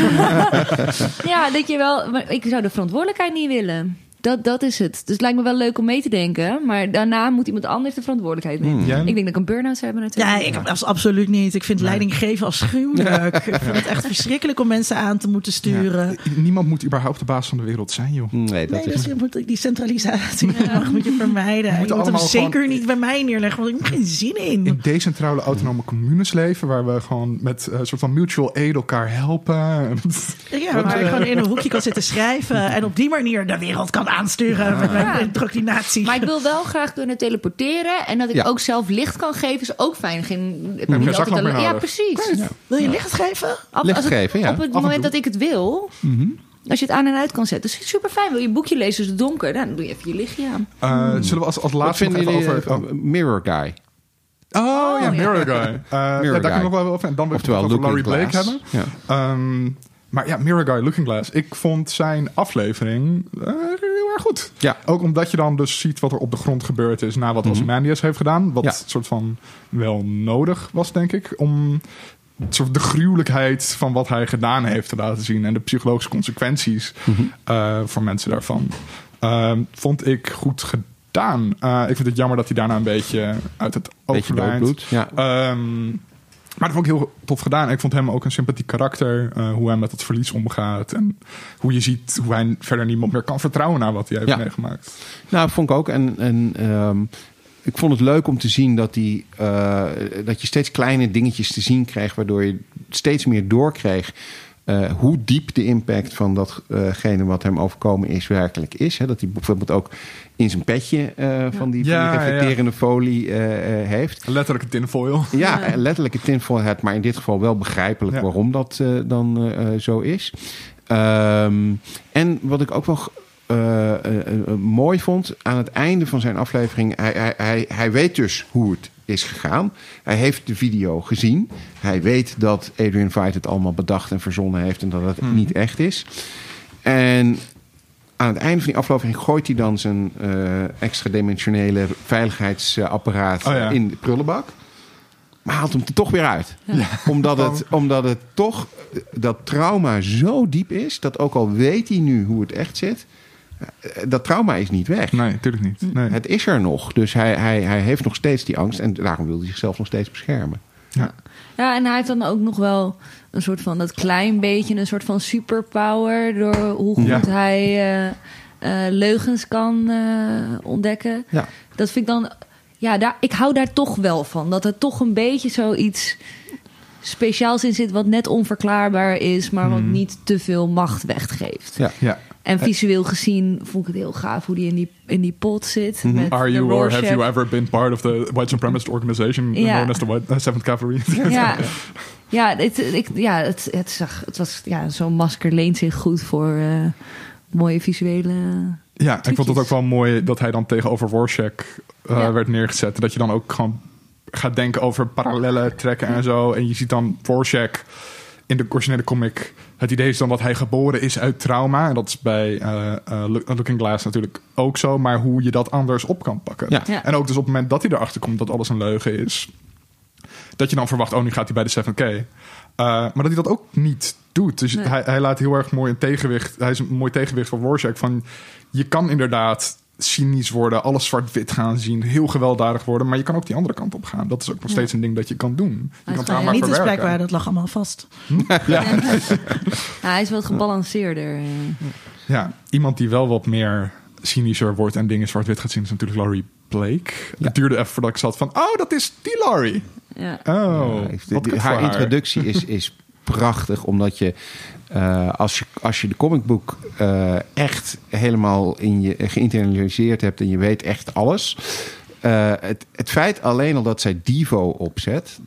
(laughs) Ja, dat je wel. Maar ik zou de verantwoordelijkheid niet willen. Dat, dat is het. Dus het lijkt me wel leuk om mee te denken. Maar daarna moet iemand anders de verantwoordelijkheid nemen. Jij? Ik denk dat ik een burn-out zou hebben Ja, natuurlijk. ik abs- absoluut niet. Ik vind leiding geven als gruwelijk. Ik vind het echt verschrikkelijk om mensen aan te moeten sturen. Ja, niemand moet überhaupt de baas van de wereld zijn, joh. Nee, dat Nee, is... dus je moet die centralisatie moet je vermijden. Je moet hem allemaal zeker gewoon- niet bij mij neerleggen, want ik heb geen zin in. In decentrale autonome communes leven, waar we gewoon met eh, een soort van mutual aid elkaar helpen. Ja, (laughs) waar ik gewoon in een hoekje kan zitten schrijven (laughs) en op die manier de wereld kan aansturen met mijn Ja. indoctrinatie. Maar ik wil wel graag kunnen teleporteren. En dat ik Ja. ook zelf licht kan geven, is ook fijn. Geen, niet altijd ja, precies. Wil je licht geven? Op, Licht geven, ja. Op het en moment dat ik het wil. Als je het aan en uit kan zetten. Dat is super fijn. Wil je een boekje lezen, is het donker. Nou, dan doe je even je lichtje aan. Eh, Zullen we als, als Wat laatste nog vinden even jullie over... over Mirror Guy? Oh, oh ja, ja. Mirror (laughs) Guy. Eh, ja, daar kan ik nog wel over. En dan wil ik het over Looking Laurie Blake Glass. hebben. Ja. Ehm, maar ja, Mirror Guy, Looking Glass. Ik vond zijn aflevering eh, erg goed. Ja. Ook omdat je dan dus ziet wat er op de grond gebeurd is na wat Ozymandias heeft gedaan. Wat Ja. soort van wel nodig was, denk ik. Om soort de gruwelijkheid van wat hij gedaan heeft te laten zien. En de psychologische consequenties eh, voor mensen daarvan. Ehm, vond ik goed gedaan. Eh, ik vind het jammer dat hij daarna een beetje uit het oog verdwijnt. Ja. Ehm, maar dat vond ik heel tof gedaan. Ik vond hem ook een sympathiek karakter. eh, hoe hij met het verlies omgaat. En hoe je ziet hoe hij verder niemand meer kan vertrouwen na wat hij heeft Ja. meegemaakt. Nou, vond ik ook. En, en ehm, ik vond het leuk om te zien dat, die, eh, dat je steeds kleine dingetjes te zien kreeg, waardoor je steeds meer doorkreeg. Eh, hoe diep de impact van datgene wat hem overkomen is werkelijk is. Hè? Dat hij bijvoorbeeld ook in zijn petje eh, van die, Ja, van die ja, ja. reflecterende folie eh, eh, heeft. Letterlijk een tinfoil. Ja, letterlijk het tinfoil hat, maar in dit geval wel begrijpelijk Ja. waarom dat eh, dan zo is. Ehm, en wat ik ook wel eh, eh, eh, mooi vond aan het einde van zijn aflevering, hij, hij, hij, hij weet dus hoe het is gegaan. Hij heeft de video gezien. Hij weet dat Adrian Veidt het allemaal bedacht en verzonnen heeft en dat het niet echt is. En aan het einde van die aflevering gooit hij dan zijn eh extra-dimensionele veiligheidsapparaat Oh ja. in de prullenbak. Maar haalt hem er toch weer uit. Omdat, het, omdat het toch, dat trauma zo diep is, dat ook al weet hij nu hoe het echt zit, dat trauma is niet weg. Nee, natuurlijk niet. Nee. Het is er nog. Dus hij, hij, hij heeft nog steeds die angst en daarom wil hij zichzelf nog steeds beschermen. Ja, en hij heeft dan ook nog wel een soort van dat klein beetje een soort van superpower door hoe goed Ja. hij eh, eh, leugens kan eh, ontdekken. Ja. Dat vind ik dan, ja, daar, ik hou daar toch wel van. Dat er toch een beetje zoiets speciaals in zit, wat net onverklaarbaar is, maar wat niet te veel macht weggeeft. Ja. Ja. En visueel gezien vond ik het heel gaaf hoe die in die, in die pot zit. Met Mhm. Are de you or have you ever been part of the white supremacist organization Ja. known as the white, uh, Seventh Cavalry? (laughs) Ja. Ja, het, ik, ja, het, het, zag, het was ja, zo'n masker leent zich goed voor uh, mooie visuele. Ja, ik vond het ook wel mooi dat hij dan tegenover Rorschach uh, ja. werd neergezet. Dat je dan ook gewoon gaat denken over parallellen trekken en zo. En je ziet dan Rorschach in de originele comic. Het idee is dan dat hij geboren is uit trauma. En dat is bij uh, uh, Looking Glass natuurlijk ook zo. Maar hoe je dat anders op kan pakken. Ja. Ja. En ook dus op het moment dat hij erachter komt dat alles een leugen is. Dat je dan verwacht, oh nu gaat hij bij de 7K. Uh, maar dat hij dat ook niet doet. Dus Nee. hij, hij laat heel erg mooi een tegenwicht. Hij is een mooi tegenwicht van Rorschach. Van je kan inderdaad cynisch worden, alles zwart-wit gaan zien, heel gewelddadig worden, maar je kan ook die andere kant op gaan. Dat is ook nog steeds een ding dat je kan doen. Je Hij kan is niet te verwerken. spreken, dat lag allemaal vast. (laughs) Ja, hij is wat gebalanceerder. eh. Ja, iemand die wel wat meer cynischer wordt en dingen zwart-wit gaat zien, is natuurlijk Laurie Blake. Het duurde even voordat ik zat van, oh, dat is die Laurie. Ja. Oh, Ja, heeft- haar haar. introductie is, is prachtig, omdat je, eh, als je als je de comicboek eh, echt helemaal in je geïnternaliseerd hebt en je weet echt alles. eh, het, het feit alleen al dat zij Divo opzet,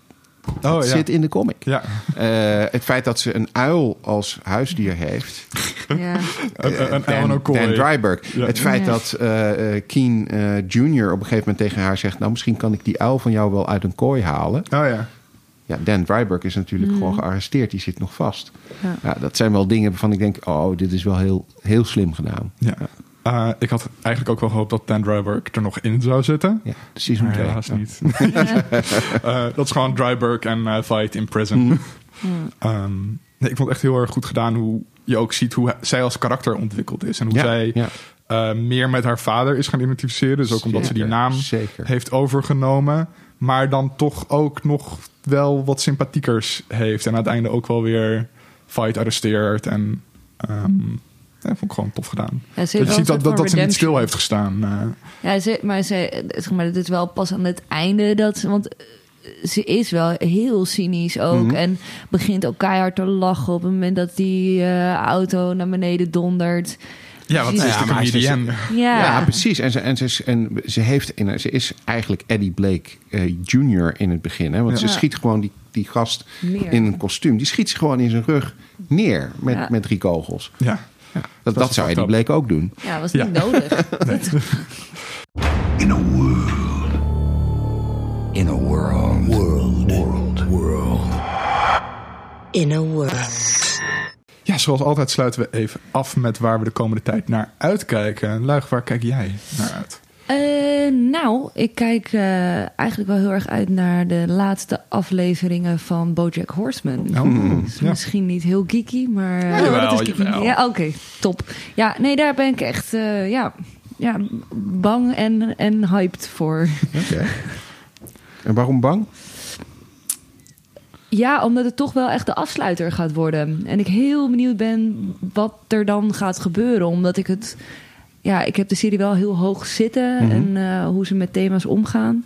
Oh, ja. zit in de comic. Ja, Eh, het feit dat ze een uil als huisdier heeft. (laughs) Ja. een, een, een Dan. Dan Dryberg. Ja. Het feit Ja. dat eh eh, Keen eh, Jr. op een gegeven moment tegen haar zegt... nou, misschien kan ik die uil van jou wel uit een kooi halen. Oh ja. Ja, Dan Dryberg is natuurlijk gewoon gearresteerd. Die zit nog vast. Ja. Ja, dat zijn wel dingen waarvan ik denk... oh, dit is wel heel, heel slim gedaan. ja. Eh, ik had eigenlijk ook wel gehoopt dat Dan Dryberg er nog in zou zitten. Ja, seizoen Maar 2. helaas niet. (laughs) Eh, dat is gewoon Dryberg en eh, Fight in Prison. Mm. Ehm, nee, ik vond het echt heel erg goed gedaan hoe je ook ziet hoe hij- zij als karakter ontwikkeld is. En hoe Ja, zij ja. eh, meer met haar vader is gaan identificeren. Dus ook omdat ze die naam zeker. heeft overgenomen. Maar dan toch ook nog wel wat sympathiekers heeft. En aan het einde ook wel weer Fight arresteert. En ehm ja, vond ik gewoon tof gedaan. Ja, ze je ziet dat, dat, dat ze niet stil heeft gestaan. eh. Ja, ze, maar, ze, zeg maar het is wel pas aan het einde dat ze... Want eh, ze is wel heel cynisch ook. Mhm. En begint ook keihard te lachen op het moment dat die eh, auto naar beneden dondert. Ja, want ze is Ja, de maar ze is- comedian. Ja, Ja, precies. En ze, en ze, is, en ze, heeft in, ze is eigenlijk Eddie Blake eh, Jr. in het begin. Hè? Want Ja. ze schiet gewoon die, die gast Neer. in een kostuum. Die schiet ze gewoon in zijn rug neer met, Ja. met drie kogels. Ja. Ja, dat, dat, zou Eddie. Blake ook doen. ja was Ja. niet nodig. (laughs) (laughs) In a world. In a world. World. World. World. In a world. Ja, zoals altijd sluiten we even af met waar we de komende tijd naar uitkijken. Luig, waar kijk jij naar uit? Eh, nou, ik kijk eh, eigenlijk wel heel erg uit naar de laatste afleveringen van BoJack Horseman. Oh, ja. misschien niet heel geeky, maar... jawel, dat is geeky. jawel. Ja, oké, top. Ja, nee, daar ben ik echt eh, ja, ja, bang en, en hyped voor. Oké. En waarom bang? Ja, omdat het toch wel echt de afsluiter gaat worden. En ik heel benieuwd ben wat er dan gaat gebeuren. Omdat ik het... Ja, ik heb de serie wel heel hoog zitten. En eh, hoe ze met thema's omgaan.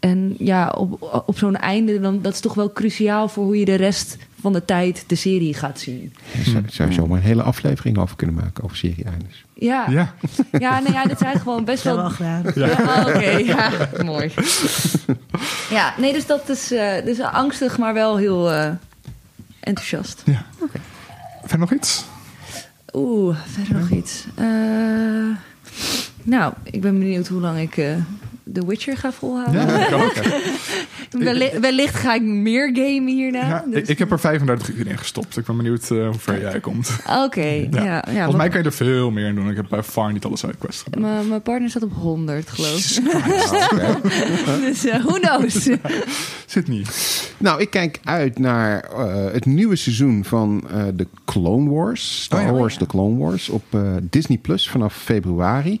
En ja, op, op zo'n einde, dan, dat is toch wel cruciaal voor hoe je de rest van de tijd de serie gaat zien. Daar zou, zou je zomaar een hele aflevering over kunnen maken, over serie-eindes. Ja, Ja, ja, nou ja, dat zijn gewoon best Dat wel. Ja, oké. Ja, mooi. Ja, nee, dus dat is, eh, dus angstig, maar wel heel eh, enthousiast. ja. Verder nog iets? Oeh, verder nog iets. Eh, nou, ik ben benieuwd hoe lang ik eh The Witcher ga volhouden. Ja, (laughs) ik ook. Wellicht, wellicht ga ik meer gamen hierna. Ja, dus- ik, ik heb er 35 uur in gestopt. Ik ben benieuwd eh, hoe ver jij komt. Oké, ja. ja, Volgens mij kan je er veel meer in doen. Ik heb bij far niet alle sidequests gedaan. mijn- Mijn partner staat op 100, geloof ik. (laughs) dus eh, who knows? (laughs) Zit niet. Nou, ik kijk uit naar eh, het nieuwe seizoen van eh de Clone Wars. Star Oh ja. Wars The Clone Wars op eh, Disney Plus vanaf februari.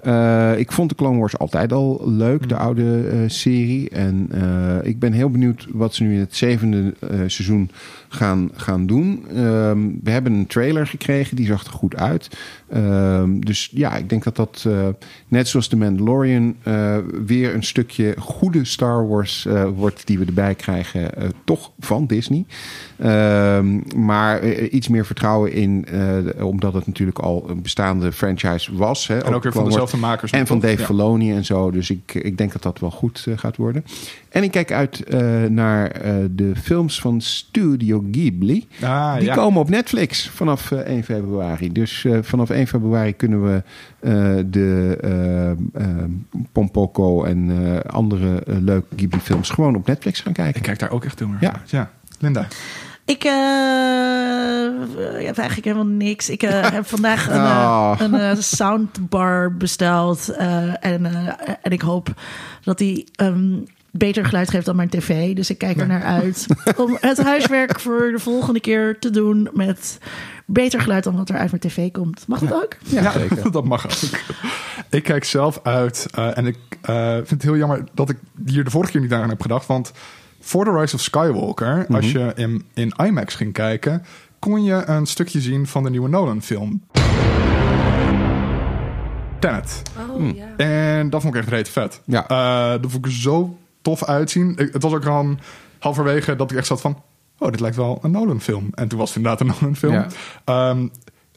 Eh, ik vond de Clone Wars altijd al leuk, de oude eh, serie. En eh, ik ben heel benieuwd wat ze nu in het zevende seizoen gaan, gaan doen. Ehm, we hebben een trailer gekregen, die zag er goed uit. Ehm, dus ja, ik denk dat dat net zoals The Mandalorian weer een stukje goede Star Wars wordt die we erbij krijgen, toch van Disney. Ehm, maar iets meer vertrouwen in, omdat het natuurlijk al een bestaande franchise was. Hè, En ook weer van Clone makers. En van? Dave Ja. Filoni en zo. Dus ik, ik denk dat dat wel goed eh, gaat worden. En ik kijk uit eh, naar eh, de films van Studio Ghibli. Ah, Die ja. komen op Netflix vanaf eh, 1 februari. Dus vanaf 1 februari kunnen we de Pompoko en andere leuke Ghibli-films gewoon op Netflix gaan kijken. Ik kijk daar ook echt Ja. naar. Ja. Linda. Ik eh, heb eigenlijk helemaal niks. Ik eh, heb vandaag een, eh, Ah. een eh, soundbar besteld. eh, en, eh, en ik hoop dat die ehm, beter geluid geeft dan mijn tv. Dus ik kijk er naar uit (laughs) om het huiswerk voor de volgende keer te doen met beter geluid dan wat er uit mijn tv komt. Mag dat ook? Ja, zeker. (laughs) dat mag ook. Ik kijk zelf uit eh, en ik eh, vind het heel jammer dat ik hier de vorige keer niet aan heb gedacht. Want voor The Rise of Skywalker, als je in, in IMAX ging kijken, kon je een stukje zien van de nieuwe Nolan-film. Tenet. Oh, ja. En dat vond ik echt reet vet. Ja. Eh, dat vond ik er zo tof uitzien. Ik- het was ook gewoon halverwege dat ik echt zat van... Oh, dit lijkt wel een Nolan-film. En toen was het inderdaad een Nolan-film. Ja. Ehm,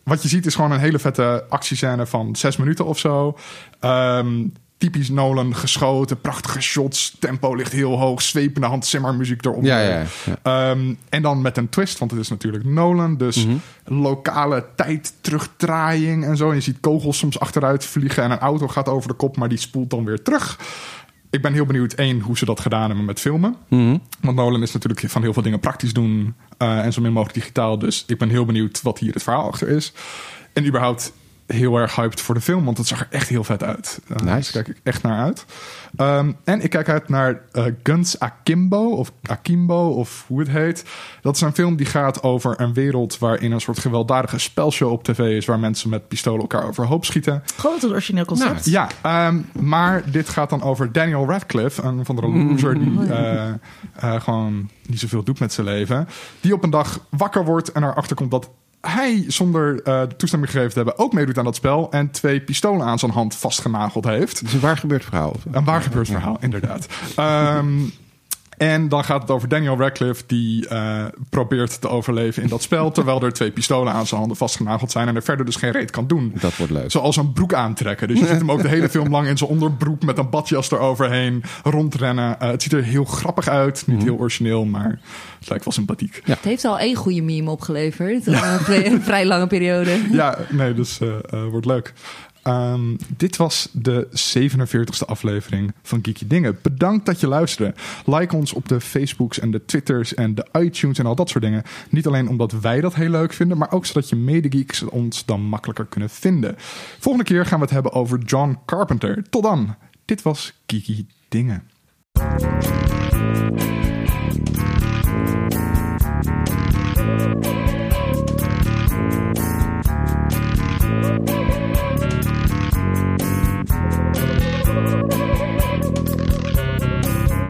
wat je ziet is gewoon een hele vette actiescène van zes minuten of zo. Ehm, typisch Nolan geschoten, prachtige shots. Tempo ligt heel hoog, zwepende Hans Zimmer muziek eronder. Ja, ja, ja. Ehm, en dan met een twist, want het is natuurlijk Nolan. Dus Mhm. lokale tijd terugdraaiing en zo. En je ziet kogels soms achteruit vliegen en een auto gaat over de kop, maar die spoelt dan weer terug. Ik ben heel benieuwd, één, hoe ze dat gedaan hebben met filmen. Mhm. Want Nolan is natuurlijk van heel veel dingen praktisch doen eh, en zo min mogelijk digitaal. Dus ik ben heel benieuwd wat hier het verhaal achter is. En überhaupt heel erg hyped voor de film, want het zag er echt heel vet uit. Eh, Nice. Daar kijk ik echt naar uit. Ehm, en ik kijk uit naar eh, Guns Akimbo, of Akimbo, of hoe het heet. Dat is een film die gaat over een wereld waarin een soort gewelddadige spelshow op tv is, waar mensen met pistolen elkaar overhoop schieten. Gewoon het origineel concept. Ja, ehm, maar dit gaat dan over Daniel Radcliffe, een van de loser die eh, eh, gewoon niet zoveel doet met zijn leven. Die op een dag wakker wordt en erachter komt dat hij zonder eh, toestemming gegeven te hebben ook meedoet aan dat spel en twee pistolen aan zijn hand vastgenageld heeft. Is een waar gebeurd verhaal. Een waar gebeurd verhaal, inderdaad. Ehm, en dan gaat het over Daniel Radcliffe die eh, probeert te overleven in dat spel, (laughs) terwijl er twee pistolen aan zijn handen vastgenageld zijn en er verder dus geen reet kan doen. Dat wordt leuk. Zoals een broek aantrekken. Dus je ziet hem ook de hele film lang in zijn onderbroek met een badjas eroverheen rondrennen. Eh, het ziet er heel grappig uit. Niet heel origineel, maar het lijkt wel sympathiek. Het heeft al één goede meme opgeleverd. Al (laughs) Een vrij, lange periode. Ja, nee, dus eh, wordt leuk. Ehm, dit was de 47e aflevering van Geeky Dingen. Bedankt dat je luisterde. Like ons op de Facebooks en de Twitters en de iTunes en al dat soort dingen. Niet alleen omdat wij dat heel leuk vinden, maar ook zodat je medegeeks ons dan makkelijker kunnen vinden. Volgende keer gaan we het hebben over John Carpenter. Tot dan. Dit was Geeky Dingen.